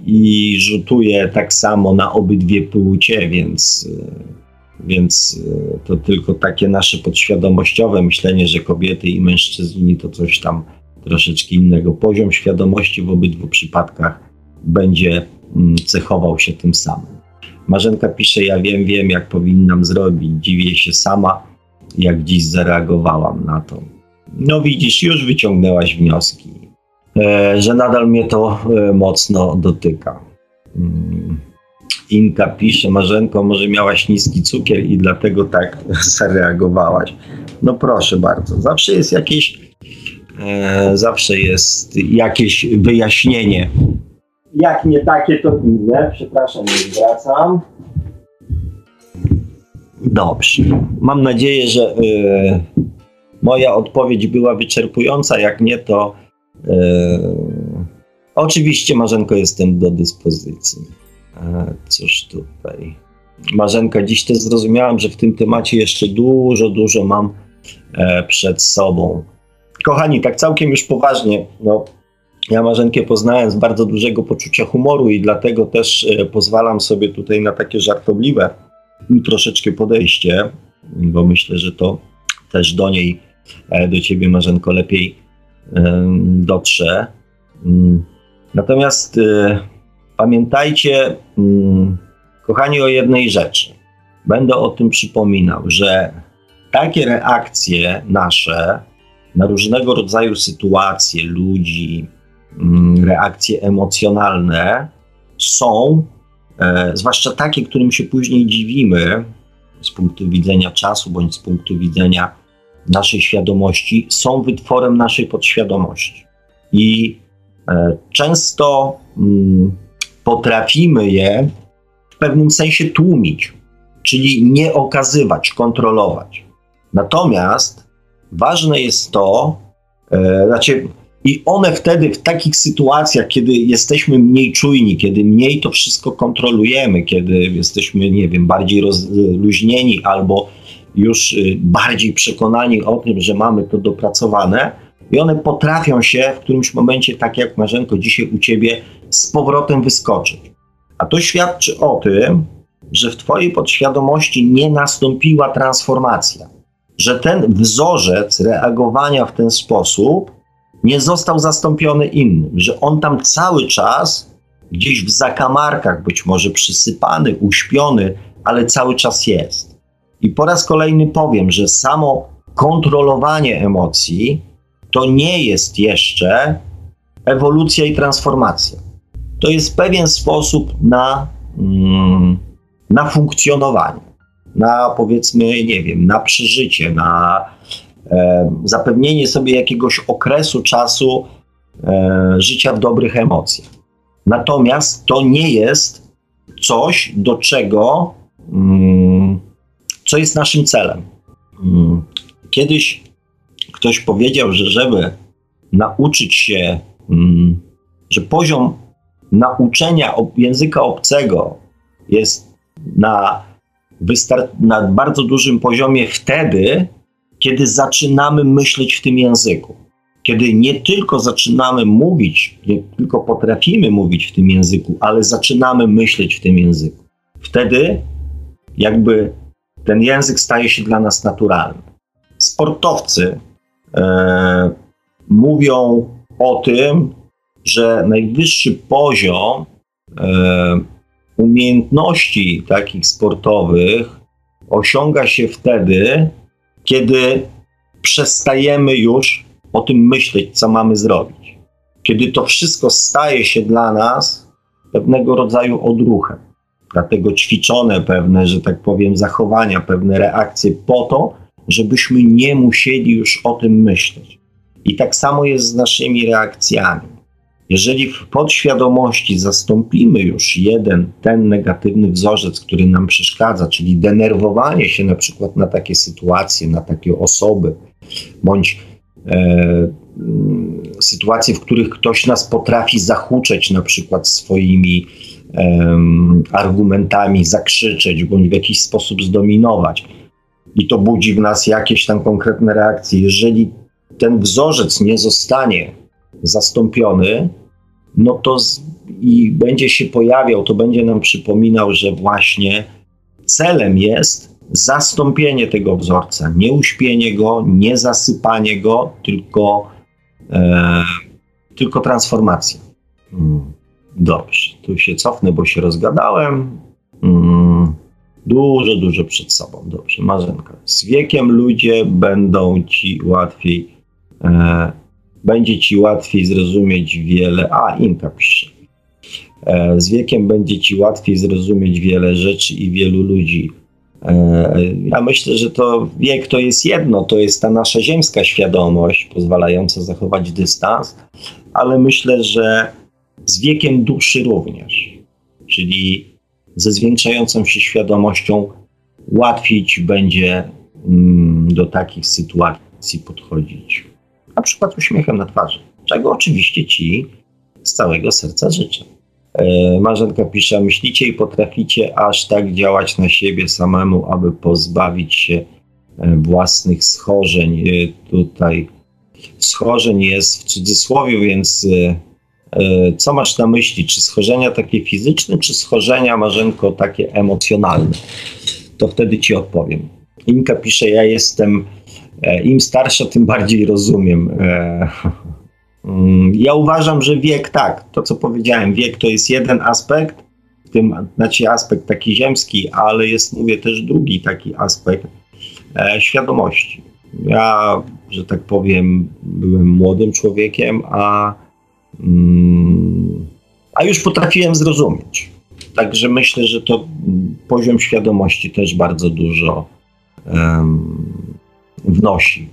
i rzutuje tak samo na obydwie płcie, więc, więc to tylko takie nasze podświadomościowe myślenie, że kobiety i mężczyźni to coś tam troszeczkę innego. Poziom świadomości w obydwu przypadkach będzie mm, cechował się tym samym. Marzenka pisze: Ja wiem, wiem, jak powinnam zrobić. Dziwię się sama, jak dziś zareagowałam na to. No widzisz, już wyciągnęłaś wnioski, e, że nadal mnie to e, mocno dotyka. Inka pisze, Marzenko, może miałaś niski cukier i dlatego tak zareagowałaś. No proszę bardzo, zawsze jest jakieś E, zawsze jest jakieś wyjaśnienie. Jak nie takie, to inne. Przepraszam, nie zwracam. Dobrze. Mam nadzieję, że y, moja odpowiedź była wyczerpująca. Jak nie, to y, oczywiście, Marzenko, jestem do dyspozycji. E, cóż tutaj. Marzenka, dziś też zrozumiałam, że w tym temacie jeszcze dużo, dużo mam e, przed sobą. Kochani, tak całkiem już poważnie, no, ja Marzenkę poznałem z bardzo dużego poczucia humoru i dlatego też e, pozwalam sobie tutaj na takie żartobliwe troszeczkę podejście, bo myślę, że to też do niej, do ciebie Marzenko lepiej dotrze. Mm. Natomiast pamiętajcie, mm, kochani, o jednej rzeczy. Będę o tym przypominał, że takie reakcje nasze na różnego rodzaju sytuacje ludzi, mm, reakcje emocjonalne są, e, zwłaszcza takie, którym się później dziwimy z punktu widzenia czasu bądź z punktu widzenia naszej świadomości, są wytworem naszej podświadomości. I e, często mm, potrafimy je w pewnym sensie tłumić czyli nie okazywać, kontrolować. Natomiast ważne jest to, e, znaczy, i one wtedy w takich sytuacjach, kiedy jesteśmy mniej czujni, kiedy mniej to wszystko kontrolujemy, kiedy jesteśmy, nie wiem, bardziej rozluźnieni albo już y, bardziej przekonani o tym, że mamy to dopracowane, i one potrafią się w którymś momencie, tak jak Marzenko dzisiaj u ciebie, z powrotem wyskoczyć. A to świadczy o tym, że w Twojej podświadomości nie nastąpiła transformacja, że ten wzorzec reagowania w ten sposób nie został zastąpiony innym, że on tam cały czas gdzieś w zakamarkach, być może przysypany, uśpiony, ale cały czas jest. I po raz kolejny powiem, że samo kontrolowanie emocji to nie jest jeszcze ewolucja i transformacja. To jest pewien sposób na, mm, na funkcjonowanie, na powiedzmy, nie wiem, na przeżycie, na e, zapewnienie sobie jakiegoś okresu czasu e, życia w dobrych emocjach. Natomiast to nie jest coś, do czego, mm, co jest naszym celem. Mm. Kiedyś ktoś powiedział, że żeby nauczyć się, mm, że poziom nauczenia języka obcego jest na, na bardzo dużym poziomie wtedy, kiedy zaczynamy myśleć w tym języku. Kiedy nie tylko zaczynamy mówić, nie tylko potrafimy mówić w tym języku, ale zaczynamy myśleć w tym języku. Wtedy jakby ten język staje się dla nas naturalny. Sportowcy e, mówią o tym, że najwyższy poziom e, umiejętności takich sportowych osiąga się wtedy, kiedy przestajemy już o tym myśleć, co mamy zrobić. Kiedy to wszystko staje się dla nas pewnego rodzaju odruchem. Dlatego ćwiczone pewne, że tak powiem, zachowania, pewne reakcje po to, żebyśmy nie musieli już o tym myśleć. I tak samo jest z naszymi reakcjami. Jeżeli w podświadomości zastąpimy już jeden, ten negatywny wzorzec, który nam przeszkadza, czyli denerwowanie się na przykład na takie sytuacje, na takie osoby, bądź e, mm, sytuacje, w których ktoś nas potrafi zahuczeć na przykład swoimi e, argumentami, zakrzyczeć, bądź w jakiś sposób zdominować, i to budzi w nas jakieś tam konkretne reakcje. Jeżeli ten wzorzec nie zostanie zastąpiony, no to z, i będzie się pojawiał, to będzie nam przypominał, że właśnie celem jest zastąpienie tego wzorca, nie uśpienie go, nie zasypanie go, tylko, e, tylko transformacja. Hmm. Dobrze, tu się cofnę, bo się rozgadałem. Hmm. Dużo, dużo przed sobą. Dobrze, Marzenka. Z wiekiem ludzie będą ci łatwiej, e, będzie ci łatwiej zrozumieć wiele. A, Inka pisze. E, z wiekiem będzie ci łatwiej zrozumieć wiele rzeczy i wielu ludzi. E, ja myślę, że to wiek to jest jedno, to jest ta nasza ziemska świadomość pozwalająca zachować dystans, ale myślę, że z wiekiem duszy również. Czyli ze zwiększającą się świadomością łatwiej ci będzie mm, do takich sytuacji podchodzić. Na przykład uśmiechem na twarzy, czego oczywiście ci z całego serca życzę. E, Marzenka pisze, myślicie i potraficie aż tak działać na siebie samemu, aby pozbawić się e, własnych schorzeń. E, tutaj schorzeń jest w cudzysłowie, więc co masz na myśli? Czy schorzenia takie fizyczne, czy schorzenia, Marzenko, takie emocjonalne? To wtedy ci odpowiem. Inka pisze, ja jestem, im starsza, tym bardziej rozumiem. E, mm, ja uważam, że wiek, tak, to co powiedziałem, wiek to jest jeden aspekt, w tym znaczy aspekt taki ziemski, ale jest, mówię, też drugi taki aspekt świadomości. Ja, że tak powiem, byłem młodym człowiekiem, a Mm, a już potrafiłem zrozumieć. Także myślę, że to poziom świadomości też bardzo dużo um, wnosi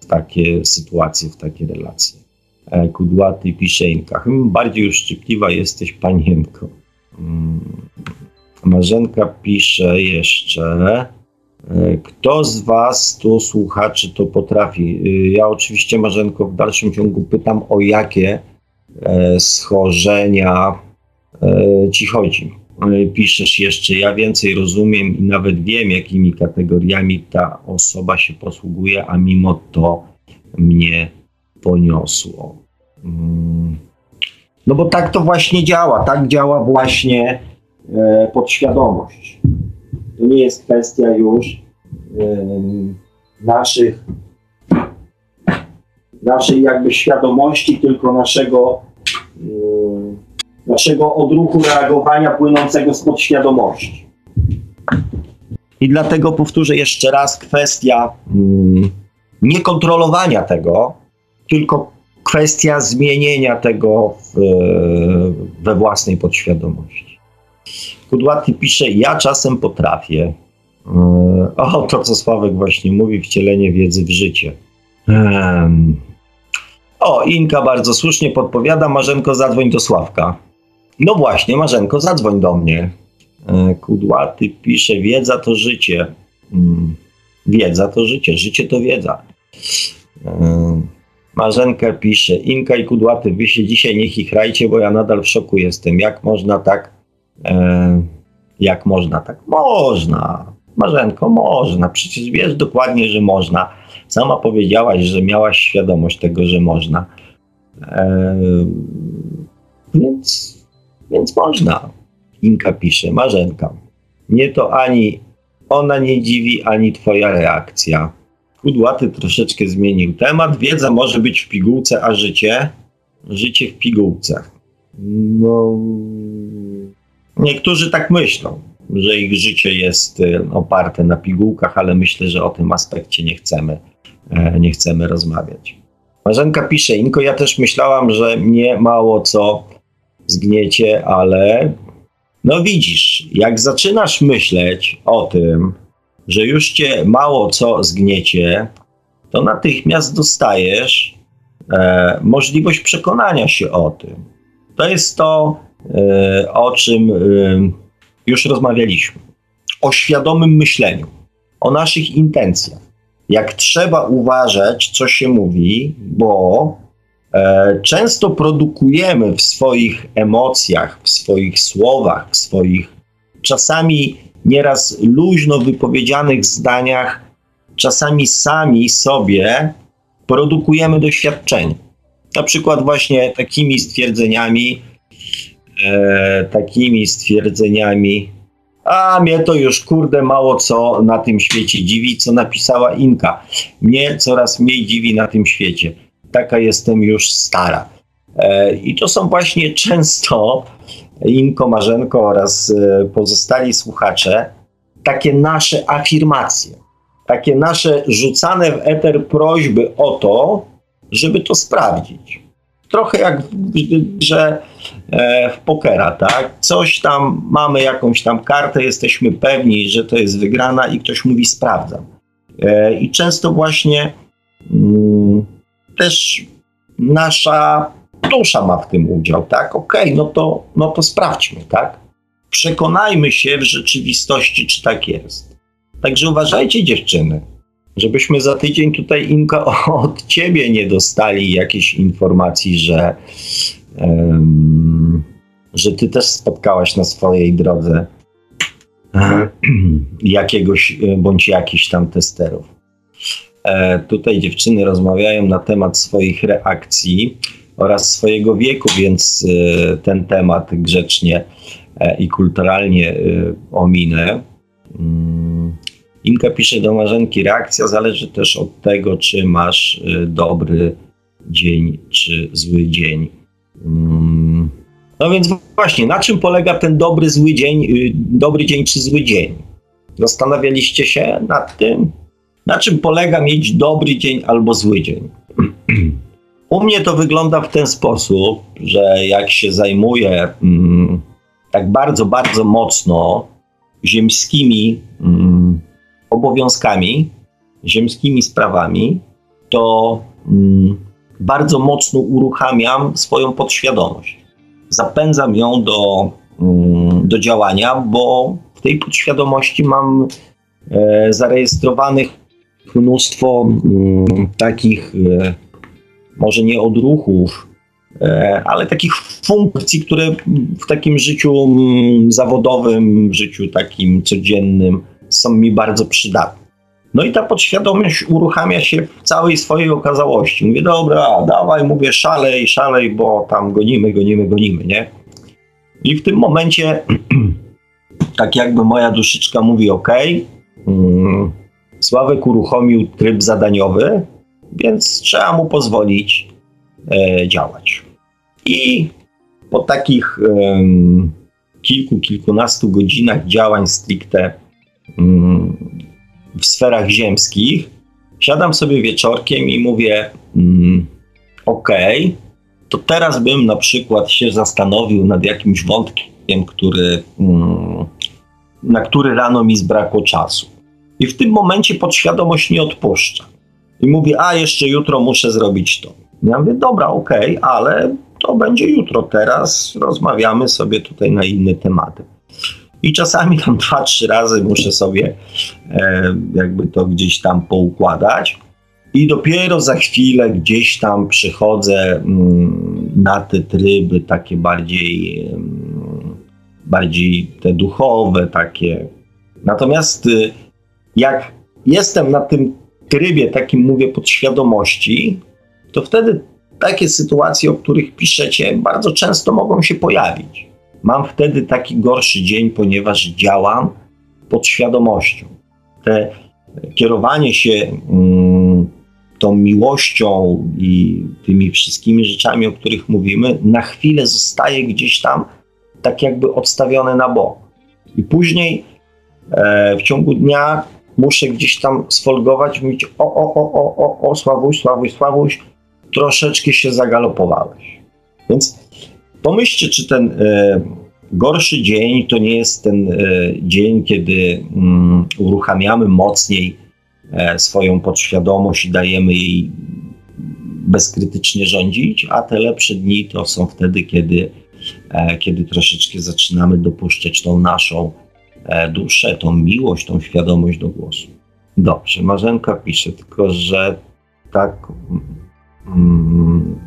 w takie sytuacje, w takie relacje. E, kudłaty pisze Inka. Hmm, bardziej już szczypliwa jesteś panienko. Hmm. Marzenka pisze jeszcze. E, kto z Was, tu słuchaczy, to potrafi? E, ja oczywiście, Marzenko, w dalszym ciągu pytam, o jakie schorzenia Ci chodzi. Piszesz jeszcze, ja więcej rozumiem i nawet wiem, jakimi kategoriami ta osoba się posługuje, a mimo to mnie poniosło. Mm. No bo tak to właśnie działa, tak działa właśnie podświadomość to nie jest kwestia już naszych, naszej jakby świadomości, tylko naszego, naszego odruchu reagowania płynącego z podświadomości. I dlatego powtórzę jeszcze raz kwestia nie kontrolowania tego, tylko kwestia zmienienia tego w, we własnej podświadomości. Kudłaty pisze, ja czasem potrafię. E, o, to co Sławek właśnie mówi, wcielenie wiedzy w życie. O, Inka bardzo słusznie podpowiada, Marzenko zadzwoń do Sławka. No właśnie, Marzenko, zadzwoń do mnie. E, Kudłaty pisze, wiedza to życie. Mm, wiedza to życie, życie to wiedza. E, Marzenka pisze, Inka i Kudłaty, wy się dzisiaj nie chichrajcie, bo ja nadal w szoku jestem. Jak można tak E, jak można, tak można. Marzenko, można. Przecież wiesz dokładnie, że można. Sama powiedziałaś, że miałaś świadomość tego, że można. Więc, więc można. Inka pisze, Marzenka. Nie to ani ona nie dziwi, ani twoja reakcja. Kudłaty troszeczkę zmienił temat. Wiedza może być w pigułce, a życie? Życie w pigułce. No, Niektórzy tak myślą, że ich życie jest y, oparte na pigułkach, ale myślę, że o tym aspekcie nie chcemy, e, nie chcemy rozmawiać. Marzenka pisze, Inko, ja też myślałam, że mnie mało co zgniecie, ale no widzisz, jak zaczynasz myśleć o tym, że już cię mało co zgniecie, to natychmiast dostajesz e, możliwość przekonania się o tym. To jest to, E, o czym e, już rozmawialiśmy. O świadomym myśleniu, o naszych intencjach. Jak trzeba uważać, co się mówi, bo często produkujemy w swoich emocjach, w swoich słowach, w swoich czasami nieraz luźno wypowiedzianych zdaniach, czasami sami sobie produkujemy doświadczenie. Na przykład właśnie takimi stwierdzeniami, e, takimi stwierdzeniami. A mnie to już kurde mało co na tym świecie dziwi, co napisała Inka. Mnie coraz mniej dziwi na tym świecie. Taka jestem już stara. E, I to są właśnie często Inko, Marzenko oraz e, pozostali słuchacze takie nasze afirmacje, takie nasze rzucane w eter prośby o to, żeby to sprawdzić trochę jak że e, w pokera, tak? Coś tam, mamy jakąś tam kartę, jesteśmy pewni, że to jest wygrana i ktoś mówi sprawdzam. I często właśnie mm, też nasza dusza ma w tym udział, tak? Okej, okay, no, to, no to sprawdźmy, tak? Przekonajmy się w rzeczywistości, czy tak jest. Także uważajcie dziewczyny żebyśmy za tydzień tutaj Inka od ciebie nie dostali jakiejś informacji, że, um, że ty też spotkałaś na swojej drodze jakiegoś bądź jakichś tam testerów. E, tutaj dziewczyny rozmawiają na temat swoich reakcji oraz swojego wieku, więc e, ten temat grzecznie e, i kulturalnie ominę. Mm. Inka pisze do Marzenki, reakcja zależy też od tego, czy masz dobry dzień, czy zły dzień. Mm. No więc właśnie, na czym polega ten dobry, zły dzień, y, dobry dzień czy zły dzień? Zastanawialiście się nad tym? Na czym polega mieć dobry dzień albo zły dzień? U mnie to wygląda w ten sposób, że jak się zajmuję mm, tak bardzo, bardzo mocno ziemskimi mm, obowiązkami, ziemskimi sprawami, to mm, bardzo mocno uruchamiam swoją podświadomość. Zapędzam ją do, mm, do działania, bo w tej podświadomości mam e, zarejestrowanych mnóstwo mm, takich, e, może nie odruchów, e, ale takich funkcji, które w takim życiu mm, zawodowym, życiu takim codziennym są mi bardzo przydatne. No i ta podświadomość uruchamia się w całej swojej okazałości. Mówię, dobra, dawaj, mówię, szalej, szalej, bo tam gonimy, gonimy, gonimy, nie? I w tym momencie, tak jakby moja duszyczka mówi, ok, Sławek uruchomił tryb zadaniowy, więc trzeba mu pozwolić e, działać. I po takich e, kilku, kilkunastu godzinach działań stricte mm, w sferach ziemskich, siadam sobie wieczorkiem i mówię, mm, ok, to teraz bym na przykład się zastanowił nad jakimś wątkiem, który, mm, na który rano mi zbrakło czasu. I w tym momencie podświadomość nie odpuszcza. I mówię, a jeszcze jutro muszę zrobić to. Ja mówię, dobra, okej, okay, ale to będzie jutro. Teraz rozmawiamy sobie tutaj na inne tematy. I czasami tam dwa, trzy razy muszę sobie e, jakby to gdzieś tam poukładać. I dopiero za chwilę gdzieś tam przychodzę mm, na te tryby takie bardziej, mm, bardziej te duchowe, takie. Natomiast y, jak jestem na tym trybie, takim mówię, podświadomości, to wtedy takie sytuacje, o których piszecie, bardzo często mogą się pojawić. Mam wtedy taki gorszy dzień, ponieważ działam pod świadomością. Te kierowanie się mm, tą miłością i tymi wszystkimi rzeczami, o których mówimy, na chwilę zostaje gdzieś tam tak jakby odstawione na bok. I później e, w ciągu dnia muszę gdzieś tam sfolgować, mówić o, o, o, o, o, o, Sławuś, Sławuś, Sławuś, troszeczkę się zagalopowałeś. Więc pomyślcie, czy ten e, gorszy dzień to nie jest ten e, dzień, kiedy mm, uruchamiamy mocniej e, swoją podświadomość i dajemy jej bezkrytycznie rządzić, a te lepsze dni to są wtedy, kiedy, e, kiedy troszeczkę zaczynamy dopuszczać tą naszą duszę, tą miłość, tą świadomość do głosu. Dobrze, Marzenka pisze, tylko że tak. Mm,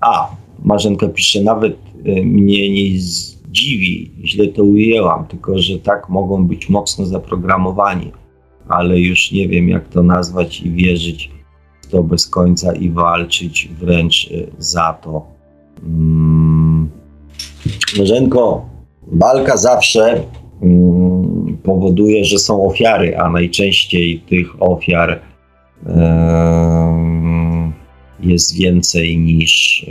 a, Marzenka pisze, nawet e, mnie nie zdziwi, źle to ujęłam, tylko że tak mogą być mocno zaprogramowani, ale już nie wiem, jak to nazwać i wierzyć w to bez końca i walczyć wręcz e, za to. Mm. Marzenko, walka zawsze powoduje, że są ofiary, a najczęściej tych ofiar jest więcej niż,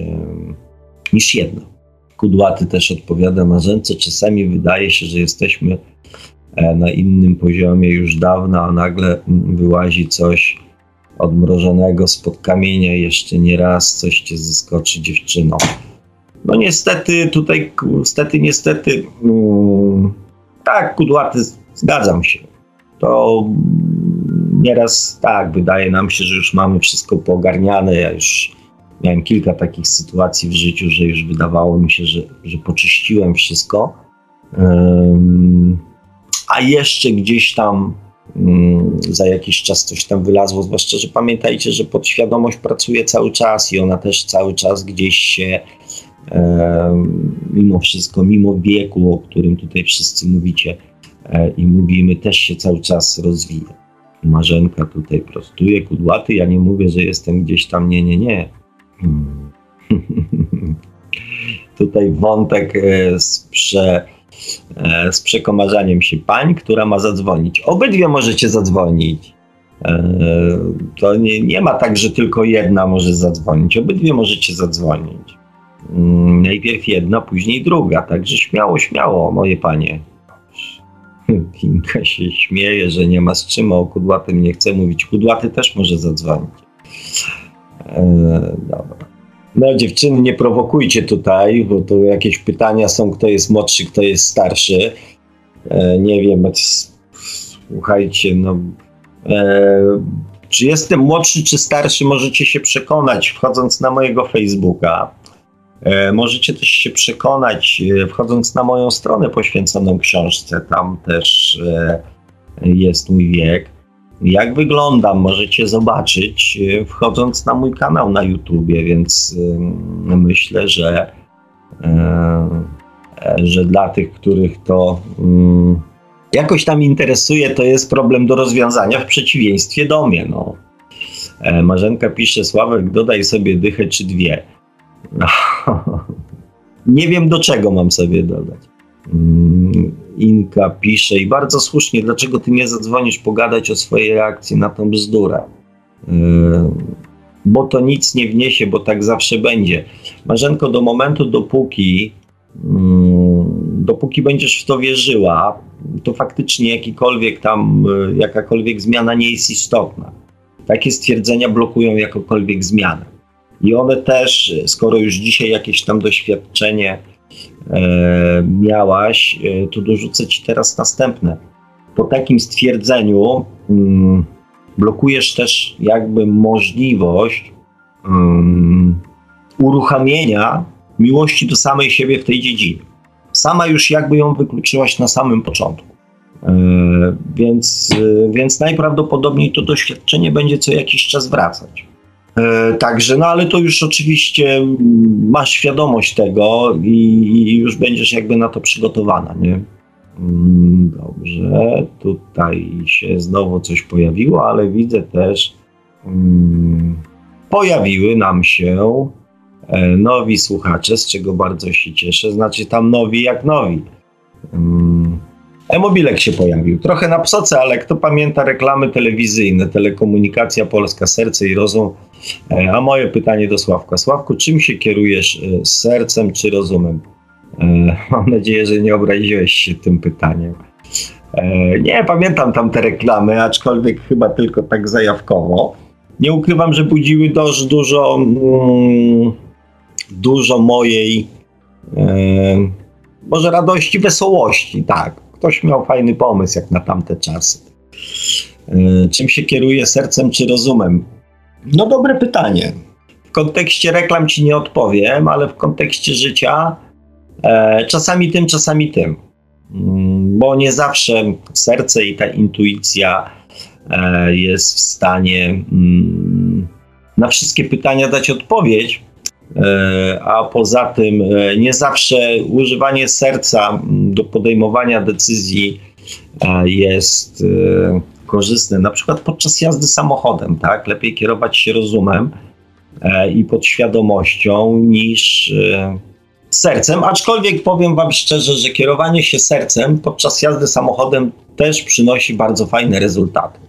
niż jedna. Kudłaty też odpowiada Marzence. Czasami wydaje się, że jesteśmy e, na innym poziomie już dawno, a nagle wyłazi coś odmrożonego spod kamienia. Jeszcze nie raz coś cię zaskoczy dziewczyną. No niestety, tutaj, niestety, niestety. Mm, tak, kudłaty, zgadzam się. To nieraz tak, wydaje nam się, że już mamy wszystko poogarniane. Ja już miałem kilka takich sytuacji w życiu, że już wydawało mi się, że, że poczyściłem wszystko. A jeszcze gdzieś tam um, za jakiś czas coś tam wylazło, zwłaszcza, że pamiętajcie, że podświadomość pracuje cały czas i ona też cały czas gdzieś się mimo wszystko, mimo wieku, o którym tutaj wszyscy mówicie e, i mówimy, też się cały czas rozwija. Marzenka tutaj prostuje, kudłaty, ja nie mówię, że jestem gdzieś tam, nie, nie, nie. Hmm. tutaj wątek e, z, prze, e, z przekomarzaniem się pań, która ma zadzwonić. Obydwie możecie zadzwonić. To nie, nie ma tak, że tylko jedna może zadzwonić. Obydwie możecie zadzwonić. Mm, najpierw jedna, później druga, także śmiało, śmiało, moje panie. Kinka się śmieje, że nie ma z czym, o kudłatym nie chce mówić. Kudłaty też może zadzwonić. E, dobra. No dziewczyny, nie prowokujcie tutaj, bo tu jakieś pytania są, kto jest młodszy, kto jest starszy. E, nie wiem, słuchajcie, no... E, czy jestem młodszy, czy starszy, możecie się przekonać, wchodząc na mojego Facebooka. E, możecie też się przekonać, e, wchodząc na moją stronę poświęconą książce, tam też e, jest mój wiek. Jak wyglądam, możecie zobaczyć, wchodząc na mój kanał na YouTubie, więc myślę, że, że dla tych, których to mm, jakoś tam interesuje, to jest problem do rozwiązania w przeciwieństwie do mnie. No. Marzenka pisze, Sławek, dodaj sobie dychę czy dwie. Nie wiem do czego mam sobie dodać. Mm, Inka pisze i bardzo słusznie, dlaczego ty nie zadzwonisz pogadać o swojej reakcji na tą bzdurę? Yy, bo to nic nie wniesie, bo tak zawsze będzie. Marzenko, do momentu, dopóki mm, dopóki będziesz w to wierzyła, to faktycznie jakikolwiek tam, yy, jakakolwiek zmiana nie jest istotna. Takie stwierdzenia blokują jakąkolwiek zmianę. I one też, skoro już dzisiaj jakieś tam doświadczenie e, miałaś, e, to dorzucę ci teraz następne. Po takim stwierdzeniu mm, blokujesz też jakby możliwość um, uruchamienia miłości do samej siebie w tej dziedzinie. Sama już jakby ją wykluczyłaś na samym początku. E, więc, e, więc najprawdopodobniej to doświadczenie będzie co jakiś czas wracać. E, także, no ale to już oczywiście masz świadomość tego i, i już będziesz jakby na to przygotowana, nie? Mm, dobrze, tutaj się znowu coś pojawiło, ale widzę też, um, pojawiły nam się e, nowi słuchacze, z czego bardzo się cieszę. Znaczy tam nowi jak nowi. Um, E-mobilek się pojawił. Trochę na psoce, ale kto pamięta reklamy telewizyjne, telekomunikacja polska, serce i rozum. E, a moje pytanie do Sławka. Sławku, czym się kierujesz, e, sercem czy rozumem? E, mam nadzieję, że nie obraziłeś się tym pytaniem. Nie, pamiętam tam te reklamy, aczkolwiek chyba tylko tak zajawkowo. Nie ukrywam, że budziły dość dużo, mm, dużo mojej, może radości, wesołości, tak ktoś miał fajny pomysł jak na tamte czasy. E, czym się kieruje sercem czy rozumem? No dobre pytanie. W kontekście reklam ci nie odpowiem, ale w kontekście życia e, czasami tym, czasami tym. Mm, bo nie zawsze serce i ta intuicja e, jest w stanie mm, na wszystkie pytania dać odpowiedź, a poza tym e, nie zawsze używanie serca do podejmowania decyzji e, jest korzystne. Na przykład podczas jazdy samochodem, tak? Lepiej kierować się rozumem i podświadomością niż sercem, aczkolwiek powiem Wam szczerze, że kierowanie się sercem podczas jazdy samochodem też przynosi bardzo fajne rezultaty.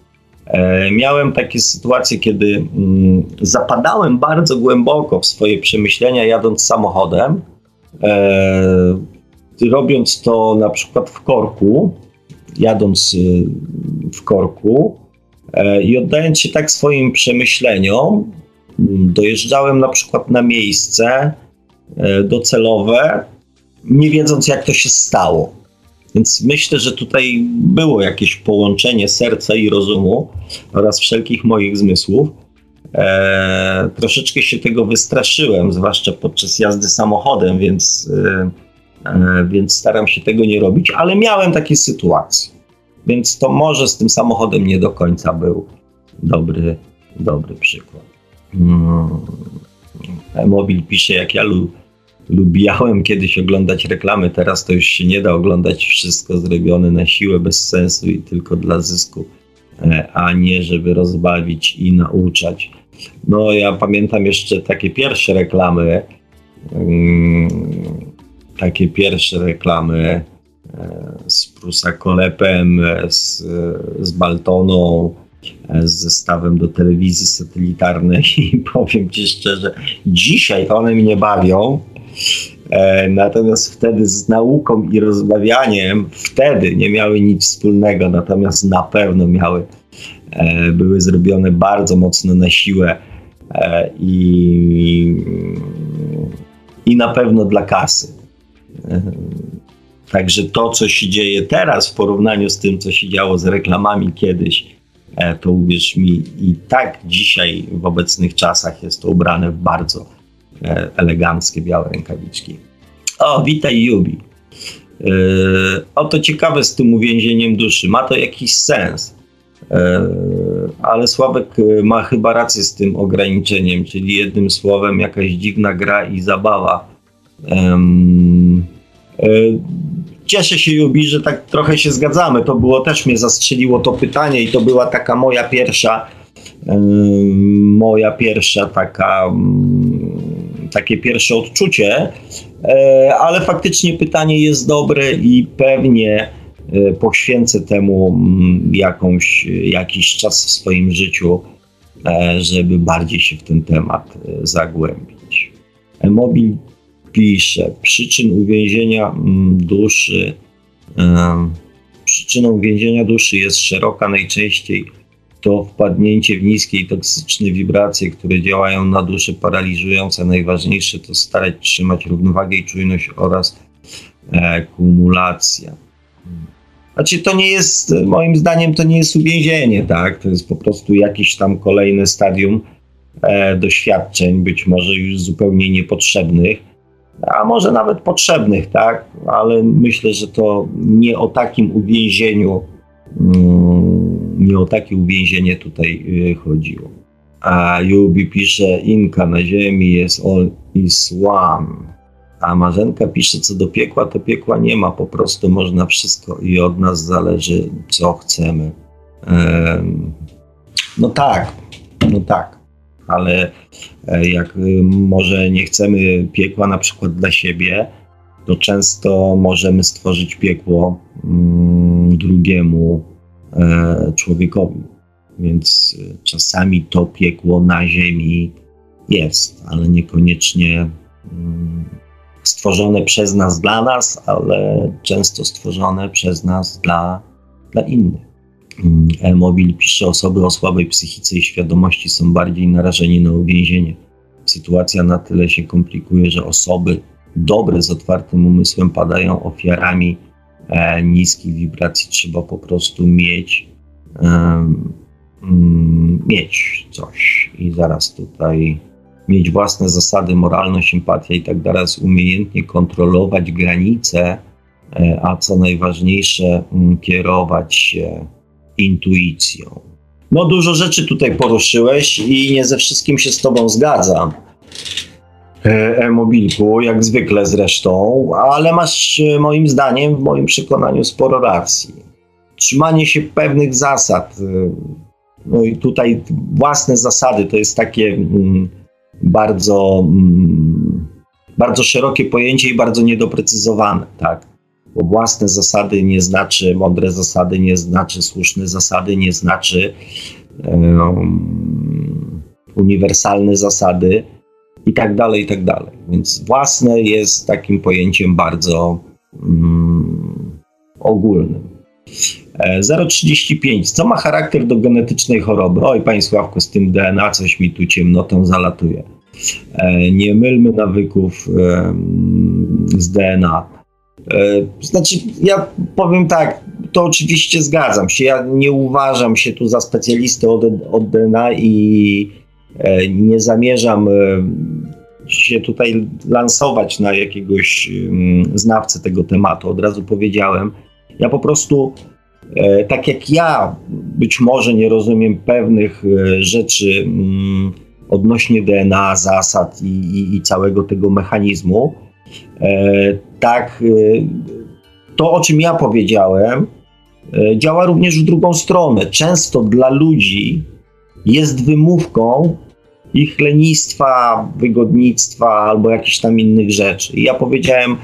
E, miałem takie sytuacje, kiedy mm, zapadałem bardzo głęboko w swoje przemyślenia jadąc samochodem, e, robiąc to na przykład w korku, jadąc y, w korku e, i oddając się tak swoim przemyśleniom, mm, dojeżdżałem na przykład na miejsce docelowe, nie wiedząc jak to się stało. Więc myślę, że tutaj było jakieś połączenie serca i rozumu oraz wszelkich moich zmysłów. E, troszeczkę się tego wystraszyłem, zwłaszcza podczas jazdy samochodem, więc, e, e, więc staram się tego nie robić, ale miałem takie sytuacje. Więc to może z tym samochodem nie do końca był dobry, dobry przykład. Hmm. Mobil pisze, jak ja lubię lubiałem kiedyś oglądać reklamy, teraz to już się nie da oglądać. Wszystko zrobione na siłę, bez sensu i tylko dla zysku, e, a nie żeby rozbawić i nauczać. No ja pamiętam jeszcze takie pierwsze reklamy, mm, takie pierwsze reklamy e, z Prusakolepem, z, z Baltoną, e, z zestawem do telewizji satelitarnej. I powiem Ci szczerze, dzisiaj one mnie bawią, E, natomiast wtedy z nauką i rozmawianiem wtedy nie miały nic wspólnego, natomiast na pewno miały, e, były zrobione bardzo mocno na siłę e, i, i na pewno dla kasy. Także to, co się dzieje teraz w porównaniu z tym, co się działo z reklamami kiedyś, to uwierz mi, i tak dzisiaj w obecnych czasach jest to ubrane w bardzo e, eleganckie, białe rękawiczki. O, witaj Jubi. E, oto ciekawe z tym uwięzieniem duszy. Ma to jakiś sens. E, ale Sławek ma chyba rację z tym ograniczeniem, czyli jednym słowem jakaś dziwna gra i zabawa. Cieszę się, Jubi, że tak trochę się zgadzamy. To było też mnie zastrzeliło to pytanie i to była taka moja pierwsza moja pierwsza taka takie pierwsze odczucie, e, ale faktycznie pytanie jest dobre i pewnie e, poświęcę temu jakąś, jakiś czas w swoim życiu, e, żeby bardziej się w ten temat zagłębić. Mobil pisze, przyczyn uwięzienia duszy, przyczyną więzienia duszy jest szeroka, najczęściej to wpadnięcie w niskie i toksyczne wibracje, które działają na duszę paraliżujące. Najważniejsze to starać trzymać równowagę i czujność oraz e, kumulacja. Znaczy to nie jest, moim zdaniem to nie jest uwięzienie, tak? To jest po prostu jakieś tam kolejne stadium e, doświadczeń, być może już zupełnie niepotrzebnych, a może nawet potrzebnych, tak? Ale myślę, że to nie o takim uwięzieniu nie o takie uwięzienie tutaj y, chodziło. A Jubi pisze, Inka na ziemi jest all is one. A Marzenka pisze, co do piekła, to piekła nie ma, po prostu można wszystko i od nas zależy, co chcemy. No tak, no tak, ale e, jak y, może nie chcemy piekła na przykład dla siebie, to często możemy stworzyć piekło mm, drugiemu E, człowiekowi. Więc e, czasami to piekło na ziemi jest, ale niekoniecznie mm, stworzone przez nas dla nas, ale często stworzone przez nas dla, dla innych. Mm, E-Mobil pisze, osoby o słabej psychice i świadomości są bardziej narażeni na uwięzienie. Sytuacja na tyle się komplikuje, że osoby dobre z otwartym umysłem padają ofiarami e, niskich wibracji trzeba po prostu mieć, e, mieć coś i zaraz tutaj mieć własne zasady, moralność, empatia i tak dalej, umiejętnie kontrolować granice, e, a co najważniejsze, m, kierować się intuicją. No, dużo rzeczy tutaj poruszyłeś i nie ze wszystkim się z Tobą zgadzam. E, e-mobilku, jak zwykle zresztą, ale masz e, moim zdaniem, w moim przekonaniu sporo racji. Trzymanie się pewnych zasad, e, no i tutaj własne zasady to jest takie mm, bardzo, mm, bardzo szerokie pojęcie i bardzo niedoprecyzowane, tak? Bo własne zasady nie znaczy, mądre zasady nie znaczy, słuszne zasady nie znaczy, um, uniwersalne zasady i tak dalej, i tak dalej. Więc własne jest takim pojęciem bardzo mm, ogólnym. 0,35. E, Co ma charakter do genetycznej choroby? Oj, Panie Sławku, z tym DNA coś mi tu ciemnotą zalatuje. E, nie mylmy nawyków e, z DNA. Znaczy, ja powiem tak, to oczywiście zgadzam się. Ja nie uważam się tu za specjalistę od, od DNA i E, nie zamierzam e, się tutaj lansować na jakiegoś mm, znawcę tego tematu. Od razu powiedziałem, ja po prostu, e, tak jak ja być może nie rozumiem pewnych rzeczy mm, odnośnie DNA, zasad i, i, i całego tego mechanizmu, tak to, o czym ja powiedziałem, działa również w drugą stronę. Często dla ludzi jest wymówką ich lenistwa, wygodnictwa albo jakichś tam innych rzeczy. I ja powiedziałem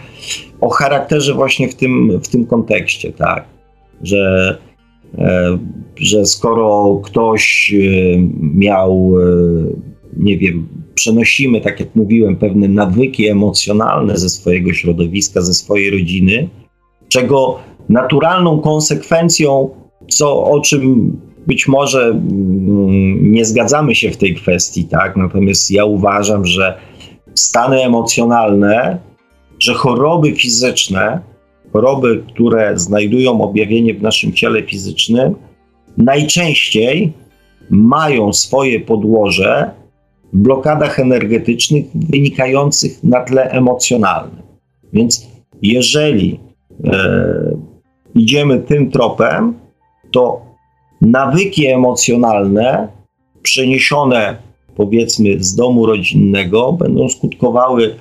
o charakterze właśnie w tym, w tym kontekście, tak, że, e, że skoro ktoś e, miał, e, nie wiem, przenosimy, tak jak mówiłem, pewne nawyki emocjonalne ze swojego środowiska, ze swojej rodziny, czego naturalną konsekwencją, co, o czym być może mm, nie zgadzamy się w tej kwestii, tak? Natomiast ja uważam, że stany emocjonalne, że choroby fizyczne, choroby, które znajdują objawienie w naszym ciele fizycznym, najczęściej mają swoje podłoże blokadach energetycznych wynikających na tle emocjonalnym. Więc jeżeli e, idziemy tym tropem, to nawyki emocjonalne przeniesione powiedzmy z domu rodzinnego będą skutkowały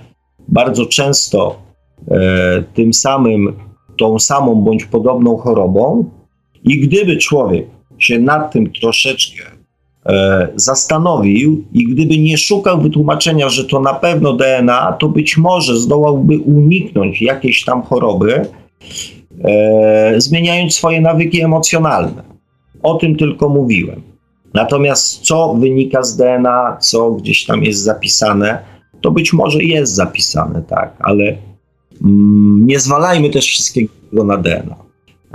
bardzo często e, tym samym, tą samą bądź podobną chorobą. I gdyby człowiek się nad tym troszeczkę e, zastanowił i gdyby nie szukał wytłumaczenia, że to na pewno DNA, to być może zdołałby uniknąć jakiejś tam choroby, e, zmieniając swoje nawyki emocjonalne. O tym tylko mówiłem. Natomiast co wynika z DNA, co gdzieś tam jest zapisane, to być może jest zapisane, tak, ale mm, nie zwalajmy też wszystkiego na DNA.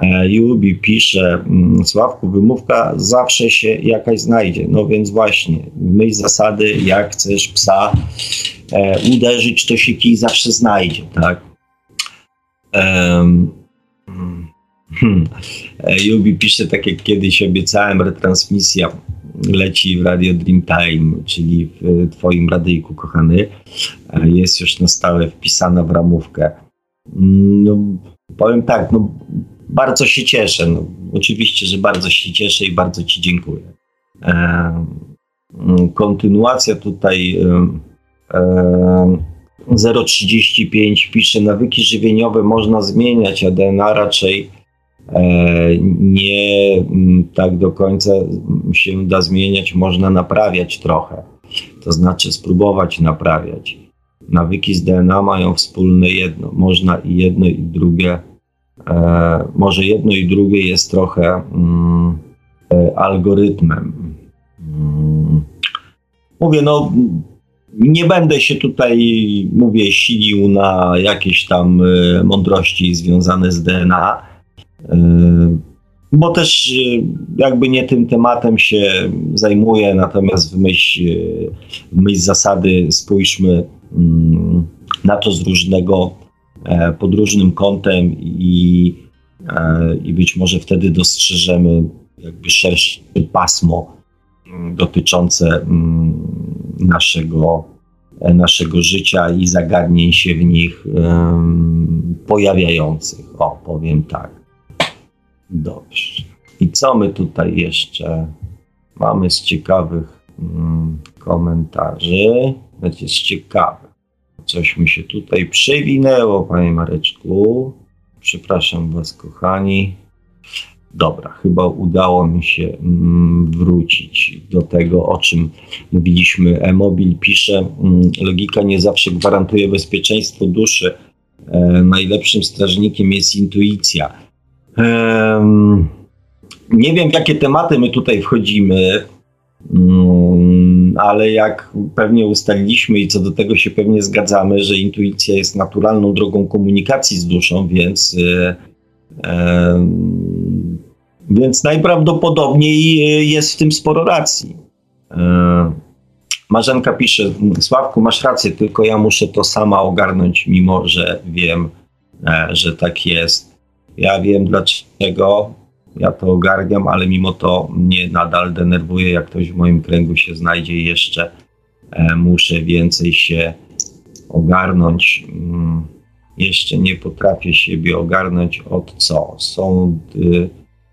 E, Jubi pisze, mm, Sławku, wymówka zawsze się jakaś znajdzie. No więc właśnie, myśl zasady, jak chcesz psa e, uderzyć, to się kij zawsze znajdzie, tak? Um, Hmm. Jubi pisze, tak jak kiedyś obiecałem, retransmisja leci w Radio Dreamtime, czyli w Twoim radyjku, kochany. E, jest już na stałe wpisana w ramówkę. Mm, no, powiem tak, no, bardzo się cieszę. No, oczywiście, że bardzo się cieszę i bardzo Ci dziękuję. E, mm, kontynuacja tutaj. E, e, 035 pisze, nawyki żywieniowe można zmieniać, a DNA raczej E, nie mm, tak do końca się da zmieniać, można naprawiać trochę. To znaczy spróbować naprawiać. Nawyki z DNA mają wspólne jedno. Można i jedno, i drugie. E, może jedno i drugie jest trochę mm, e, algorytmem. Mm. Mówię, no nie będę się tutaj, mówię, silił na jakieś tam mądrości związane z DNA bo też yy, jakby nie tym tematem się zajmuję, natomiast w myśl, yy, w myśl zasady spójrzmy mm, na to z różnego, e, pod różnym kątem i, e, i być może wtedy dostrzeżemy jakby szersze pasmo mm, dotyczące mm, naszego, e, naszego życia i zagadnień się w nich pojawiających. O, powiem tak. Dobrze. I co my tutaj jeszcze mamy z ciekawych mm, komentarzy? Będzie z ciekawych. Coś mi się tutaj przewinęło, panie Mareczku. Przepraszam was, kochani. Dobra, chyba udało mi się mm, wrócić do tego, o czym mówiliśmy. E-mobil pisze, mm, logika nie zawsze gwarantuje bezpieczeństwo duszy. E, najlepszym strażnikiem jest intuicja nie wiem, w jakie tematy my tutaj wchodzimy, mm, ale jak pewnie ustaliliśmy i co do tego się pewnie zgadzamy, że intuicja jest naturalną drogą komunikacji z duszą, więc, e, więc najprawdopodobniej jest w tym sporo racji. E, Marzenka pisze, Sławku, masz rację, tylko ja muszę to sama ogarnąć, mimo że wiem, e, że tak jest. Ja wiem dlaczego, ja to ogarniam, ale mimo to mnie nadal denerwuje, jak ktoś w moim kręgu się znajdzie jeszcze e, muszę więcej się ogarnąć. Mm, jeszcze nie potrafię siebie ogarnąć od co. Są, y,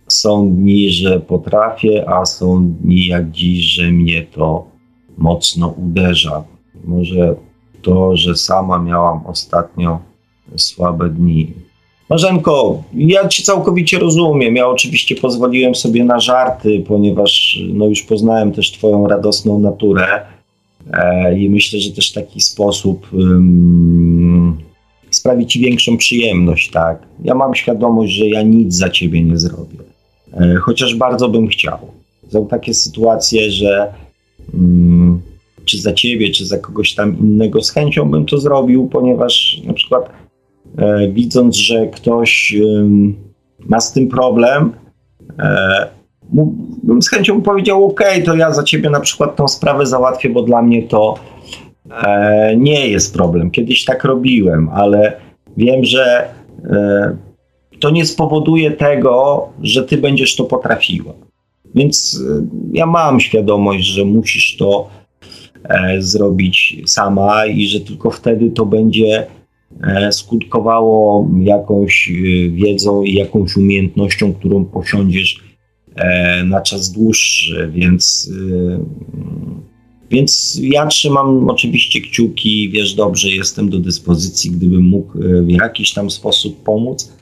są dni, że potrafię, a są dni jak dziś, że mnie to mocno uderza. Może to, że sama miałam ostatnio słabe dni. Marzenko, ja Cię całkowicie rozumiem. Ja oczywiście pozwoliłem sobie na żarty, ponieważ no, już poznałem też Twoją radosną naturę e, i myślę, że też taki sposób sprawi Ci większą przyjemność, tak? Ja mam świadomość, że ja nic za Ciebie nie zrobię, e, chociaż bardzo bym chciał. Są takie sytuacje, że czy za Ciebie, czy za kogoś tam innego z chęcią bym to zrobił, ponieważ na przykład widząc, że ktoś ma z tym problem, e, bym z chęcią powiedział: OK, to ja za ciebie na przykład tą sprawę załatwię, bo dla mnie to e, nie jest problem. Kiedyś tak robiłem, ale wiem, że to nie spowoduje tego, że ty będziesz to potrafiła. Więc ja mam świadomość, że musisz to e, zrobić sama i że tylko wtedy to będzie e, skutkowało jakąś e, wiedzą i jakąś umiejętnością, którą posiądziesz e, na czas dłuższy, więc, e, więc ja trzymam oczywiście kciuki, wiesz dobrze, jestem do dyspozycji, gdybym mógł w jakiś tam sposób pomóc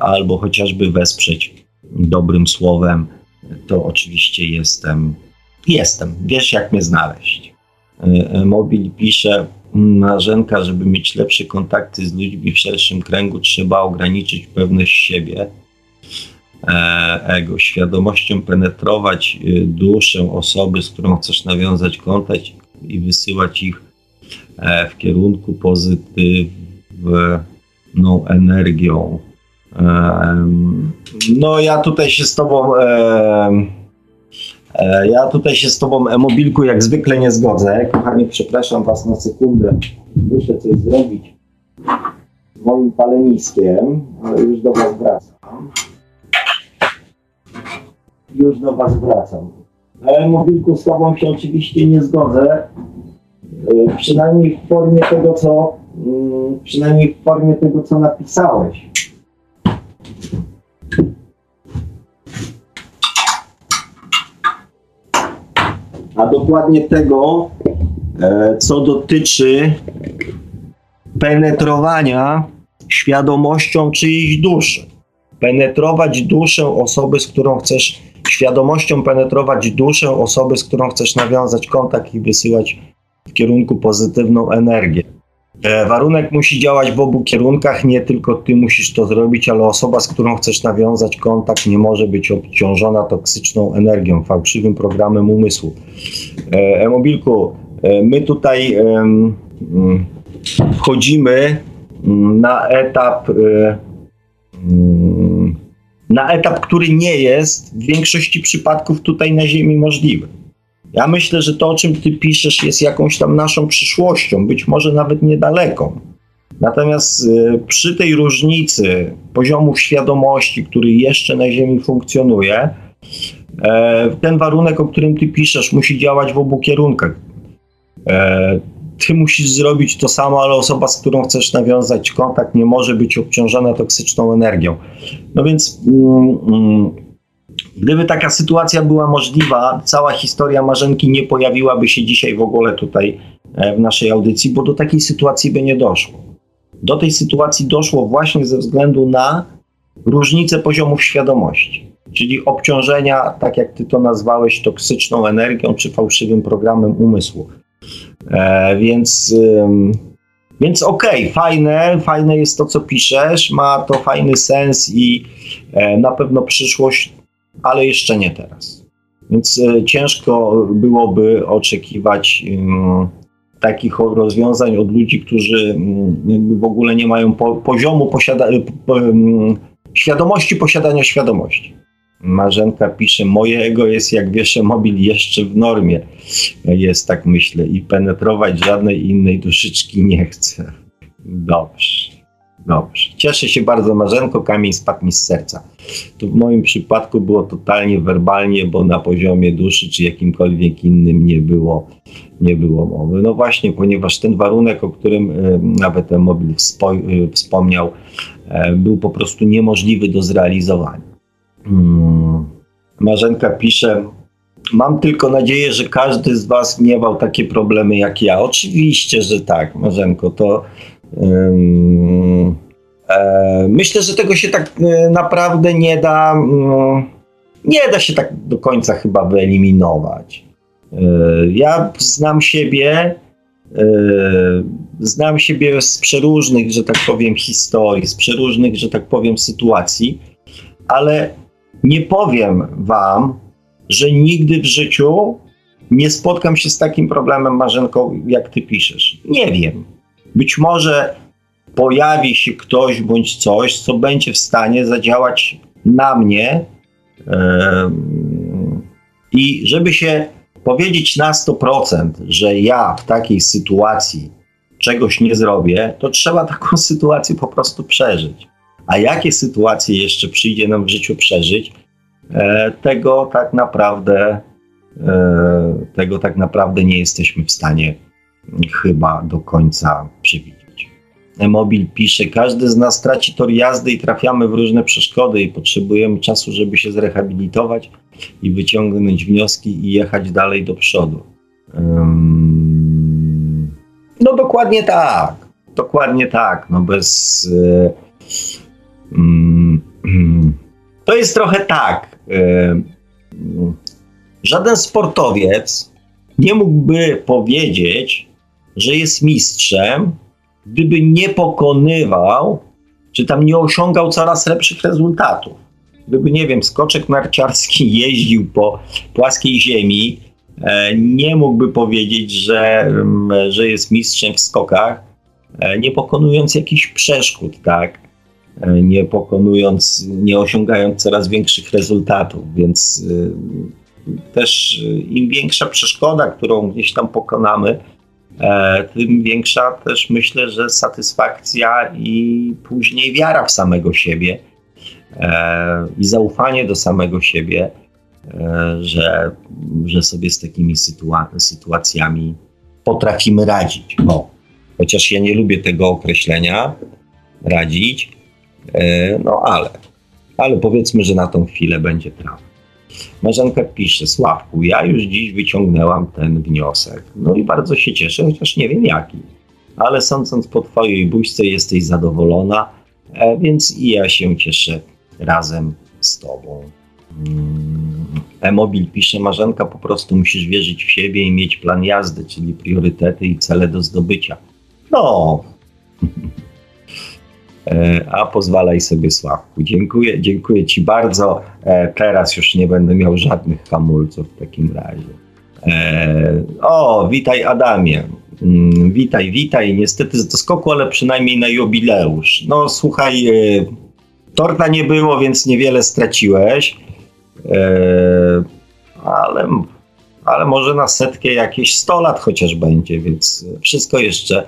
albo chociażby wesprzeć dobrym słowem, to oczywiście jestem, jestem, wiesz jak mnie znaleźć. E, e, Mobil pisze, Marzenka, żeby mieć lepsze kontakty z ludźmi w szerszym kręgu, trzeba ograniczyć pewność siebie, e, ego, świadomością penetrować duszę osoby, z którą chcesz nawiązać kontakt i wysyłać ich w kierunku pozytywną energią. No ja tutaj się z tobą e, ja tutaj się z tobą e-mobilku jak zwykle nie zgodzę. Kochani, przepraszam was na sekundę. Muszę coś zrobić z moim paleniskiem, ale już do was wracam. Już do was wracam. E-mobilku z tobą się oczywiście nie zgodzę. E, przynajmniej w formie tego, co mm, przynajmniej w formie tego, co napisałeś. A dokładnie tego, e, co dotyczy penetrowania świadomością czyjejś duszy. Penetrować duszę osoby, z którą chcesz, świadomością penetrować duszę osoby, z którą chcesz nawiązać kontakt i wysyłać w kierunku pozytywną energię. E, warunek musi działać w obu kierunkach, nie tylko ty musisz to zrobić, ale osoba, z którą chcesz nawiązać kontakt, nie może być obciążona toksyczną energią, fałszywym programem umysłu. E, e-mobilku, e, my tutaj mm, wchodzimy mm, na etap, mm, na etap, który nie jest w większości przypadków tutaj na Ziemi możliwy. Ja myślę, że to, o czym ty piszesz, jest jakąś tam naszą przyszłością, być może nawet niedaleką. Natomiast y, przy tej różnicy poziomu świadomości, który jeszcze na Ziemi funkcjonuje, e, ten warunek, o którym ty piszesz, musi działać w obu kierunkach. E, ty musisz zrobić to samo, ale osoba, z którą chcesz nawiązać kontakt, nie może być obciążona toksyczną energią. No więc. Mm, mm, Gdyby taka sytuacja była możliwa, cała historia Marzenki nie pojawiłaby się dzisiaj w ogóle tutaj e, w naszej audycji, bo do takiej sytuacji by nie doszło. Do tej sytuacji doszło właśnie ze względu na różnicę poziomów świadomości, czyli obciążenia, tak jak ty to nazwałeś, toksyczną energią czy fałszywym programem umysłu. E, więc. Więc okej, okay, fajne, fajne jest to, co piszesz, ma to fajny sens i e, na pewno przyszłość ale jeszcze nie teraz. Więc e, ciężko byłoby oczekiwać takich rozwiązań od ludzi, którzy w ogóle nie mają poziomu posiada, świadomości posiadania świadomości. Marzenka pisze, moje ego jest jak wieszę mobil jeszcze w normie. Jest tak myślę i penetrować żadnej innej duszyczki nie chcę. Dobrze. Dobrze. Cieszę się bardzo, Marzenko. Kamień spadł mi z serca. To w moim przypadku było totalnie werbalnie, bo na poziomie duszy czy jakimkolwiek innym nie było, nie było mowy. No właśnie, ponieważ ten warunek, o którym e, nawet ten mobil e, wspomniał, e, był po prostu niemożliwy do zrealizowania. Hmm. Marzenka pisze, Mam tylko nadzieję, że każdy z Was miewał takie problemy jak ja. Oczywiście, że tak, Marzenko. To myślę, że tego się tak e, naprawdę nie da, mm, nie da się tak do końca chyba wyeliminować. E, ja znam siebie, znam siebie z przeróżnych, że tak powiem, historii, z przeróżnych, że tak powiem, sytuacji, ale nie powiem Wam, że nigdy w życiu nie spotkam się z takim problemem, Marzenką, jak Ty piszesz. Nie wiem. Być może pojawi się ktoś bądź coś, co będzie w stanie zadziałać na mnie i żeby się powiedzieć na 100%, że ja w takiej sytuacji czegoś nie zrobię, to trzeba taką sytuację po prostu przeżyć. A jakie sytuacje jeszcze przyjdzie nam w życiu przeżyć, e, tego tak naprawdę tego tak naprawdę nie jesteśmy w stanie chyba do końca przewidzieć. Mobil pisze, każdy z nas traci tor jazdy i trafiamy w różne przeszkody i potrzebujemy czasu, żeby się zrehabilitować i wyciągnąć wnioski i jechać dalej do przodu. no dokładnie tak. Dokładnie tak. No bez... um, to jest trochę tak. żaden sportowiec nie mógłby powiedzieć, że jest mistrzem, gdyby nie pokonywał, czy tam nie osiągał coraz lepszych rezultatów. Gdyby, nie wiem, skoczek narciarski jeździł po płaskiej ziemi, e, nie mógłby powiedzieć, że, mm, że jest mistrzem w skokach, e, nie pokonując jakichś przeszkód, tak? E, nie pokonując, nie osiągając coraz większych rezultatów, więc też im większa przeszkoda, którą gdzieś tam pokonamy, tym większa też myślę, że satysfakcja i później wiara w samego siebie e, i zaufanie do samego siebie, e, że, że sobie z takimi sytua- sytuacjami potrafimy radzić. O, chociaż ja nie lubię tego określenia radzić, no ale, ale powiedzmy, że na tą chwilę będzie prawda. Marzenka pisze, Sławku, ja już dziś wyciągnęłam ten wniosek. No i bardzo się cieszę, chociaż nie wiem jaki. Ale sądząc po Twojej buźce jesteś zadowolona, e, więc i ja się cieszę razem z Tobą. Mm, E-Mobil pisze, Marzenka, po prostu musisz wierzyć w siebie i mieć plan jazdy, czyli priorytety i cele do zdobycia. No, a pozwalaj sobie Sławku. Dziękuję, dziękuję Ci bardzo. E, teraz już nie będę miał żadnych hamulców w takim razie. E, o, witaj Adamie. Mm, witaj, witaj. Niestety z doskoku, ale przynajmniej na jubileusz. No słuchaj, torta nie było, więc niewiele straciłeś. Ale, ale może na setkę jakieś 100 lat chociaż będzie, więc wszystko jeszcze,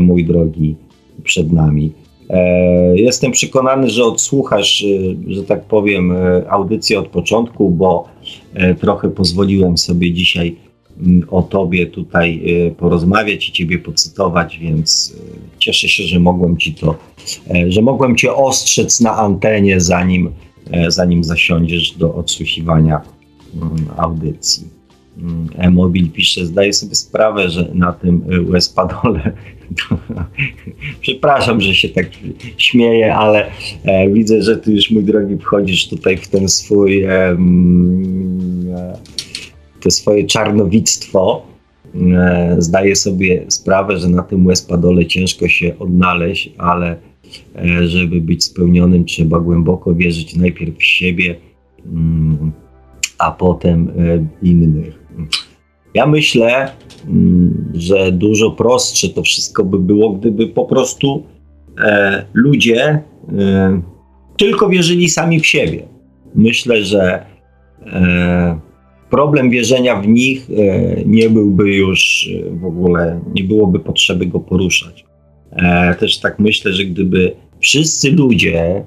mój drogi, przed nami. E, jestem przekonany, że odsłuchasz, e, że tak powiem, e, audycję od początku, bo trochę pozwoliłem sobie dzisiaj mm, o Tobie tutaj porozmawiać i Ciebie pocytować, więc cieszę się, że mogłem Ci to, że mogłem Cię ostrzec na antenie, zanim, zanim zasiądziesz do odsłuchiwania mm, audycji. E-Mobil pisze, zdaję sobie sprawę, że na tym US Padole Przepraszam, że się tak śmieję, ale e, widzę, że ty już, mój drogi, wchodzisz tutaj w ten swój, e, e, swoje czarnowictwo. E, zdaję sobie sprawę, że na tym łespadole ciężko się odnaleźć, ale e, żeby być spełnionym, trzeba głęboko wierzyć najpierw w siebie, mm, a potem e, innych. Ja myślę, mm, że dużo prostsze to wszystko by było, gdyby po prostu e, ludzie e, tylko wierzyli sami w siebie. Myślę, że e, problem wierzenia w nich e, nie byłby już w ogóle, nie byłoby potrzeby go poruszać. E, też tak myślę, że gdyby wszyscy ludzie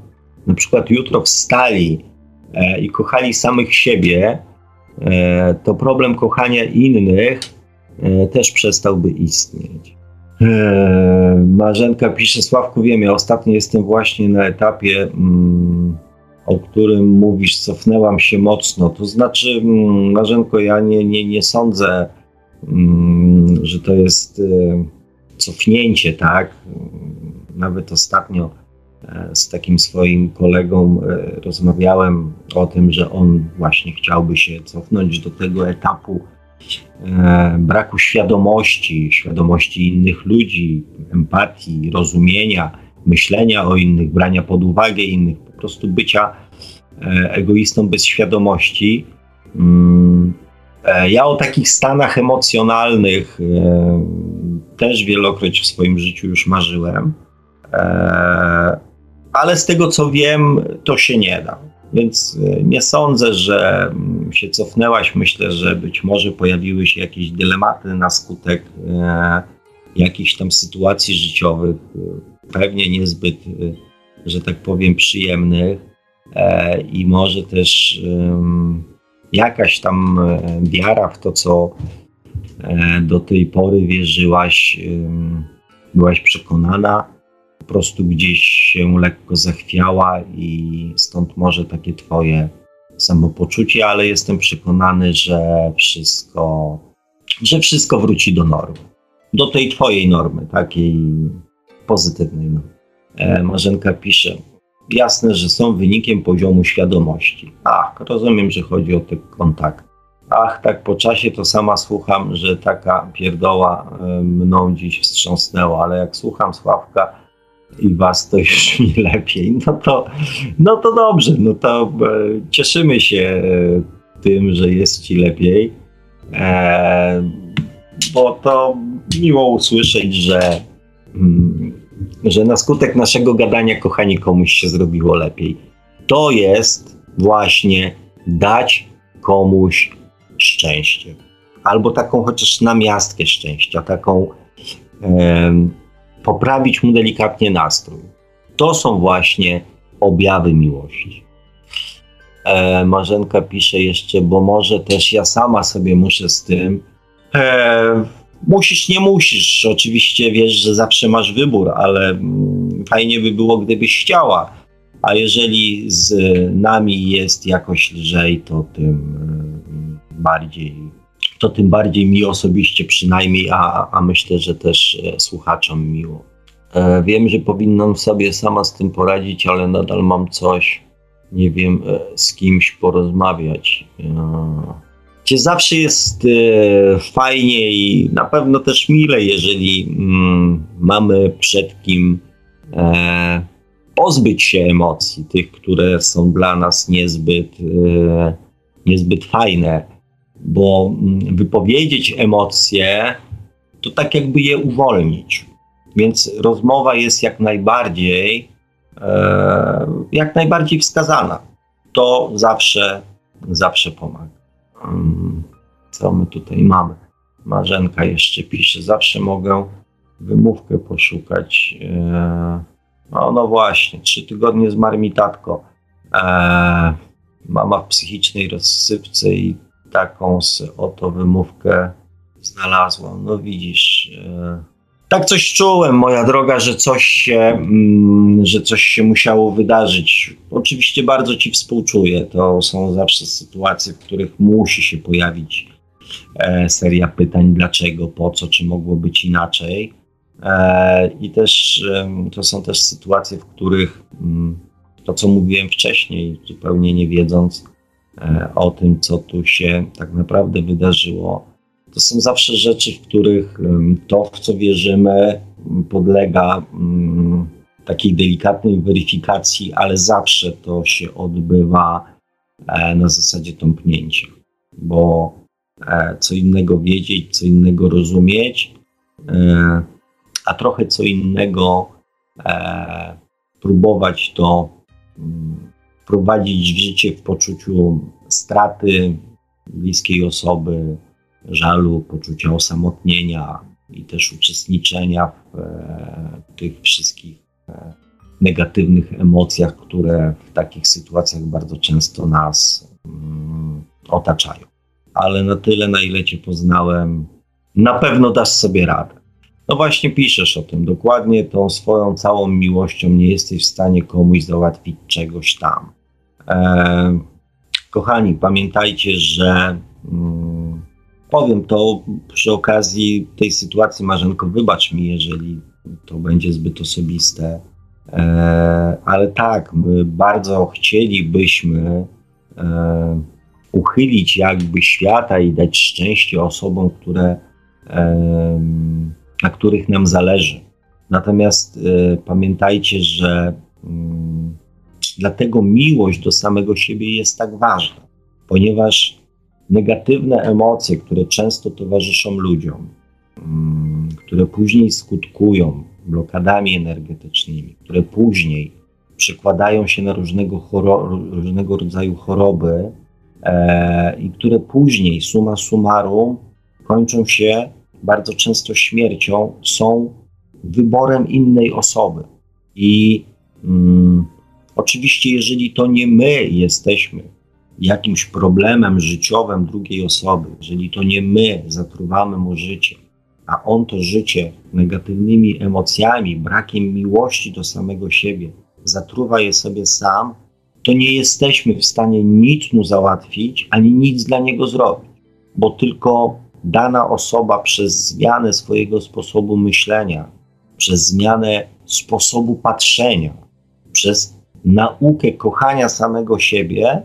na przykład jutro wstali e, i kochali samych siebie, E, to problem kochania innych e, też przestałby istnieć. E, Marzenka pisze, Sławku wiem, ja ostatnio jestem właśnie na etapie, mm, o którym mówisz, cofnęłam się mocno. To znaczy, mm, Marzenko, ja nie, nie, nie sądzę, mm, że to jest cofnięcie, tak? Nawet ostatnio E, z takim swoim kolegą e, rozmawiałem o tym, że on właśnie chciałby się cofnąć do tego etapu e, braku świadomości, świadomości innych ludzi, empatii, rozumienia, myślenia o innych, brania pod uwagę innych, po prostu bycia egoistą bez świadomości. Mm, ja o takich stanach emocjonalnych też wielokroć w swoim życiu już marzyłem ale z tego co wiem, to się nie da. Więc e, nie sądzę, że mm, się cofnęłaś. Myślę, że być może pojawiły się jakieś dylematy na skutek e, jakichś tam sytuacji życiowych, e, pewnie niezbyt, e, że tak powiem, przyjemnych. E, I może też jakaś tam e, wiara w to, co e, do tej pory wierzyłaś, byłaś przekonana, prostu gdzieś się lekko zachwiała i stąd może takie twoje samopoczucie, ale jestem przekonany, że wszystko, że wszystko wróci do normy. Do tej twojej normy, takiej pozytywnej normy. E, Marzenka pisze, jasne, że są wynikiem poziomu świadomości. Ach, rozumiem, że chodzi o te kontakty. Ach, tak po czasie to sama słucham, że taka pierdoła e, mną dziś wstrząsnęła, ale jak słucham Sławka i was, to już mi lepiej. No to, no to dobrze, no to e, cieszymy się e, tym, że jest ci lepiej, e, bo to miło usłyszeć, że mm, że na skutek naszego gadania, kochani, komuś się zrobiło lepiej. To jest właśnie dać komuś szczęście. Albo taką chociaż namiastkę szczęścia, taką poprawić mu delikatnie nastrój. To są właśnie objawy miłości. E, Marzenka pisze jeszcze, bo może też ja sama sobie muszę z tym. E, Musisz, nie musisz. Oczywiście wiesz, że zawsze masz wybór, ale mm, fajnie by było, gdybyś chciała. A jeżeli z nami jest jakoś lżej, to tym mm, bardziej, to tym bardziej mi osobiście przynajmniej, a, a myślę, że też e, słuchaczom miło. E, wiem, że powinnam sobie sama z tym poradzić, ale nadal mam coś, nie wiem, e, z kimś porozmawiać. Gdzie zawsze jest fajnie i na pewno też mile, jeżeli mm, mamy przed kim pozbyć się emocji, tych, które są dla nas niezbyt, niezbyt fajne, bo mm, wypowiedzieć emocje to tak jakby je uwolnić. Więc rozmowa jest jak najbardziej, e, jak najbardziej wskazana. To zawsze, zawsze pomaga. Co my tutaj mamy? Marzenka jeszcze pisze, zawsze mogę wymówkę poszukać. E, no, no właśnie, trzy tygodnie z marmitatko. E, mama w psychicznej rozsypce i taką oto wymówkę znalazła. No widzisz, e, tak coś czułem, moja droga, że coś się, mm, że coś się musiało wydarzyć. Oczywiście bardzo Ci współczuję. To są zawsze sytuacje, w których musi się pojawić e, seria pytań, dlaczego, po co, czy mogło być inaczej. E, I też to są też sytuacje, w których mm, to, co mówiłem wcześniej, zupełnie nie wiedząc o tym, co tu się tak naprawdę wydarzyło, to są zawsze rzeczy, w których to, w co wierzymy, podlega takiej delikatnej weryfikacji, ale zawsze to się odbywa e, na zasadzie tąpnięcia, bo e, co innego wiedzieć, co innego rozumieć, e, a trochę co innego próbować to prowadzić w życie w poczuciu straty bliskiej osoby, żalu, poczucia osamotnienia i też uczestniczenia w e, tych wszystkich e, negatywnych emocjach, które w takich sytuacjach bardzo często nas mm, otaczają. Ale na tyle, na ile Cię poznałem, na pewno dasz sobie radę. No właśnie piszesz o tym dokładnie, tą swoją całą miłością nie jesteś w stanie komuś załatwić czegoś tam. Kochani, pamiętajcie, że mm, powiem to przy okazji tej sytuacji, Marzenko, wybacz mi, jeżeli to będzie zbyt osobiste, e, ale tak, my bardzo chcielibyśmy e, uchylić jakby świata i dać szczęście osobom, które, na których nam zależy. Natomiast e, pamiętajcie, że mm, dlatego miłość do samego siebie jest tak ważna, ponieważ negatywne emocje, które często towarzyszą ludziom, mm, które później skutkują blokadami energetycznymi, które później przekładają się na różnego, różnego rodzaju choroby e, i które później, suma summarum, kończą się bardzo często śmiercią, są wyborem innej osoby. I mm, oczywiście, jeżeli to nie my jesteśmy jakimś problemem życiowym drugiej osoby, jeżeli to nie my zatruwamy mu życie, a on to życie negatywnymi emocjami, brakiem miłości do samego siebie, zatruwa je sobie sam, to nie jesteśmy w stanie nic mu załatwić, ani nic dla niego zrobić, bo tylko dana osoba przez zmianę swojego sposobu myślenia, przez zmianę sposobu patrzenia, przez naukę kochania samego siebie,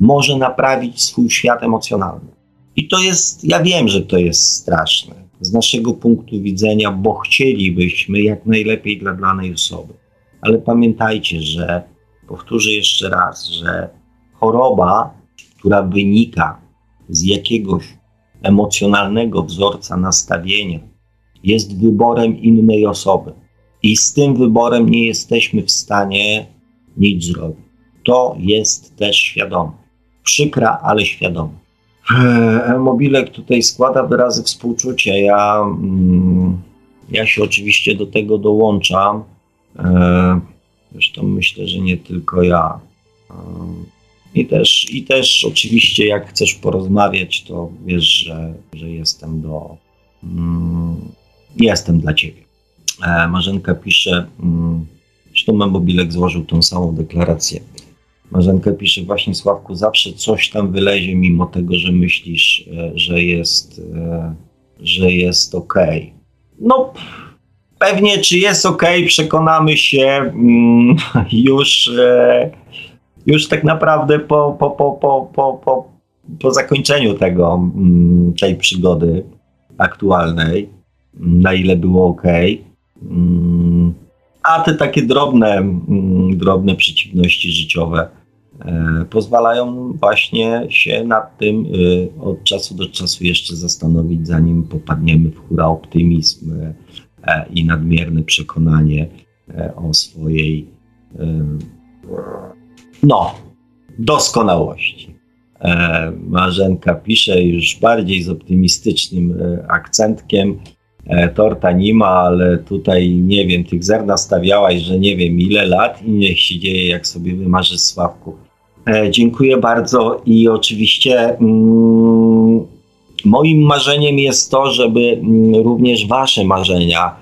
może naprawić swój świat emocjonalny. I to jest, ja wiem, że to jest straszne z naszego punktu widzenia, bo chcielibyśmy jak najlepiej dla danej osoby. Ale pamiętajcie, że powtórzę jeszcze raz, że choroba, która wynika z jakiegoś emocjonalnego wzorca nastawienia, jest wyborem innej osoby. I z tym wyborem nie jesteśmy w stanie nic zrobić. To jest też świadome. Przykra, ale świadome. Eee, Mobilek tutaj składa wyrazy współczucia. Ja, mm, ja się oczywiście do tego dołączam. Eee, zresztą myślę, że nie tylko ja. Eee, I też, I też oczywiście, jak chcesz porozmawiać, to wiesz, że, że jestem do. Mm, jestem dla ciebie. Marzenka pisze, mm, zresztą Mobilek złożył tą samą deklarację. Marzenka pisze właśnie Sławku, zawsze coś tam wylezie, mimo tego, że myślisz, e, że jest, e, że jest ok. No, pewnie czy jest ok, przekonamy się mm, już, e, już tak naprawdę po, po, po, po, po, po, po zakończeniu tego, mm, tej przygody aktualnej, na ile było ok. Mm, a te takie drobne, drobne przeciwności życiowe E, pozwalają właśnie się nad tym e, od czasu do czasu jeszcze zastanowić, zanim popadniemy w hura optymizm e, i nadmierne przekonanie o swojej no, doskonałości. Marzenka pisze już bardziej z optymistycznym akcentkiem. Torta nie ma, ale tutaj nie wiem, tych zer nastawiałaś, że nie wiem ile lat i niech się dzieje, jak sobie wymarzysz Sławku. E, dziękuję bardzo i oczywiście mm, moim marzeniem jest to, żeby mm, również Wasze marzenia,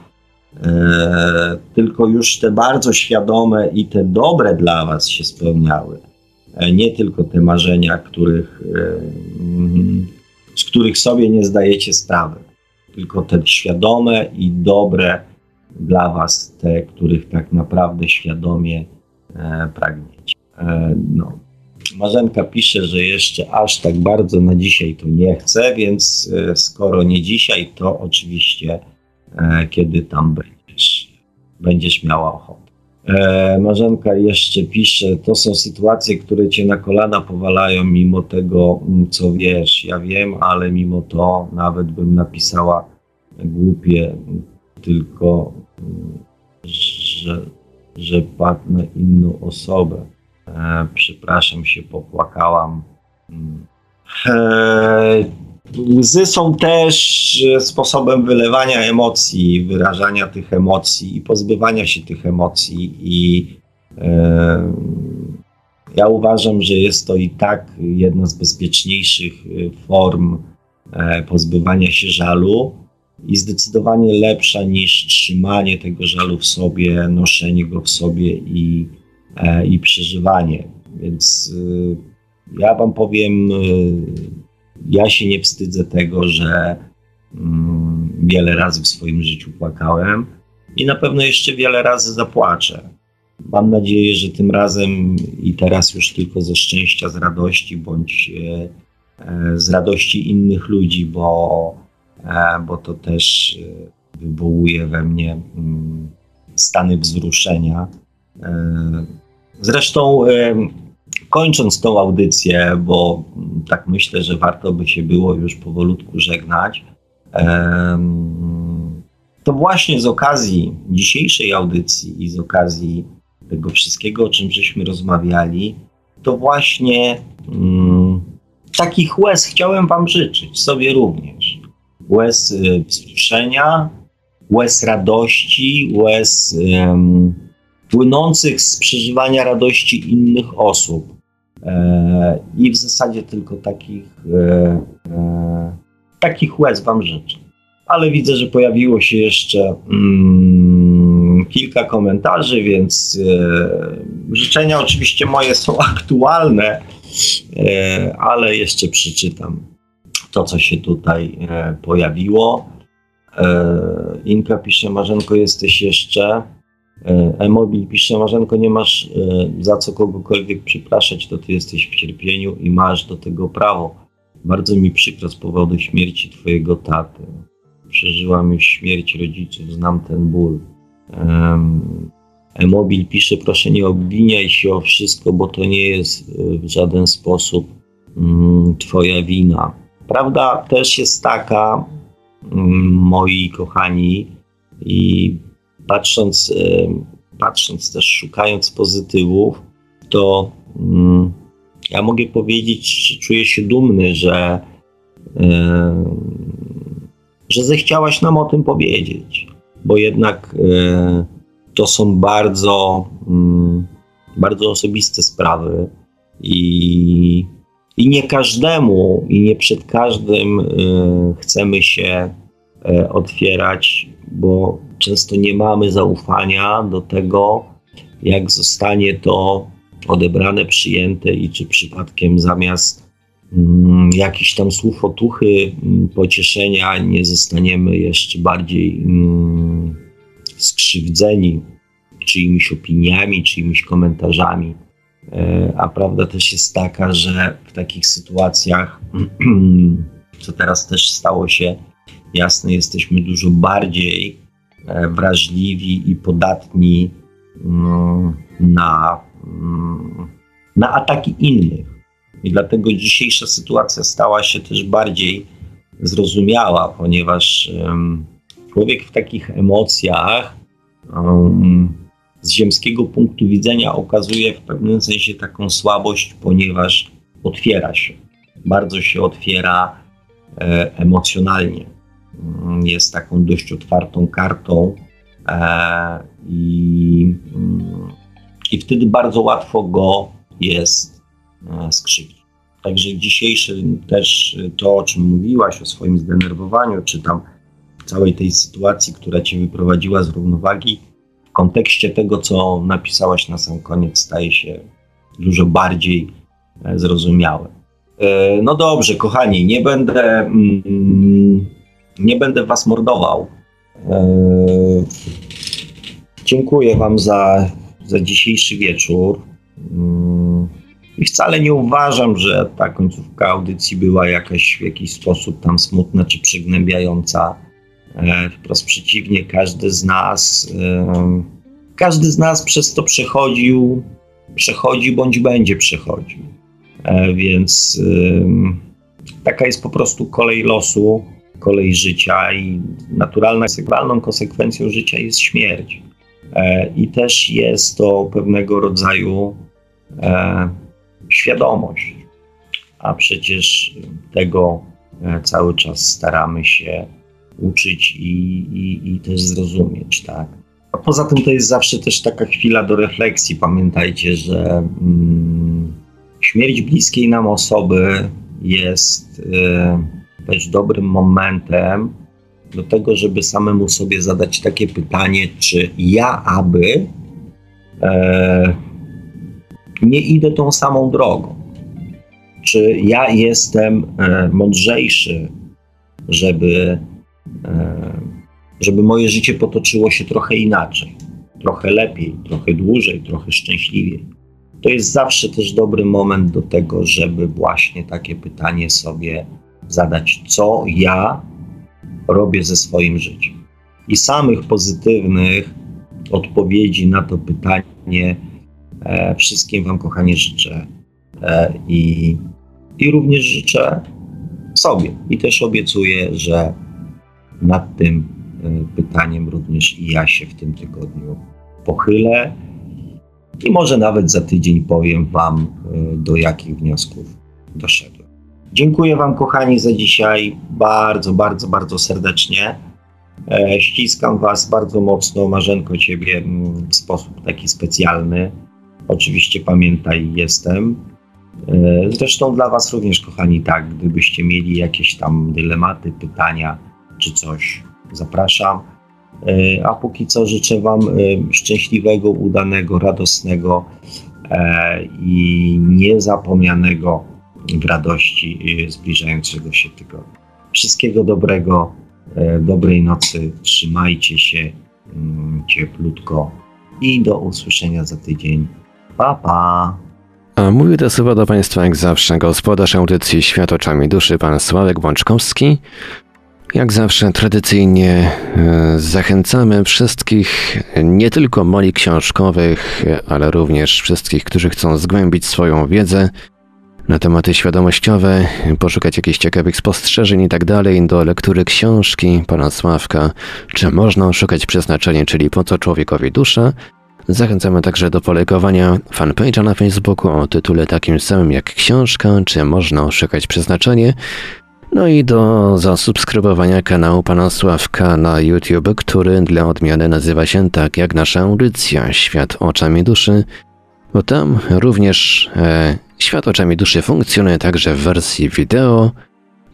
e, tylko już te bardzo świadome i te dobre dla Was się spełniały. E, nie tylko te marzenia, których, mm, z których sobie nie zdajecie sprawy, tylko te świadome i dobre dla Was, te, których tak naprawdę świadomie pragniecie. No. Marzenka pisze, że jeszcze aż tak bardzo na dzisiaj to nie chce, więc e, skoro nie dzisiaj, to oczywiście e, kiedy tam będziesz, będziesz miała ochotę. E, Marzenka jeszcze pisze, to są sytuacje, które cię na kolana powalają, mimo tego, co wiesz. Ja wiem, ale mimo to nawet bym napisała głupie, tylko że, że padnę inną osobę. E, przepraszam się, popłakałam. Łzy są też sposobem wylewania emocji, wyrażania tych emocji i pozbywania się tych emocji. I e, ja uważam, że jest to i tak jedna z bezpieczniejszych form pozbywania się żalu i zdecydowanie lepsza niż trzymanie tego żalu w sobie, noszenie go w sobie i E, i przeżywanie. Więc y, ja Wam powiem, ja się nie wstydzę tego, że mm, wiele razy w swoim życiu płakałem i na pewno jeszcze wiele razy zapłaczę. Mam nadzieję, że tym razem i teraz już tylko ze szczęścia, z radości, bądź e, e, z radości innych ludzi, bo, bo to też wywołuje we mnie mm, stany wzruszenia Zresztą kończąc tą audycję, bo tak myślę, że warto by się było już powolutku żegnać, to właśnie z okazji dzisiejszej audycji i z okazji tego wszystkiego, o czym żeśmy rozmawiali, to właśnie um, takich łez chciałem Wam życzyć, sobie również. Łez wzruszenia, łez radości, łez um, płynących z przeżywania radości innych osób. I w zasadzie tylko takich, takich łez Wam życzę. Ale widzę, że pojawiło się jeszcze mm, kilka komentarzy, więc życzenia oczywiście moje są aktualne, ale jeszcze przeczytam to, co się tutaj pojawiło. Inka pisze, Marzenko, jesteś jeszcze. E-mobil pisze, Marzenko, nie masz e, za co kogokolwiek przepraszać, to ty jesteś w cierpieniu i masz do tego prawo. Bardzo mi przykro z powodu śmierci twojego taty. Przeżyłam już śmierć rodziców, znam ten ból. E-mobil pisze, proszę nie obwiniaj się o wszystko, bo to nie jest e, w żaden sposób mm, twoja wina. Prawda też jest taka, mm, moi kochani, i patrząc, patrząc też, szukając pozytywów, to mm, ja mogę powiedzieć, czuję się dumny, że, że zechciałaś nam o tym powiedzieć, bo jednak e, to są bardzo, mm, bardzo osobiste sprawy i, i nie każdemu i nie przed każdym e, chcemy się e, otwierać, bo często nie mamy zaufania do tego, jak zostanie to odebrane, przyjęte i czy przypadkiem zamiast mm, jakichś tam słów otuchy, mm, pocieszenia nie zostaniemy jeszcze bardziej mm, skrzywdzeni czyimiś opiniami, czyimiś komentarzami. E, a prawda też jest taka, że w takich sytuacjach, co teraz też stało się jasne, jesteśmy dużo bardziej wrażliwi i podatni mm, na, mm, na ataki innych. I dlatego dzisiejsza sytuacja stała się też bardziej zrozumiała, ponieważ człowiek w takich emocjach z ziemskiego punktu widzenia okazuje w pewnym sensie taką słabość, ponieważ otwiera się, bardzo się otwiera e, emocjonalnie. Mm, jest taką dość otwartą kartą e, i, mm, i wtedy bardzo łatwo go jest e, skrzywdzić. Także dzisiejszy też to, o czym mówiłaś, o swoim zdenerwowaniu, czy tam całej tej sytuacji, która cię wyprowadziła z równowagi, w kontekście tego, co napisałaś na sam koniec, staje się dużo bardziej e, zrozumiałe. No dobrze, kochani, nie będę. Mm, nie będę was mordował. Eee, dziękuję wam za, za dzisiejszy wieczór. Mm, I wcale nie uważam, że ta końcówka audycji była jakaś w jakiś sposób tam smutna czy przygnębiająca. Eee, wprost przeciwnie, każdy z nas, eee, każdy z nas przez to przechodził, przechodzi bądź będzie przechodził. Więc taka jest po prostu kolej losu kolej życia i naturalną, naturalną konsekwencją życia jest śmierć. E, I też jest to pewnego rodzaju e, świadomość, a przecież tego e, cały czas staramy się uczyć i, i, i też zrozumieć, tak. A poza tym to jest zawsze też taka chwila do refleksji. Pamiętajcie, że mm, śmierć bliskiej nam osoby jest. Y, też dobrym momentem do tego, żeby samemu sobie zadać takie pytanie, czy ja aby e, nie idę tą samą drogą. Czy ja jestem e, mądrzejszy, żeby, e, żeby moje życie potoczyło się trochę inaczej, trochę lepiej, trochę dłużej, trochę szczęśliwiej. To jest zawsze też dobry moment do tego, żeby właśnie takie pytanie sobie zadać, co ja robię ze swoim życiem. I samych pozytywnych odpowiedzi na to pytanie e, wszystkim Wam, kochani, życzę. E, i, I również życzę sobie. I też obiecuję, że nad tym e, pytaniem również i ja się w tym tygodniu pochylę. I może nawet za tydzień powiem Wam, e, do jakich wniosków doszedłem. Dziękuję Wam, kochani, za dzisiaj bardzo, bardzo, bardzo serdecznie. E, ściskam Was bardzo mocno, Marzenko, Ciebie mm, w sposób taki specjalny. Oczywiście pamiętaj, jestem. E, zresztą dla Was również, kochani, tak, gdybyście mieli jakieś tam dylematy, pytania czy coś, zapraszam. E, a póki co życzę Wam szczęśliwego, udanego, radosnego i niezapomnianego w radości zbliżającego się tygodnia. Wszystkiego dobrego, dobrej nocy, trzymajcie się mm, cieplutko i do usłyszenia za tydzień. Pa, pa! A mówił to słowa do Państwa jak zawsze gospodarz audycji Świat oczami duszy, pan Sławek Bączkowski. Jak zawsze tradycyjnie e, zachęcamy wszystkich, nie tylko moli książkowych, ale również wszystkich, którzy chcą zgłębić swoją wiedzę na tematy świadomościowe, poszukać jakichś ciekawych spostrzeżeń i tak dalej, do lektury książki pana Sławka, czy można szukać przeznaczenia, czyli po co człowiekowi dusza, Zachęcamy także do polejkowania fanpage'a na Facebooku o tytule takim samym jak książka, czy można oszukać przeznaczenie, no i do zasubskrybowania kanału Pana Sławka na YouTube, który dla odmiany nazywa się tak jak nasza audycja Świat oczami duszy, bo tam również e, Świat oczami duszy funkcjonuje także w wersji wideo,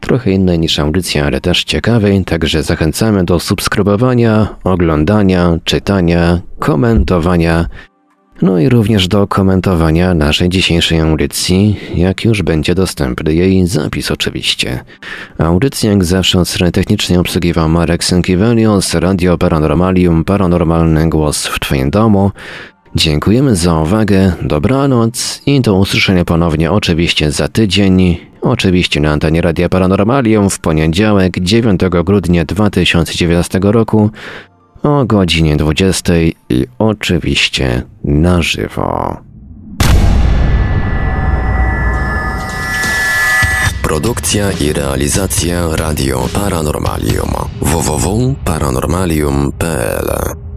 trochę innej niż audycja, ale też ciekawej, także zachęcamy do subskrybowania, oglądania, czytania, komentowania, no i również do komentowania naszej dzisiejszej audycji, jak już będzie dostępny jej zapis oczywiście. Audycję jak zawsze od strony technicznej obsługiwał Marek Sękiewelios, Radio Paranormalium, Paranormalny Głos w Twoim domu. Dziękujemy za uwagę, dobranoc i do usłyszenia ponownie oczywiście za tydzień, oczywiście na antenie Radia Paranormalium w poniedziałek 9 grudnia 2019 roku o godzinie 20 i oczywiście na żywo. Produkcja i realizacja Radio Paranormalium www.paranormalium.pl